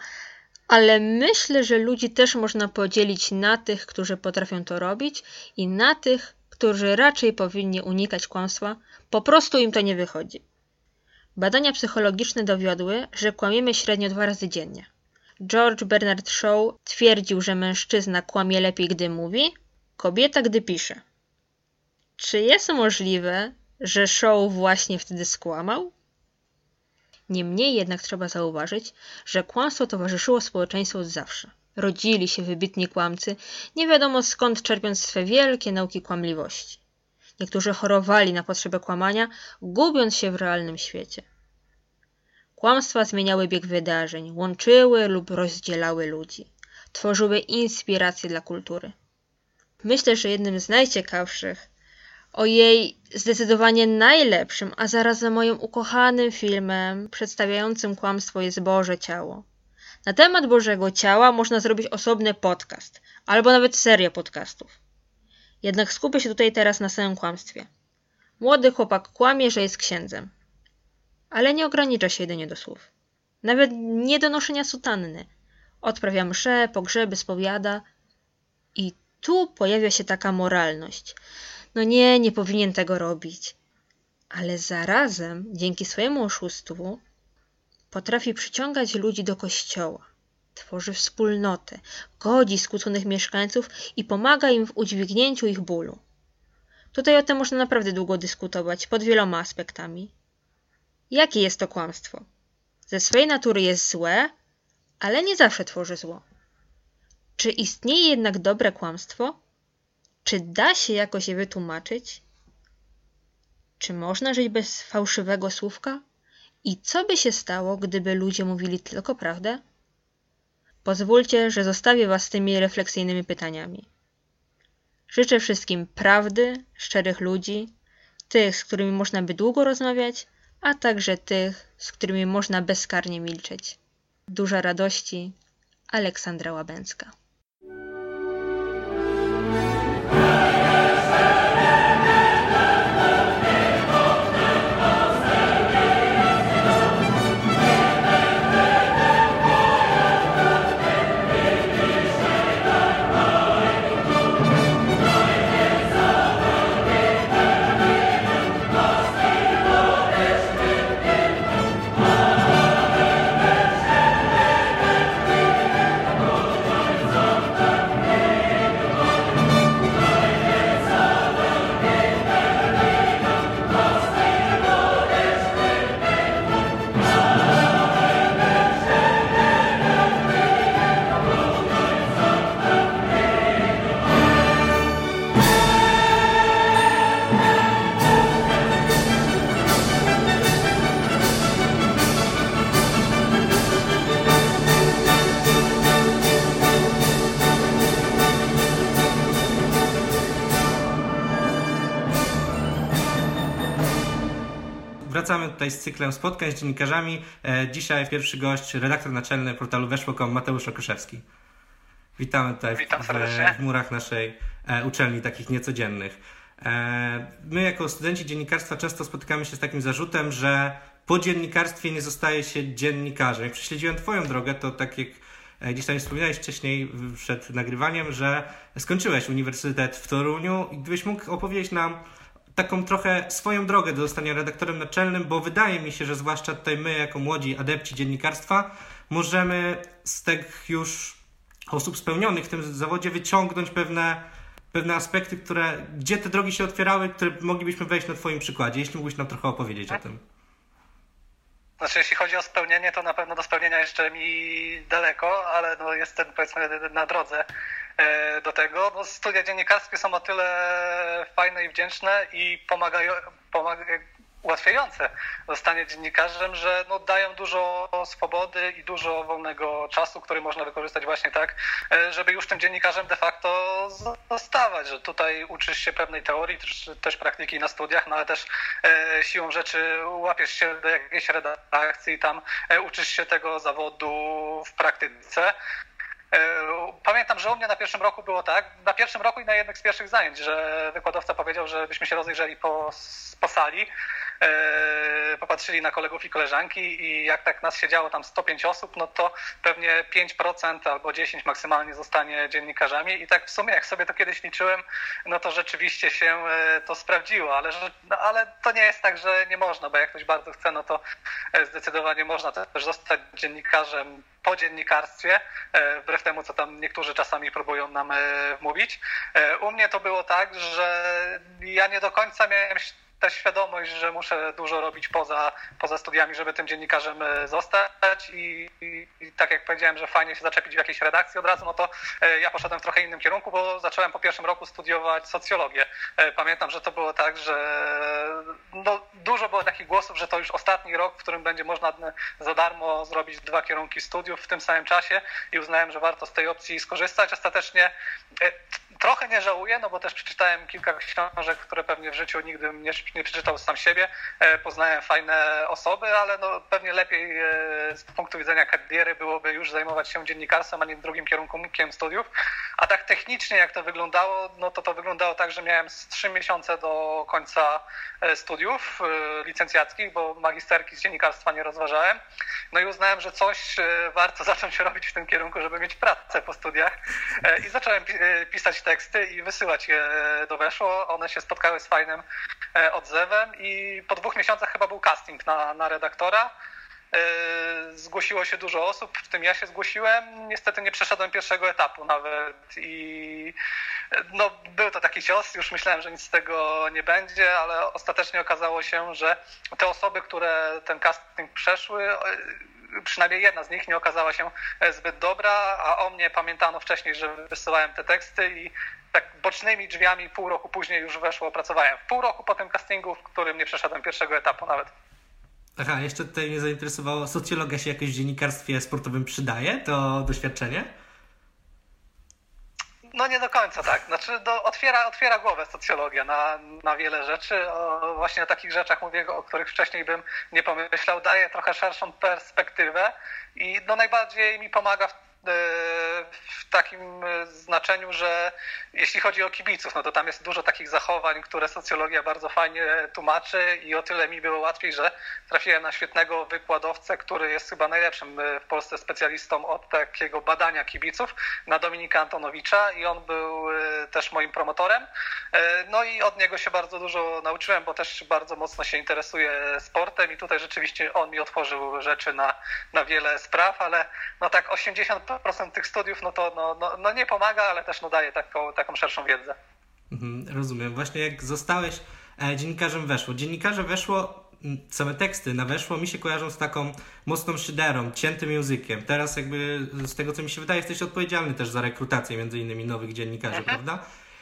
ale myślę, że ludzi też można podzielić na tych, którzy potrafią to robić i na tych, którzy raczej powinni unikać kłamstwa, po prostu im to nie wychodzi. Badania psychologiczne dowiodły, że kłamiemy średnio dwa razy dziennie. George Bernard Shaw twierdził, że mężczyzna kłamie lepiej, gdy mówi, kobieta, gdy pisze. Czy jest możliwe, że Shaw właśnie wtedy skłamał? Niemniej jednak trzeba zauważyć, że kłamstwo towarzyszyło społeczeństwu od zawsze. Rodzili się wybitni kłamcy, nie wiadomo skąd czerpiąc swe wielkie nauki kłamliwości. Niektórzy chorowali na potrzebę kłamania, gubiąc się w realnym świecie. Kłamstwa zmieniały bieg wydarzeń, łączyły lub rozdzielały ludzi, tworzyły inspiracje dla kultury. Myślę, że jednym z najciekawszych, o jej zdecydowanie najlepszym, a zarazem moim ukochanym filmem przedstawiającym kłamstwo jest Boże Ciało. Na temat Bożego Ciała można zrobić osobny podcast, albo nawet serię podcastów. Jednak skupię się tutaj teraz na samym kłamstwie. Młody chłopak kłamie, że jest księdzem. Ale nie ogranicza się jedynie do słów. Nawet nie do noszenia sutanny. Odprawia msze, pogrzeby, spowiada. I tu pojawia się taka moralność. No nie, nie powinien tego robić. Ale zarazem, dzięki swojemu oszustwu, potrafi przyciągać ludzi do kościoła. Tworzy wspólnotę, godzi skłóconych mieszkańców i pomaga im w udźwignięciu ich bólu. Tutaj o tym można naprawdę długo dyskutować, pod wieloma aspektami. Jakie jest to kłamstwo? Ze swojej natury jest złe, ale nie zawsze tworzy zło. Czy istnieje jednak dobre kłamstwo? Czy da się jakoś je wytłumaczyć? Czy można żyć bez fałszywego słówka? I co by się stało, gdyby ludzie mówili tylko prawdę? Pozwólcie, że zostawię Was z tymi refleksyjnymi pytaniami. Życzę wszystkim prawdy, szczerych ludzi, tych, z którymi można by długo rozmawiać, a także tych, z którymi można bezkarnie milczeć. Duża radości, Aleksandra Łabęcka. Tutaj z cyklem spotkań z dziennikarzami. E, Dzisiaj pierwszy gość, redaktor naczelny portalu Weszło.com, Mateusz Okuszewski. Witamy tutaj w, Witam w, w murach naszej e, uczelni, takich niecodziennych. E, My jako studenci dziennikarstwa często spotykamy się z takim zarzutem, że po dziennikarstwie nie zostaje się dziennikarzem. Jak prześledziłem Twoją drogę, to tak jak gdzieś tam wspominałeś wcześniej przed nagrywaniem, że skończyłeś Uniwersytet w Toruniu i gdybyś mógł opowiedzieć nam taką trochę swoją drogę do zostania redaktorem naczelnym, bo wydaje mi się, że zwłaszcza tutaj my, jako młodzi adepci dziennikarstwa, możemy z tych już osób spełnionych w tym zawodzie wyciągnąć pewne, pewne aspekty, które, gdzie te drogi się otwierały, które moglibyśmy wejść na Twoim przykładzie, jeśli mógłbyś nam trochę opowiedzieć o tym. Znaczy, jeśli chodzi o spełnienie, to na pewno do spełnienia jeszcze mi daleko, ale no jestem powiedzmy na drodze do tego. No, studia dziennikarskie są o tyle fajne i wdzięczne i pomagają, pomaga, ułatwiające zostanie dziennikarzem, że no, dają dużo swobody i dużo wolnego czasu, który można wykorzystać właśnie tak, e, żeby już tym dziennikarzem de facto zostawać, że tutaj uczysz się pewnej teorii, też, też praktyki na studiach, no ale też e, siłą rzeczy łapiesz się do jakiejś redakcji tam e, uczysz się tego zawodu w praktyce. E, Pamiętam, że u mnie na pierwszym roku było tak, na pierwszym roku i na jednych z pierwszych zajęć, że wykładowca powiedział, żebyśmy się rozejrzeli po, po sali, e, popatrzyli na kolegów i koleżanki i jak tak nas siedziało tam 105 osób, no to pewnie 5% albo 10% maksymalnie zostanie dziennikarzami. I tak w sumie jak sobie to kiedyś liczyłem, no to rzeczywiście się e, to sprawdziło, ale, no, ale to nie jest tak, że nie można, bo jak ktoś bardzo chce, no to zdecydowanie można też zostać dziennikarzem po dziennikarstwie, e, wbrew temu, co tam niektórzy czasami próbują nam e, wmówić. E, U mnie to było tak, że ja nie do końca miałem też świadomość, że muszę dużo robić poza, poza studiami, żeby tym dziennikarzem e, zostać i, i, i tak jak powiedziałem, że fajnie się zaczepić w jakiejś redakcji od razu, no to e, ja poszedłem w trochę innym kierunku, bo zacząłem po pierwszym roku studiować socjologię. E, Pamiętam, że to było tak, że no, dużo było takich głosów, że to już ostatni rok, w którym będzie można za darmo zrobić dwa kierunki studiów w tym samym czasie i uznałem, że warto z tej opcji skorzystać. Ostatecznie trochę nie żałuję, no bo też przeczytałem kilka książek, które pewnie w życiu nigdy bym nie, przeczytał sam siebie. E, Poznałem fajne osoby, ale no pewnie lepiej e, z punktu widzenia kariery byłoby już zajmować się dziennikarstwem, a nie drugim kierunkiem studiów. A tak technicznie jak to wyglądało, no to to wyglądało tak, że miałem trzy miesiące do końca e, studiów licencjackich, bo magisterki z dziennikarstwa nie rozważałem. No i uznałem, że coś warto zacząć robić w tym kierunku, żeby mieć pracę po studiach. I zacząłem pi- pisać teksty i wysyłać je do Weszło. One się spotkały z fajnym odzewem i po dwóch miesiącach chyba był casting na, na redaktora. E, Zgłosiło się dużo osób, w tym ja się zgłosiłem. Niestety nie przeszedłem pierwszego etapu nawet i no, był to taki cios. Już myślałem, że nic z tego nie będzie, ale ostatecznie okazało się, że te osoby, które ten casting przeszły, e, przynajmniej jedna z nich nie okazała się zbyt dobra, a o mnie pamiętano wcześniej, że wysyłałem te teksty i tak bocznymi drzwiami pół roku później już weszło, pracowałem. W pół roku po tym castingu, w którym nie przeszedłem pierwszego etapu nawet. Aha, jeszcze tutaj mnie zainteresowało, socjologia się jakoś w dziennikarstwie sportowym przydaje, to doświadczenie? No nie do końca tak. Znaczy do, otwiera, otwiera głowę socjologia na, na wiele rzeczy. O, właśnie o takich rzeczach mówię, o których wcześniej bym nie pomyślał. Daje trochę szerszą perspektywę i no najbardziej mi pomaga w, w takim e, znaczeniu, że jeśli chodzi o kibiców, no to tam jest dużo takich zachowań, które socjologia bardzo fajnie tłumaczy i o tyle mi było łatwiej, że trafiłem na świetnego wykładowcę, który jest chyba najlepszym e, w Polsce specjalistą od takiego badania kibiców, na Dominika Antonowicza i on był też moim promotorem. No i od niego się bardzo dużo nauczyłem, bo też bardzo mocno się interesuje sportem i tutaj rzeczywiście on mi otworzył rzeczy na, na wiele spraw, ale no tak 80% tych studiów no to no, no, no nie pomaga, ale też no daje taką, taką szerszą wiedzę. Mhm, rozumiem. Właśnie jak zostałeś e, dziennikarzem weszło. Dziennikarze weszło, same teksty na weszło mi się kojarzą z taką mocną szyderą, ciętym językiem. Teraz jakby z tego co mi się wydaje jesteś odpowiedzialny też za rekrutację między innymi nowych dziennikarzy, prawda? No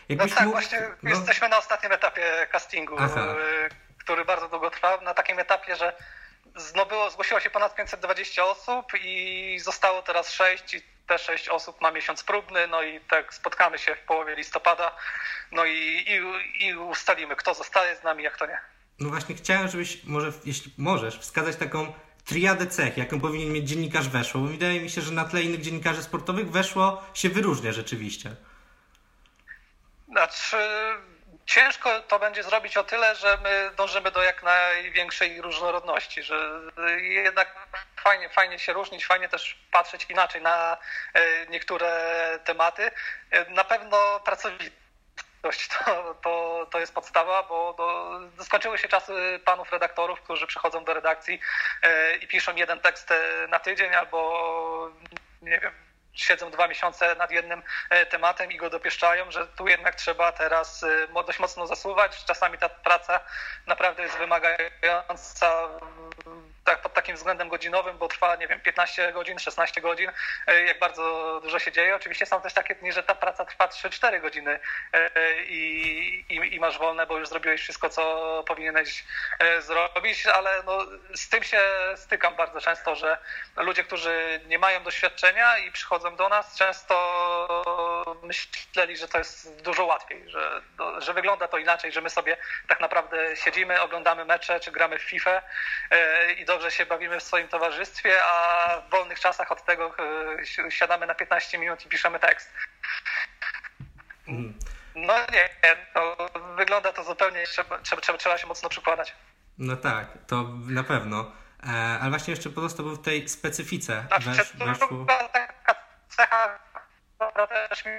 Jakbyś tak, mógł- właśnie no. jesteśmy na ostatnim etapie castingu, Aha. y, który bardzo długo trwał. Na takim etapie, że no było, zgłosiło się ponad 520 osób i zostało teraz 6 i te 6 osób ma miesiąc próbny, no i tak spotkamy się w połowie listopada, no i, i, i ustalimy, kto zostaje z nami, jak to nie. No właśnie chciałem, żebyś może, jeśli możesz, wskazać taką triadę cech, jaką powinien mieć dziennikarz weszło, bo wydaje mi się, że na tle innych dziennikarzy sportowych weszło się wyróżnia rzeczywiście. Znaczy, ciężko to będzie zrobić o tyle, że my dążymy do jak największej różnorodności, że jednak fajnie, fajnie się różnić, fajnie też patrzeć inaczej na e, niektóre tematy. E, Na pewno pracowitość to, to, to jest podstawa, bo do, skończyły się czasy panów redaktorów, którzy przychodzą do redakcji e, i piszą jeden tekst na tydzień albo nie wiem, siedzą dwa miesiące nad jednym e, tematem i go dopieszczają, że tu jednak trzeba teraz e, dość mocno zasuwać. Czasami ta praca naprawdę jest wymagająca tak, pod takim względem godzinowym, bo trwa, nie wiem, 15 godzin, 16 godzin, e, jak bardzo dużo się dzieje. Oczywiście są też takie dni, że ta praca trwa 3-4 godziny e, i, i, i masz wolne, bo już zrobiłeś wszystko, co powinieneś e, zrobić, ale no, z tym się stykam bardzo często, że ludzie, którzy nie mają doświadczenia i przychodzą do nas, często myśleli, że to jest dużo łatwiej, że, no, że wygląda to inaczej, że my sobie tak naprawdę siedzimy, oglądamy mecze czy gramy w FIFA i dobrze się bawimy w swoim towarzystwie, a w wolnych czasach od tego e, si- siadamy na 15 minut i piszemy tekst. No nie, to wygląda to zupełnie, trzeba, trzeba, trzeba, się mocno przykładać. No tak, to na pewno. E, ale właśnie jeszcze pozostał w tej specyfice Znaczy, wesz, weszło. taka cecha, która też mi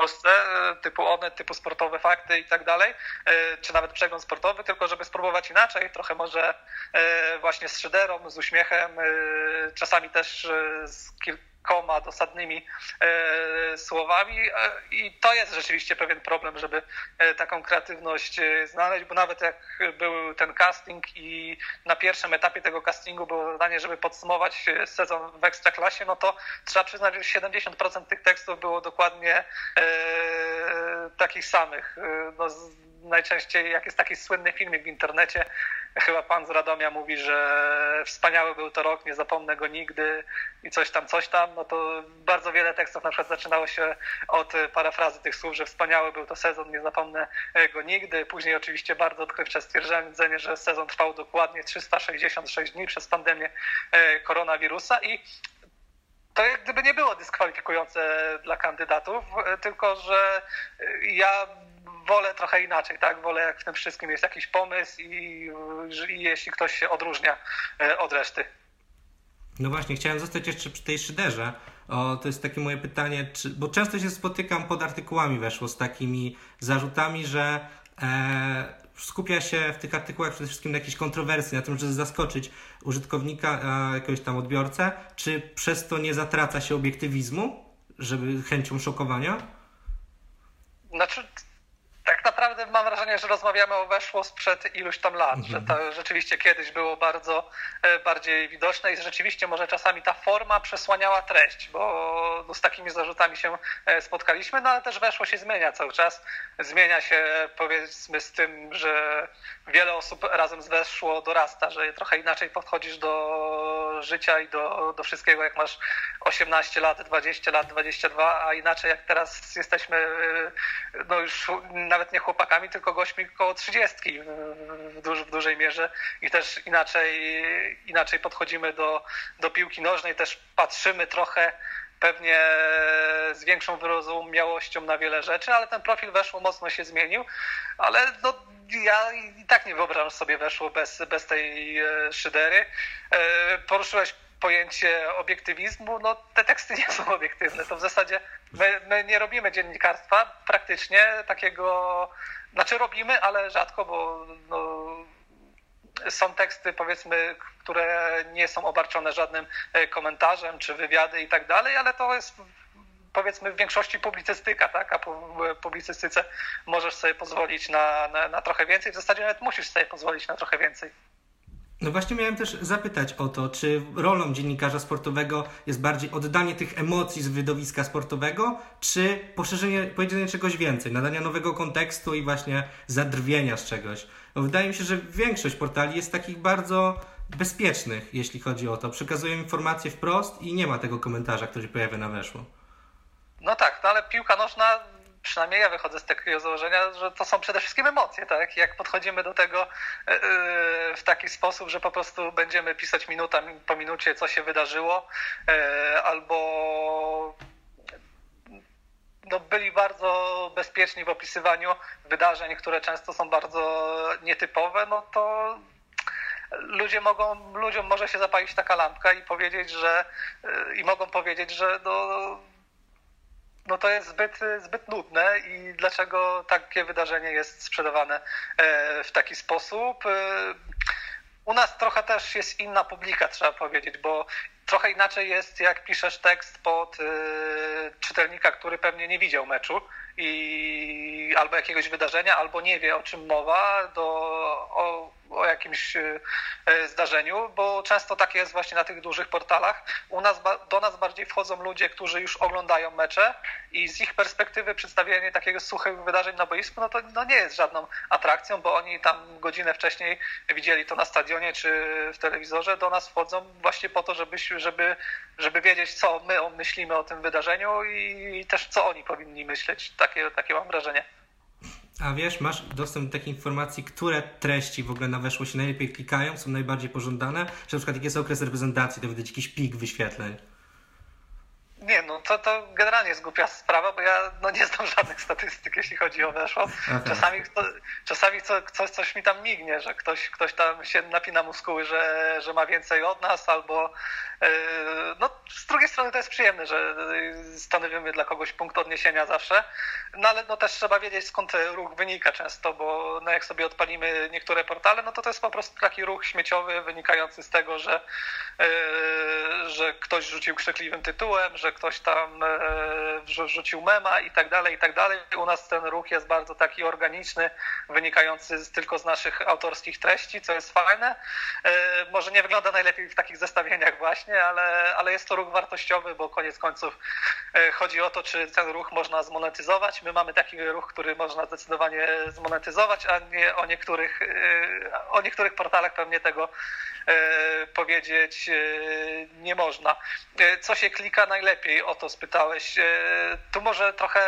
Polsce, e, typu one, typu sportowe fakty i tak dalej, e, czy nawet przegląd sportowy, tylko żeby spróbować inaczej, trochę może e, właśnie z szyderą, z uśmiechem, czasami też z kilkoma dosadnymi e, słowami e, i to jest rzeczywiście pewien problem, żeby e, taką kreatywność znaleźć, bo nawet jak był ten casting i na pierwszym etapie tego castingu było zadanie, żeby podsumować sezon w Ekstraklasie, no to trzeba przyznać, że 70% tych tekstów było dokładnie takich samych. No, najczęściej jak jest taki słynny filmik w internecie, chyba pan z Radomia mówi, że wspaniały był to rok, nie zapomnę go nigdy i coś tam, coś tam, no to bardzo wiele tekstów na przykład zaczynało się od parafrazy tych słów, że wspaniały był to sezon, nie zapomnę go nigdy. Później oczywiście bardzo odkrywcze stwierdzenie, że sezon trwał dokładnie 366 dni przez pandemię e, koronawirusa i to jak gdyby nie było dyskwalifikujące dla kandydatów, e, tylko że e, ja wolę trochę inaczej, tak? Wolę jak w tym wszystkim jest jakiś pomysł i, i jeśli ktoś się odróżnia e, od reszty. No właśnie, chciałem zostać jeszcze przy tej szyderze. O, to jest takie moje pytanie, czy, bo często się spotykam pod artykułami weszło z takimi zarzutami, że e, skupia się w tych artykułach przede wszystkim na jakiejś kontrowersji, na tym, żeby zaskoczyć użytkownika, e, jakiegoś tam odbiorcę. Czy przez to nie zatraca się obiektywizmu, żeby chęcią szokowania? Znaczy, tak naprawdę mam wrażenie, że rozmawiamy o weszło sprzed iluś tam lat, że to rzeczywiście kiedyś było bardzo e, bardziej widoczne i rzeczywiście może czasami ta forma przesłaniała treść, bo no, z takimi zarzutami się e, spotkaliśmy, no ale też weszło się zmienia cały czas. Zmienia się powiedzmy z tym, że wiele osób razem z weszło dorasta, że trochę inaczej podchodzisz do życia i do, do wszystkiego, jak masz 18 lat, 20 lat, 22, a inaczej jak teraz jesteśmy e, no już nawet nie chłopakami, tylko gośćmi koło 30 w, w, duż, w dużej mierze. I też inaczej, inaczej podchodzimy do, do piłki nożnej, też patrzymy trochę pewnie z większą wyrozumiałością na wiele rzeczy, ale ten profil weszło mocno się zmienił, ale no, ja i tak nie wyobrażam sobie weszło bez, bez tej e, szydery. E, Poruszyłeś pojęcie obiektywizmu, no te teksty nie są obiektywne. To w zasadzie my, my nie robimy dziennikarstwa praktycznie takiego, znaczy robimy, ale rzadko, bo no, są teksty powiedzmy, które nie są obarczone żadnym e, komentarzem czy wywiady i tak dalej, ale to jest powiedzmy w większości publicystyka, tak? A po publicystyce możesz sobie pozwolić na, na, na trochę więcej, w zasadzie nawet musisz sobie pozwolić na trochę więcej. No właśnie miałem też zapytać o to, czy rolą dziennikarza sportowego jest bardziej oddanie tych emocji z wydowiska sportowego, czy poszerzenie, powiedzenie czegoś więcej, nadania nowego kontekstu i właśnie zadrwienia z czegoś. Bo wydaje mi się, że większość portali jest takich bardzo bezpiecznych, jeśli chodzi o to. Przekazują informacje wprost i nie ma tego komentarza, który się pojawia na weszło. No tak, no ale piłka nożna, przynajmniej ja wychodzę z takiego założenia, że to są przede wszystkim emocje, tak? Jak podchodzimy do tego e, e, w taki sposób, że po prostu będziemy pisać minuta po minucie, co się wydarzyło, e, albo no, byli bardzo bezpieczni w opisywaniu wydarzeń, które często są bardzo nietypowe, no to ludzie mogą, ludziom może się zapalić taka lampka i powiedzieć, że i mogą powiedzieć, że no, no to jest zbyt, zbyt nudne i dlaczego takie wydarzenie jest sprzedawane e, w taki sposób. E, U nas trochę też jest inna publika, trzeba powiedzieć, bo trochę inaczej jest, jak piszesz tekst pod e, czytelnika, który pewnie nie widział meczu i albo jakiegoś wydarzenia, albo nie wie o czym mowa, do, o, o jakimś e, e, zdarzeniu, bo często tak jest właśnie na tych dużych portalach. U nas, do nas bardziej wchodzą ludzie, którzy już oglądają mecze i z ich perspektywy przedstawienie takiego suchych wydarzeń na boisku, no to no nie jest żadną atrakcją, bo oni tam godzinę wcześniej widzieli to na stadionie czy w telewizorze, do nas wchodzą właśnie po to, żeby, żeby, żeby wiedzieć, co my myślimy o tym wydarzeniu i też co oni powinni myśleć. Takie, takie mam wrażenie. A wiesz, masz dostęp do takich informacji, które treści w ogóle na weszło się najlepiej klikają, są najbardziej pożądane? Czy na przykład jak jest okres reprezentacji, to widać jakiś pik wyświetleń? Nie, no to, to generalnie jest głupia sprawa, bo ja no, nie znam żadnych statystyk, jeśli chodzi o weszło. Aha. Czasami, czasami co, coś, coś mi tam mignie, że ktoś, ktoś tam się napina muskuły, że, że ma więcej od nas, albo no z drugiej strony to jest przyjemne, że stanowimy dla kogoś punkt odniesienia zawsze, no ale no też trzeba wiedzieć skąd ruch wynika często, bo no, jak sobie odpalimy niektóre portale, no to to jest po prostu taki ruch śmieciowy wynikający z tego, że, yy, że ktoś rzucił krzykliwym tytułem, że ktoś tam e, wrzucił mema i tak dalej, i tak dalej. U nas ten ruch jest bardzo taki organiczny, wynikający tylko z naszych autorskich treści, co jest fajne. E, Może nie wygląda najlepiej w takich zestawieniach właśnie, ale, ale jest to ruch wartościowy, bo koniec końców e, chodzi o to, czy ten ruch można zmonetyzować. My mamy taki ruch, który można zdecydowanie zmonetyzować, a nie o niektórych, e, o niektórych portalach pewnie tego e, powiedzieć nie można. Co się klika najlepiej? O to spytałeś. Tu może trochę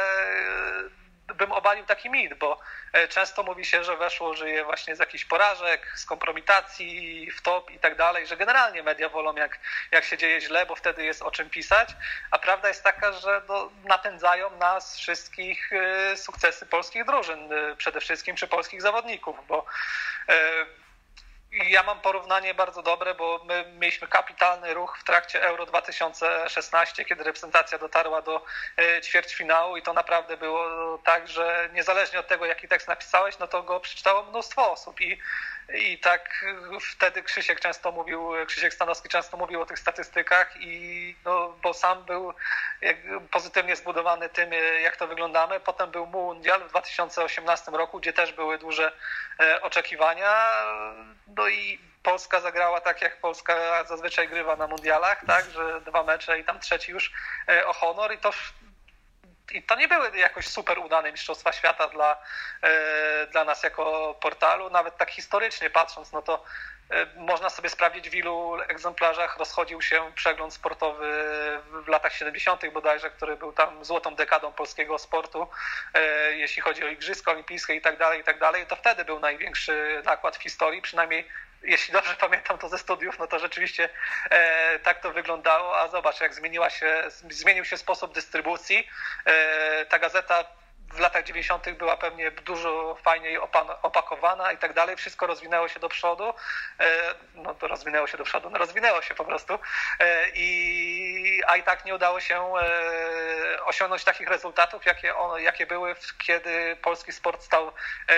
bym obalił taki mit, bo e, często mówi się, że weszło żyje właśnie z jakichś porażek, z kompromitacji, w top i tak dalej, że generalnie media wolą jak, jak się dzieje źle, bo wtedy jest o czym pisać, a prawda jest taka, że no, napędzają nas wszystkich e, sukcesy polskich drużyn, e, przede wszystkim czy polskich zawodników, bo ja mam porównanie bardzo dobre, bo my mieliśmy kapitalny ruch w trakcie Euro 2016, kiedy reprezentacja dotarła do e, ćwierćfinału i to naprawdę było tak, że niezależnie od tego, jaki tekst napisałeś, no to go przeczytało mnóstwo osób i i tak wtedy Krzysiek często mówił, Krzysiek Stanowski często mówił o tych statystykach i no, bo sam był pozytywnie zbudowany tym, jak to wyglądamy. Potem był Mundial w 2018 roku, gdzie też były duże e, oczekiwania. No i Polska zagrała tak, jak Polska zazwyczaj grywa na mundialach, tak, że dwa mecze i tam trzeci już e, o honor i to i to nie były jakoś super udane Mistrzostwa Świata dla, e, dla nas jako portalu. Nawet tak historycznie patrząc, no to e, można sobie sprawdzić, w ilu egzemplarzach rozchodził się przegląd sportowy w latach 70. bodajże, który był tam złotą dekadą polskiego sportu, e, jeśli chodzi o Igrzyska Olimpijskie i tak dalej, i tak dalej. To wtedy był największy nakład w historii, przynajmniej jeśli dobrze pamiętam to ze studiów, no to rzeczywiście e, tak to wyglądało, a zobacz, jak zmieniła się, zmienił się sposób dystrybucji. E, ta gazeta w latach 90. była pewnie dużo fajniej opakowana i tak dalej. Wszystko rozwinęło się do przodu. E, no to rozwinęło się do przodu, no rozwinęło się po prostu. E, i, a i tak nie udało się e, osiągnąć takich rezultatów, jakie, jakie były, kiedy polski sport stał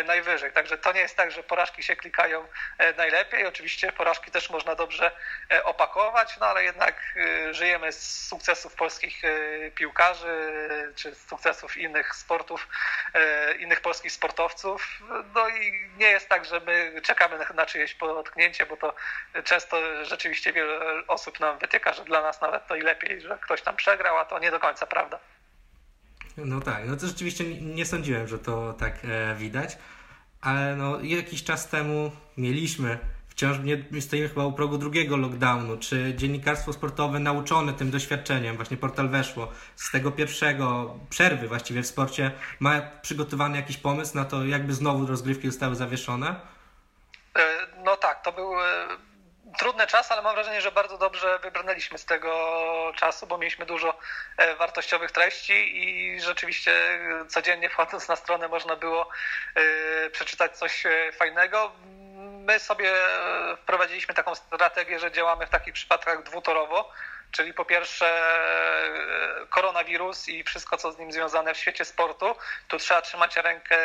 najwyżej. Także to nie jest tak, że porażki się klikają najlepiej. Oczywiście porażki też można dobrze opakować, no ale jednak żyjemy z sukcesów polskich piłkarzy, czy z sukcesów innych sportów, e, innych polskich sportowców. No i nie jest tak, że my czekamy na, czyjeś potknięcie, bo to często rzeczywiście wiele osób nam wytyka, że dla nas nawet to i lepiej, że ktoś tam przegrał, a to nie do końca prawda. No tak, no to rzeczywiście nie, nie sądziłem, że to tak e, widać, ale no jakiś czas temu mieliśmy, wciąż nie stoimy chyba u progu drugiego lockdownu, czy dziennikarstwo sportowe nauczone tym doświadczeniem, właśnie portal weszło, z tego pierwszego przerwy właściwie w sporcie, ma przygotowany jakiś pomysł na to, jakby znowu rozgrywki zostały zawieszone? E, No tak, to był e, trudny czas, ale mam wrażenie, że bardzo dobrze wybrnęliśmy z tego czasu, bo mieliśmy dużo e, wartościowych treści i rzeczywiście codziennie wchodząc na stronę można było przeczytać coś fajnego. My sobie wprowadziliśmy taką strategię, że działamy w takich przypadkach dwutorowo, Czyli po pierwsze e, koronawirus i wszystko, co z nim związane w świecie sportu. Tu trzeba trzymać rękę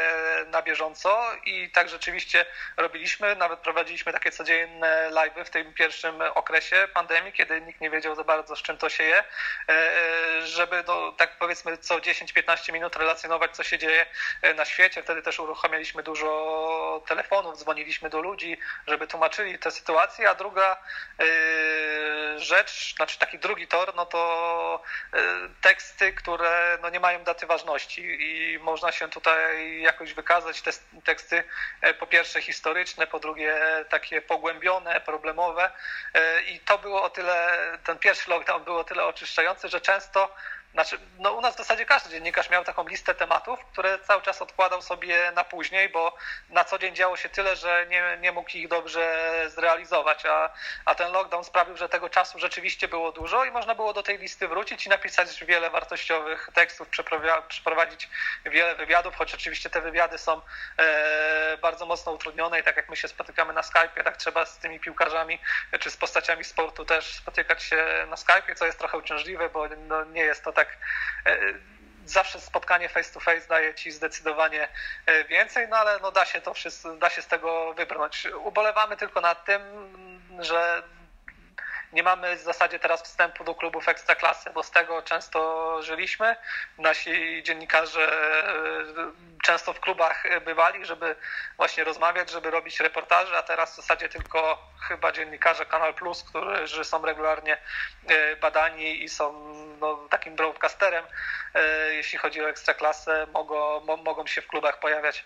na bieżąco i tak rzeczywiście robiliśmy. Nawet prowadziliśmy takie codzienne live'y w tym pierwszym okresie pandemii, kiedy nikt nie wiedział za bardzo, z czym to się je, e, żeby no, tak powiedzmy co 10-15 minut relacjonować, co się dzieje e, na świecie. Wtedy też uruchamialiśmy dużo telefonów, dzwoniliśmy do ludzi, żeby tłumaczyli tę sytuację, a druga e, rzecz, znaczy taki drugi tor, no to e, teksty, które no nie mają daty ważności i można się tutaj jakoś wykazać. Te teksty e, po pierwsze historyczne, po drugie takie pogłębione, problemowe E, i to było o tyle, ten pierwszy lockdown był o tyle oczyszczający, że często znaczy, no u nas w zasadzie każdy dziennikarz miał taką listę tematów, które cały czas odkładał sobie na później, bo na co dzień działo się tyle, że nie, nie mógł ich dobrze zrealizować, a, a ten lockdown sprawił, że tego czasu rzeczywiście było dużo i można było do tej listy wrócić i napisać wiele wartościowych tekstów, przeprowadzić wiele wywiadów, choć oczywiście te wywiady są e, bardzo mocno utrudnione i tak jak my się spotykamy na Skype'ie, tak trzeba z tymi piłkarzami czy z postaciami sportu też spotykać się na Skype'ie, co jest trochę uciążliwe, bo no, nie jest to e, zawsze spotkanie face to face daje ci zdecydowanie e, więcej, no ale no da się to wszystko, da się z tego wybrnąć. Ubolewamy tylko nad tym, że nie mamy w zasadzie teraz wstępu do klubów ekstraklasy, bo z tego często żyliśmy. Nasi dziennikarze e, często w klubach bywali, żeby właśnie rozmawiać, żeby robić reportaże, a teraz w zasadzie tylko chyba dziennikarze Kanal Plus, którzy są regularnie e, badani i są no, takim broadcasterem, e, jeśli chodzi o ekstraklasę, mogą, mo- mogą się w klubach pojawiać.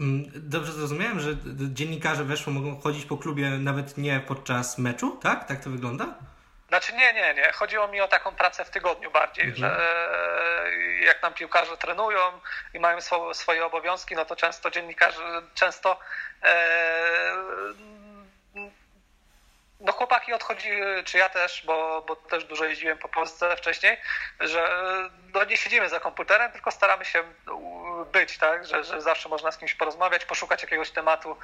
Mm, Dobrze zrozumiałem, że dziennikarze weszło mogą chodzić po klubie nawet nie podczas meczu, tak? Tak to wygląda? Znaczy nie, nie, nie. Chodziło mi o taką pracę w tygodniu bardziej, Mhm. że e, jak nam piłkarze trenują i mają swo- swoje obowiązki, no to często dziennikarze, często e, no chłopaki odchodziły, czy ja też, bo, bo też dużo jeździłem po Polsce wcześniej, że no nie siedzimy za komputerem, tylko staramy się być, tak, że, że zawsze można z kimś porozmawiać, poszukać jakiegoś tematu.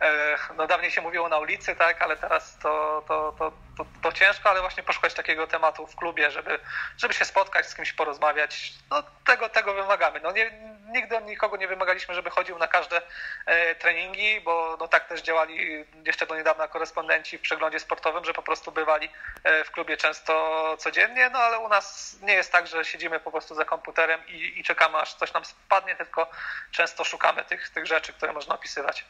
E, No dawniej się mówiło na ulicy, tak, ale teraz to, to, to, to, to ciężko, ale właśnie poszukać takiego tematu w klubie, żeby, żeby się spotkać, z kimś porozmawiać. No tego, tego wymagamy. No nie, nigdy nikogo nie wymagaliśmy, żeby chodził na każde e, treningi, bo no tak też działali jeszcze do niedawna korespondenci w przeglądzie sportowym, że po prostu bywali e, w klubie często codziennie, no ale u nas nie jest tak, że siedzimy po prostu za komputerem i, i czekamy aż coś nam spadnie, tylko często szukamy tych, tych rzeczy, które można opisywać.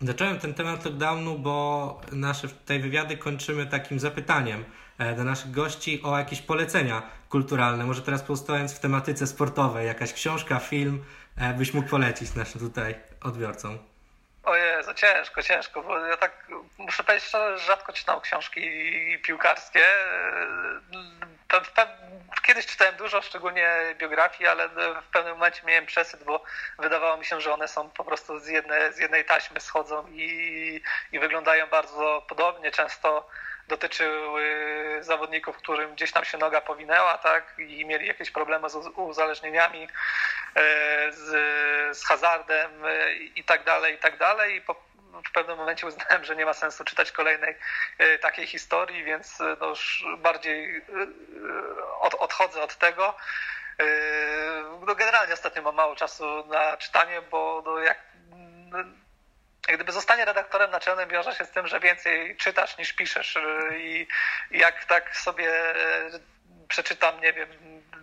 Zacząłem ten temat lockdownu, bo nasze tutaj wywiady kończymy takim zapytaniem e, do naszych gości o jakieś polecenia kulturalne. Może teraz pozostając w tematyce sportowej, jakaś książka, film e, byś mógł polecić naszym tutaj odbiorcom. Ojej, za ciężko, ciężko, bo ja tak muszę powiedzieć że rzadko czytam książki piłkarskie. Kiedyś czytałem dużo, szczególnie biografii, ale w pewnym momencie miałem przesyt, bo wydawało mi się, że one są po prostu z, jedne, z jednej taśmy schodzą i, i wyglądają bardzo podobnie. Często dotyczyły zawodników, którym gdzieś tam się noga powinęła, tak, i mieli jakieś problemy z uzależnieniami, e, z, z hazardem e, i tak dalej, i tak dalej. I po, w pewnym momencie uznałem, że nie ma sensu czytać kolejnej e, takiej historii, więc no już bardziej od, odchodzę od tego. No generalnie ostatnio mam mało czasu na czytanie, bo no jak jak gdyby zostanie redaktorem naczelnym wiąże się z tym, że więcej czytasz niż piszesz. I jak tak sobie e, przeczytam, nie wiem,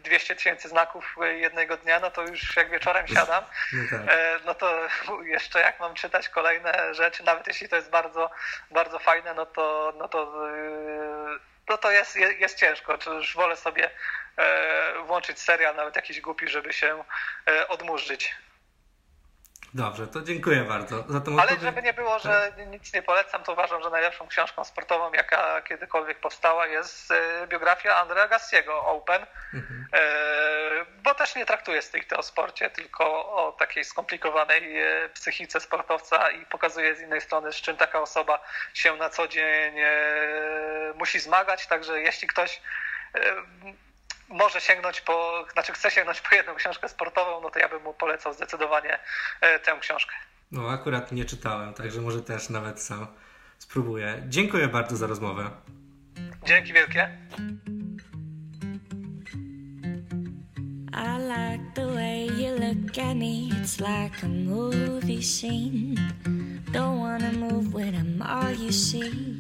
200 tysięcy znaków jednego dnia, no to już jak wieczorem siadam, No tak. e, no to jeszcze jak mam czytać kolejne rzeczy, nawet jeśli to jest bardzo, bardzo fajne, no to, no to, no to jest, jest, ciężko. Czy już wolę sobie włączyć serial, nawet jakiś głupi, żeby się odmurzyć. Dobrze, to dziękuję bardzo za tą Ale żeby nie było, że nic nie polecam, to uważam, że najlepszą książką sportową, jaka kiedykolwiek powstała, jest e, biografia Andrea Gassiego, Open, Mhm. E, bo też nie traktuje stricte o sporcie, tylko o takiej skomplikowanej e, psychice sportowca i pokazuje z innej strony, z czym taka osoba się na co dzień musi zmagać. Także jeśli ktoś może sięgnąć po, znaczy chce sięgnąć po jedną książkę sportową, no to ja bym mu polecał zdecydowanie e, tę książkę. No akurat nie czytałem, także może też nawet sam spróbuję. Dziękuję bardzo za rozmowę. Dzięki wielkie. I like the way you look at me, it's like a movie scene. Don't wanna move when I'm all you see.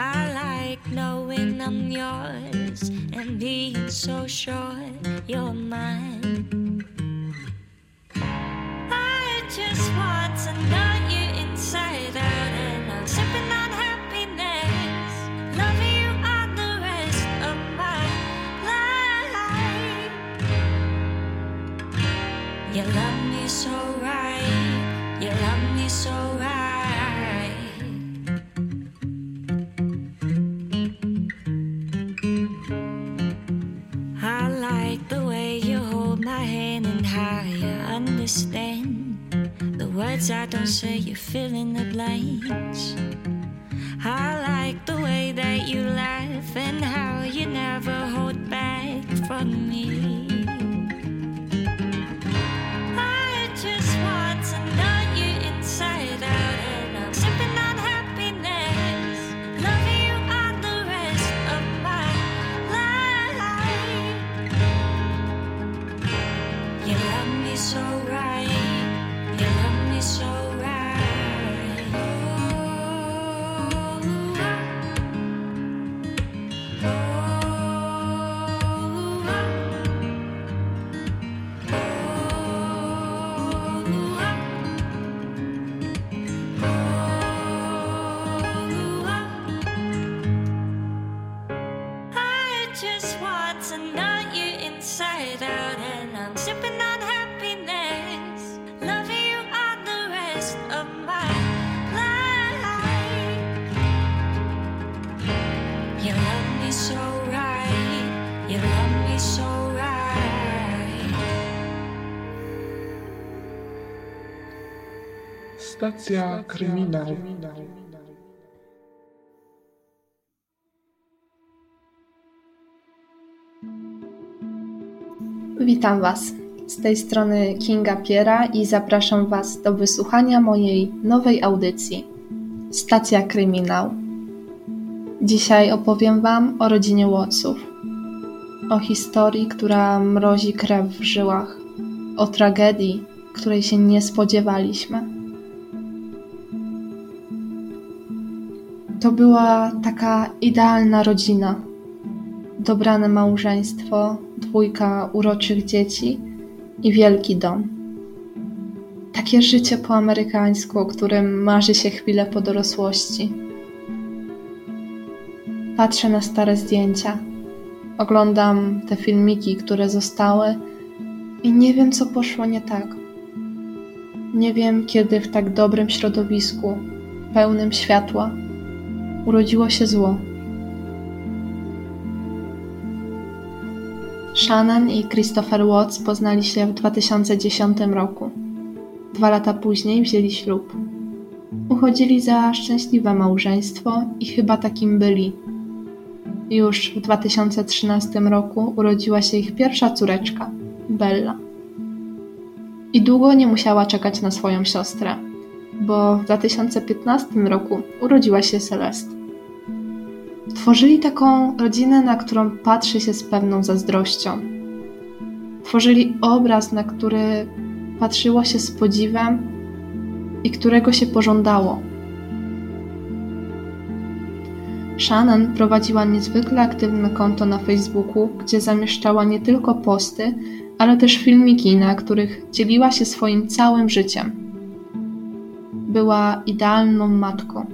I like knowing I'm yours and being so sure you're mine. I just want to know understand the words I don't say. You fill in the blanks. I like the way that you laugh and how you never hold back from me. Stacja kryminał. Witam Was. Z tej strony Kinga Piera i zapraszam Was do wysłuchania mojej nowej audycji Stacja Kryminał. Dzisiaj opowiem Wam o rodzinie Watsów. O historii, która mrozi krew w żyłach. O tragedii, której się nie spodziewaliśmy. To była taka idealna rodzina. Dobrane małżeństwo, dwójka uroczych dzieci i wielki dom. Takie życie po amerykańsku, o którym marzy się chwilę po dorosłości. Patrzę na stare zdjęcia, oglądam te filmiki, które zostały i nie wiem, co poszło nie tak. Nie wiem, kiedy w tak dobrym środowisku, pełnym światła, urodziło się zło. Shannon i Christopher Watts poznali się w 2010 roku. Dwa lata później wzięli ślub. Uchodzili za szczęśliwe małżeństwo i chyba takim byli. Już w 2013 roku urodziła się ich pierwsza córeczka, Bella. I długo nie musiała czekać na swoją siostrę, bo w 2015 roku urodziła się Celeste. Tworzyli taką rodzinę, na którą patrzy się z pewną zazdrością. Tworzyli obraz, na który patrzyło się z podziwem i którego się pożądało. Shannon prowadziła niezwykle aktywne konto na Facebooku, gdzie zamieszczała nie tylko posty, ale też filmiki, na których dzieliła się swoim całym życiem. Była idealną matką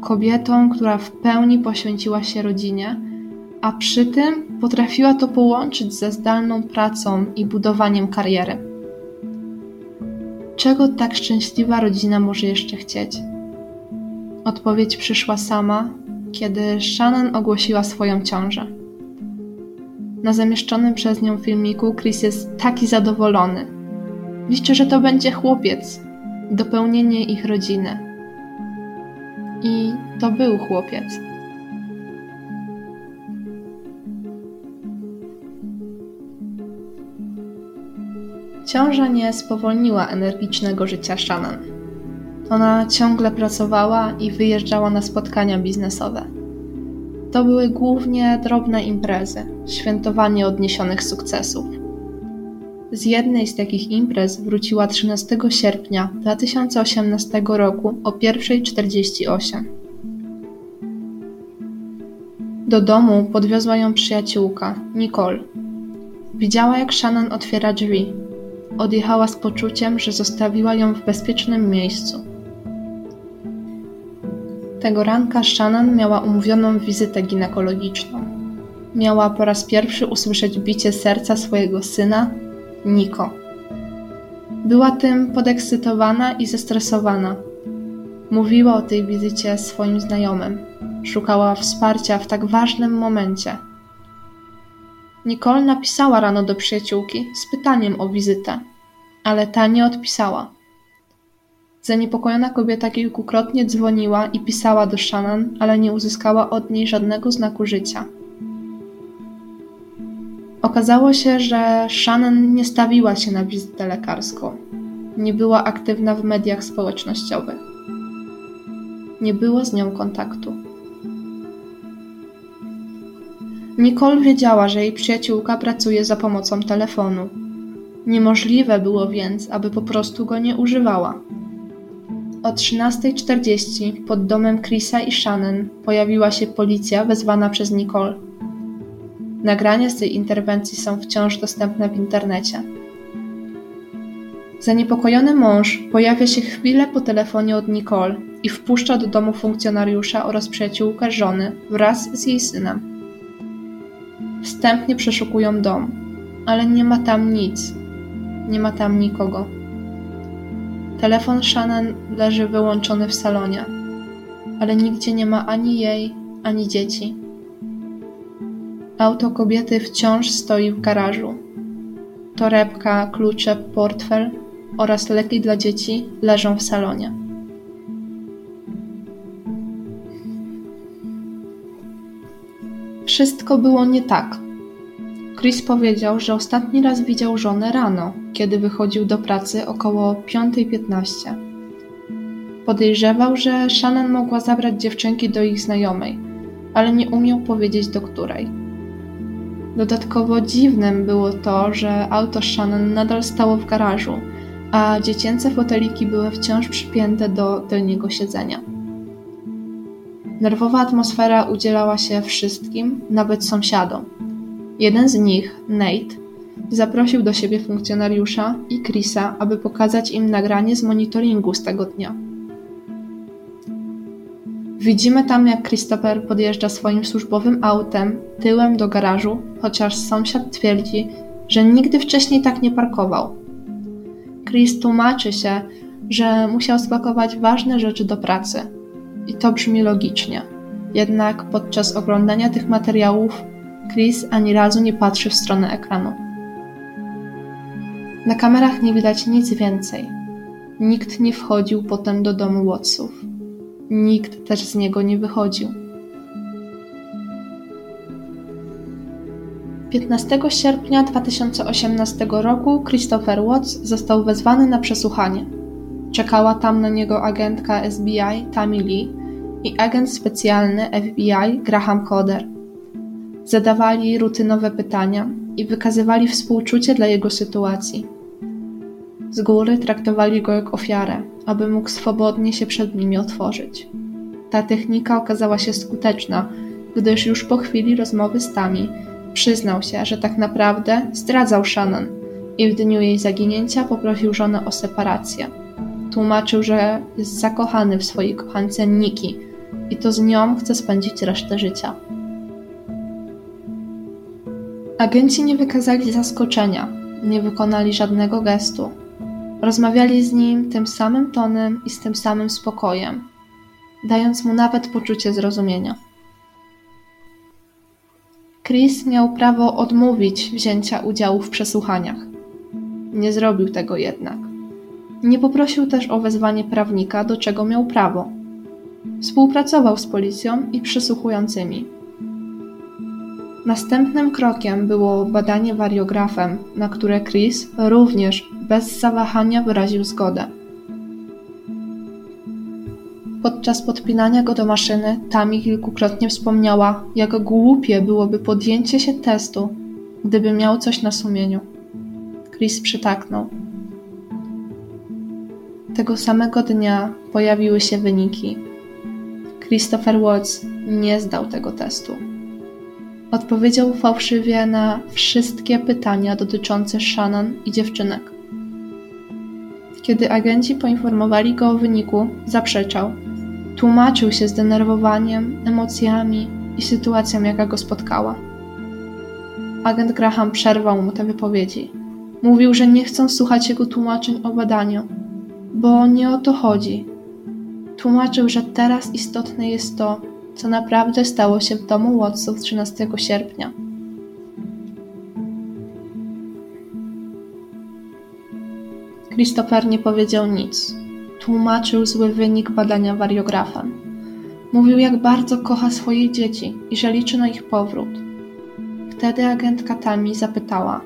kobietą, która w pełni poświęciła się rodzinie, a przy tym potrafiła to połączyć ze zdalną pracą i budowaniem kariery. Czego tak szczęśliwa rodzina może jeszcze chcieć? Odpowiedź przyszła sama, kiedy Shannon ogłosiła swoją ciążę. Na zamieszczonym przez nią filmiku Chris jest taki zadowolony. Liczy, że to będzie chłopiec, dopełnienie ich rodziny. I to był chłopiec. Ciąża nie spowolniła energicznego życia Shannon. Ona ciągle pracowała i wyjeżdżała na spotkania biznesowe. To były głównie drobne imprezy, świętowanie odniesionych sukcesów. Z jednej z takich imprez wróciła 13 sierpnia 2018 roku o 1.48. Do domu podwiozła ją przyjaciółka, Nicole. Widziała, jak Shannon otwiera drzwi. Odjechała z poczuciem, że zostawiła ją w bezpiecznym miejscu. Tego ranka Shannon miała umówioną wizytę ginekologiczną. Miała po raz pierwszy usłyszeć bicie serca swojego syna, Niko. Była tym podekscytowana i zestresowana. Mówiła o tej wizycie swoim znajomym. Szukała wsparcia w tak ważnym momencie. Nicole napisała rano do przyjaciółki z pytaniem o wizytę, ale ta nie odpisała. Zaniepokojona kobieta kilkukrotnie dzwoniła i pisała do Shannon, ale nie uzyskała od niej żadnego znaku życia. Okazało się, że Shannon nie stawiła się na wizytę lekarską. Nie była aktywna w mediach społecznościowych. Nie było z nią kontaktu. Nicole wiedziała, że jej przyjaciółka pracuje za pomocą telefonu. Niemożliwe było więc, aby po prostu go nie używała. O 13.40 pod domem Chrisa i Shannon pojawiła się policja wezwana przez Nicole. Nagrania z tej interwencji są wciąż dostępne w internecie. Zaniepokojony mąż pojawia się chwilę po telefonie od Nicole i wpuszcza do domu funkcjonariusza oraz przyjaciółkę żony wraz z jej synem. Wstępnie przeszukują dom, ale nie ma tam nic. Nie ma tam nikogo. Telefon Shannon leży wyłączony w salonie, ale nigdzie nie ma ani jej, ani dzieci. Auto kobiety wciąż stoi w garażu. Torebka, klucze, portfel oraz leki dla dzieci leżą w salonie. Wszystko było nie tak. Chris powiedział, że ostatni raz widział żonę rano, kiedy wychodził do pracy około 5.15. Podejrzewał, że Shannon mogła zabrać dziewczynki do ich znajomej, ale nie umiał powiedzieć do której. Dodatkowo dziwnym było to, że auto Shannon nadal stało w garażu, a dziecięce foteliki były wciąż przypięte do tylnego siedzenia. Nerwowa atmosfera udzielała się wszystkim, nawet sąsiadom. Jeden z nich, Nate, zaprosił do siebie funkcjonariusza i Chrisa, aby pokazać im nagranie z monitoringu z tego dnia. Widzimy tam, jak Christopher podjeżdża swoim służbowym autem tyłem do garażu, chociaż sąsiad twierdzi, że nigdy wcześniej tak nie parkował. Chris tłumaczy się, że musiał spakować ważne rzeczy do pracy. I to brzmi logicznie. Jednak podczas oglądania tych materiałów Chris ani razu nie patrzy w stronę ekranu. Na kamerach nie widać nic więcej. Nikt nie wchodził potem do domu Wattsów. Nikt też z niego nie wychodził. 15 sierpnia 2018 roku Christopher Watts został wezwany na przesłuchanie. Czekała tam na niego agentka SBI Tammy Lee i agent specjalny FBI Graham Coder. Zadawali rutynowe pytania i wykazywali współczucie dla jego sytuacji. Z góry traktowali go jak ofiarę, aby mógł swobodnie się przed nimi otworzyć. Ta technika okazała się skuteczna, gdyż już po chwili rozmowy z Tami przyznał się, że tak naprawdę zdradzał Shannon i w dniu jej zaginięcia poprosił żonę o separację. Tłumaczył, że jest zakochany w swojej kochance Nikki i to z nią chce spędzić resztę życia. Agenci nie wykazali zaskoczenia, nie wykonali żadnego gestu. Rozmawiali z nim tym samym tonem i z tym samym spokojem, dając mu nawet poczucie zrozumienia. Chris miał prawo odmówić wzięcia udziału w przesłuchaniach. Nie zrobił tego jednak. Nie poprosił też o wezwanie prawnika, do czego miał prawo. Współpracował z policją i przesłuchującymi. Następnym krokiem było badanie wariografem, na które Chris również bez zawahania wyraził zgodę. Podczas podpinania go do maszyny, Tami kilkukrotnie wspomniała, jak głupie byłoby podjęcie się testu, gdyby miał coś na sumieniu. Chris przytaknął. Tego samego dnia pojawiły się wyniki. Christopher Watts nie zdał tego testu. Odpowiedział fałszywie na wszystkie pytania dotyczące Shannon i dziewczynek. Kiedy agenci poinformowali go o wyniku, zaprzeczał. Tłumaczył się zdenerwowaniem, emocjami i sytuacją, jaka go spotkała. Agent Graham przerwał mu te wypowiedzi. Mówił, że nie chcą słuchać jego tłumaczeń o badaniu, bo nie o to chodzi. Tłumaczył, że teraz istotne jest to, co naprawdę stało się w domu Watsów 13 sierpnia. Christopher nie powiedział nic. Tłumaczył zły wynik badania wariografem. Mówił, jak bardzo kocha swoje dzieci i że liczy na ich powrót. Wtedy agentka Tami zapytała: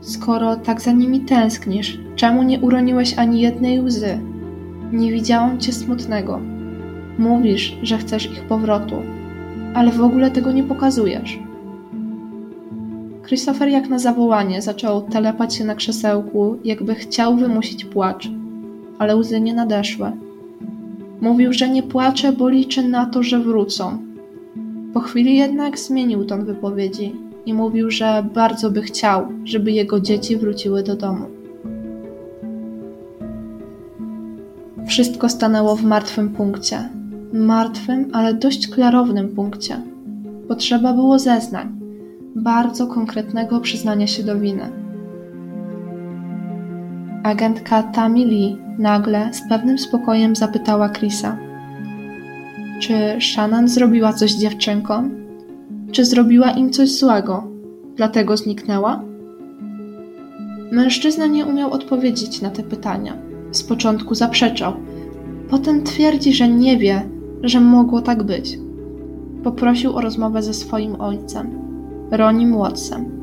Skoro tak za nimi tęsknisz, czemu nie uroniłeś ani jednej łzy? Nie widziałam cię smutnego. Mówisz, że chcesz ich powrotu, ale w ogóle tego nie pokazujesz. Christopher jak na zawołanie zaczął telepać się na krzesełku, jakby chciał wymusić płacz, ale łzy nie nadeszły. Mówił, że nie płacze, bo liczy na to, że wrócą. Po chwili jednak zmienił ton wypowiedzi i mówił, że bardzo by chciał, żeby jego dzieci wróciły do domu. Wszystko stanęło w martwym punkcie. Martwym, ale dość klarownym punkcie. Potrzeba było zeznań, bardzo konkretnego przyznania się do winy. Agentka Tammy Lee nagle z pewnym spokojem zapytała Chrisa: Czy Shannon zrobiła coś dziewczynkom? Czy zrobiła im coś złego? Dlatego zniknęła? Mężczyzna nie umiał odpowiedzieć na te pytania. Z początku zaprzeczał. Potem twierdzi, że nie wie, że mogło tak być. Poprosił o rozmowę ze swoim ojcem, Ronim Wattsem.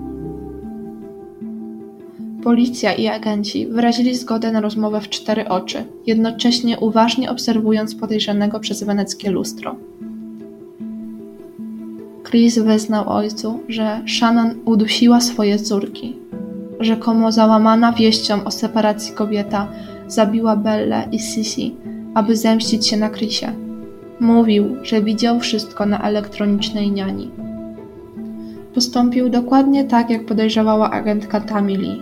Policja i agenci wyrazili zgodę na rozmowę w cztery oczy, jednocześnie uważnie obserwując podejrzanego przez weneckie lustro. Chris wyznał ojcu, że Shannon udusiła swoje córki. Rzekomo załamana wieścią o separacji kobieta zabiła Belle i Sissy, aby zemścić się na Chrisie. Mówił, że widział wszystko na elektronicznej niani. Postąpił dokładnie tak, jak podejrzewała agentka Tamili.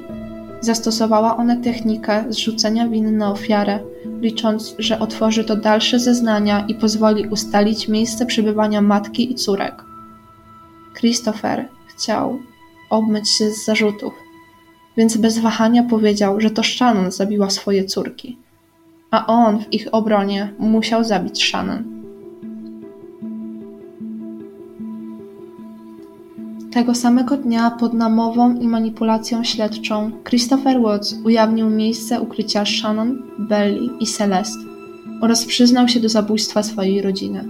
Zastosowała ona technikę zrzucenia winy na ofiarę, licząc, że otworzy to dalsze zeznania i pozwoli ustalić miejsce przebywania matki i córek. Christopher chciał obmyć się z zarzutów, więc bez wahania powiedział, że to Shannon zabiła swoje córki, a on w ich obronie musiał zabić Shannon. Tego samego dnia pod namową i manipulacją śledczą Christopher Watts ujawnił miejsce ukrycia Shannon, Belly i Celeste oraz przyznał się do zabójstwa swojej rodziny.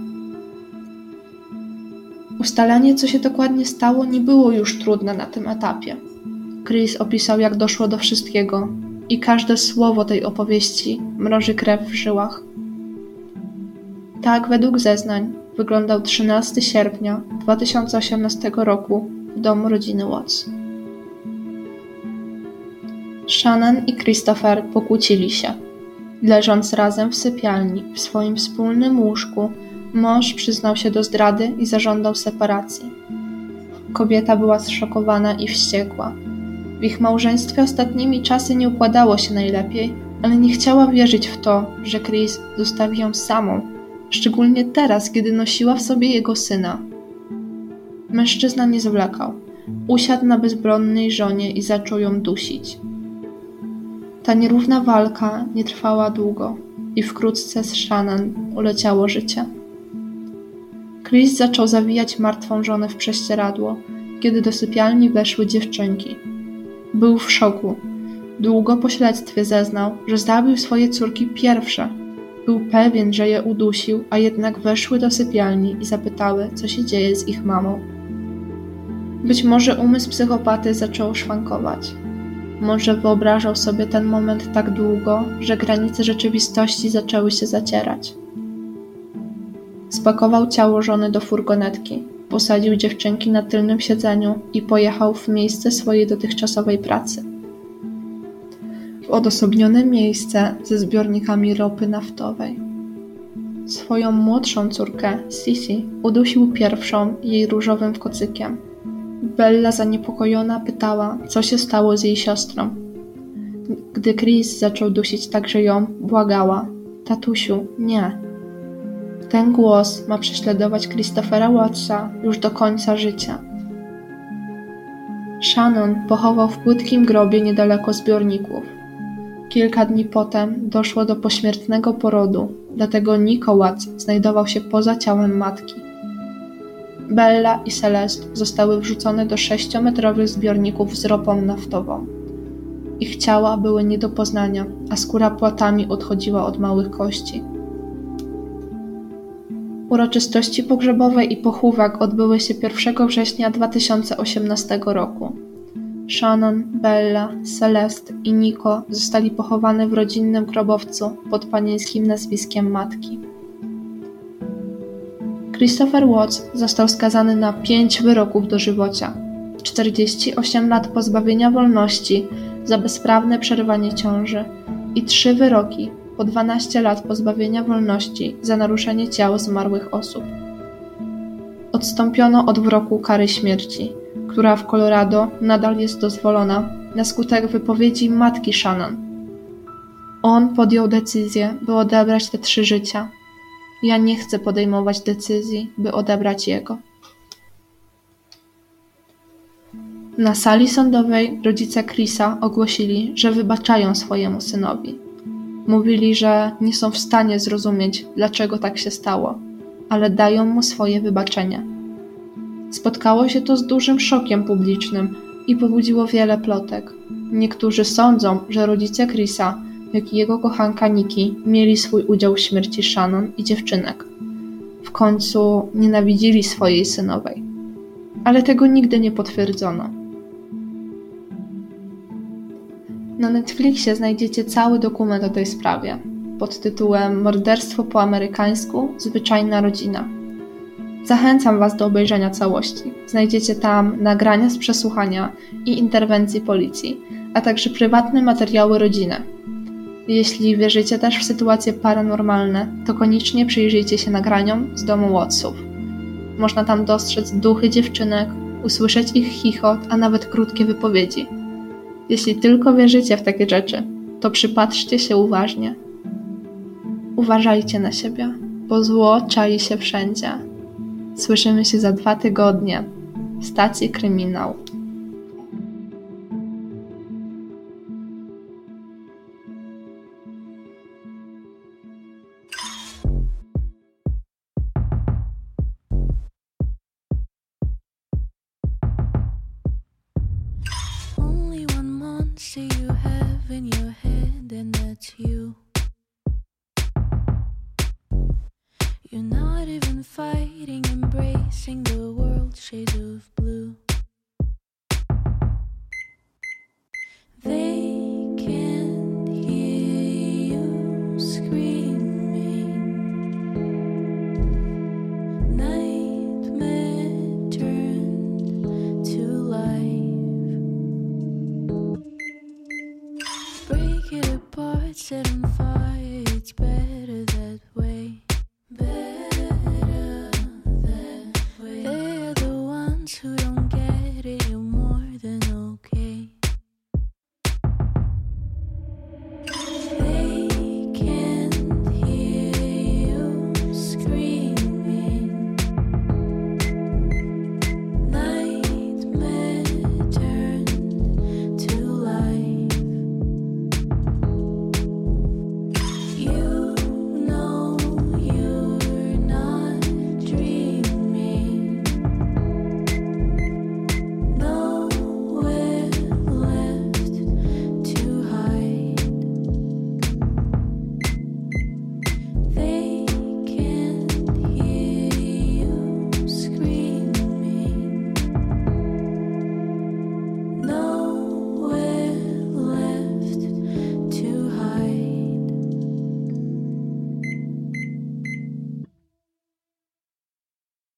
Ustalenie, co się dokładnie stało, nie było już trudne na tym etapie. Chris opisał, jak doszło do wszystkiego, i każde słowo tej opowieści mroży krew w żyłach. Tak, według zeznań, wyglądał 13 sierpnia 2018 roku w domu rodziny Watts. Shannon i Christopher pokłócili się. Leżąc razem w sypialni, w swoim wspólnym łóżku, mąż przyznał się do zdrady i zażądał separacji. Kobieta była zszokowana i wściekła. W ich małżeństwie ostatnimi czasy nie układało się najlepiej, ale nie chciała wierzyć w to, że Chris zostawi ją samą, szczególnie teraz, kiedy nosiła w sobie jego syna. Mężczyzna nie zwlekał. Usiadł na bezbronnej żonie i zaczął ją dusić. Ta nierówna walka nie trwała długo i wkrótce z Shannon uleciało życie. Chris zaczął zawijać martwą żonę w prześcieradło, kiedy do sypialni weszły dziewczynki. Był w szoku. Długo po śledztwie zeznał, że zabił swoje córki pierwsze. Był pewien, że je udusił, a jednak weszły do sypialni i zapytały, co się dzieje z ich mamą. Być może umysł psychopaty zaczął szwankować. Może wyobrażał sobie ten moment tak długo, że granice rzeczywistości zaczęły się zacierać. Spakował ciało żony do furgonetki, posadził dziewczynki na tylnym siedzeniu i pojechał w miejsce swojej dotychczasowej pracy. W odosobnione miejsce ze zbiornikami ropy naftowej. Swoją młodszą córkę, Sisi, udusił pierwszą jej różowym kocykiem. Bella zaniepokojona pytała, co się stało z jej siostrą. Gdy Chris zaczął dusić także ją, błagała: Tatusiu, nie. Ten głos ma prześladować Christophera Wattsa już do końca życia. Shannon pochował w płytkim grobie niedaleko zbiorników. Kilka dni potem doszło do pośmiertnego porodu, dlatego Watts znajdował się poza ciałem matki. Bella i Celeste zostały wrzucone do sześciometrowych zbiorników z ropą naftową. Ich ciała były nie do poznania, a skóra płatami odchodziła od małych kości. Uroczystości pogrzebowe i pochówek odbyły się 1 września 2018 roku. Shannon, Bella, Celeste i Nico zostali pochowane w rodzinnym grobowcu pod panieńskim nazwiskiem matki. Christopher Watts został skazany na 5 wyroków dożywocia, 48 lat pozbawienia wolności za bezprawne przerwanie ciąży i 3 wyroki po 12 lat pozbawienia wolności za naruszenie ciał zmarłych osób. Odstąpiono od wyroku kary śmierci, która w Colorado nadal jest dozwolona na skutek wypowiedzi matki Shannon. On podjął decyzję, by odebrać te trzy życia. Ja nie chcę podejmować decyzji, by odebrać jego. Na sali sądowej rodzice Chrisa ogłosili, że wybaczają swojemu synowi. Mówili, że nie są w stanie zrozumieć, dlaczego tak się stało, ale dają mu swoje wybaczenie. Spotkało się to z dużym szokiem publicznym i pobudziło wiele plotek. Niektórzy sądzą, że rodzice Chrisa, jak i jego kochanka Nikki, mieli swój udział w śmierci Shannon i dziewczynek. W końcu nienawidzili swojej synowej. Ale tego nigdy nie potwierdzono. Na Netflixie znajdziecie cały dokument o tej sprawie pod tytułem Morderstwo po amerykańsku Zwyczajna rodzina. Zachęcam Was do obejrzenia całości. Znajdziecie tam nagrania z przesłuchania i interwencji policji, a także prywatne materiały rodziny. Jeśli wierzycie też w sytuacje paranormalne, to koniecznie przyjrzyjcie się nagraniom z domu Wattsów. Można tam dostrzec duchy dziewczynek, usłyszeć ich chichot, a nawet krótkie wypowiedzi. Jeśli tylko wierzycie w takie rzeczy, to przypatrzcie się uważnie. Uważajcie na siebie, bo zło czai się wszędzie. Słyszymy się za dwa tygodnie w stacji Kryminał.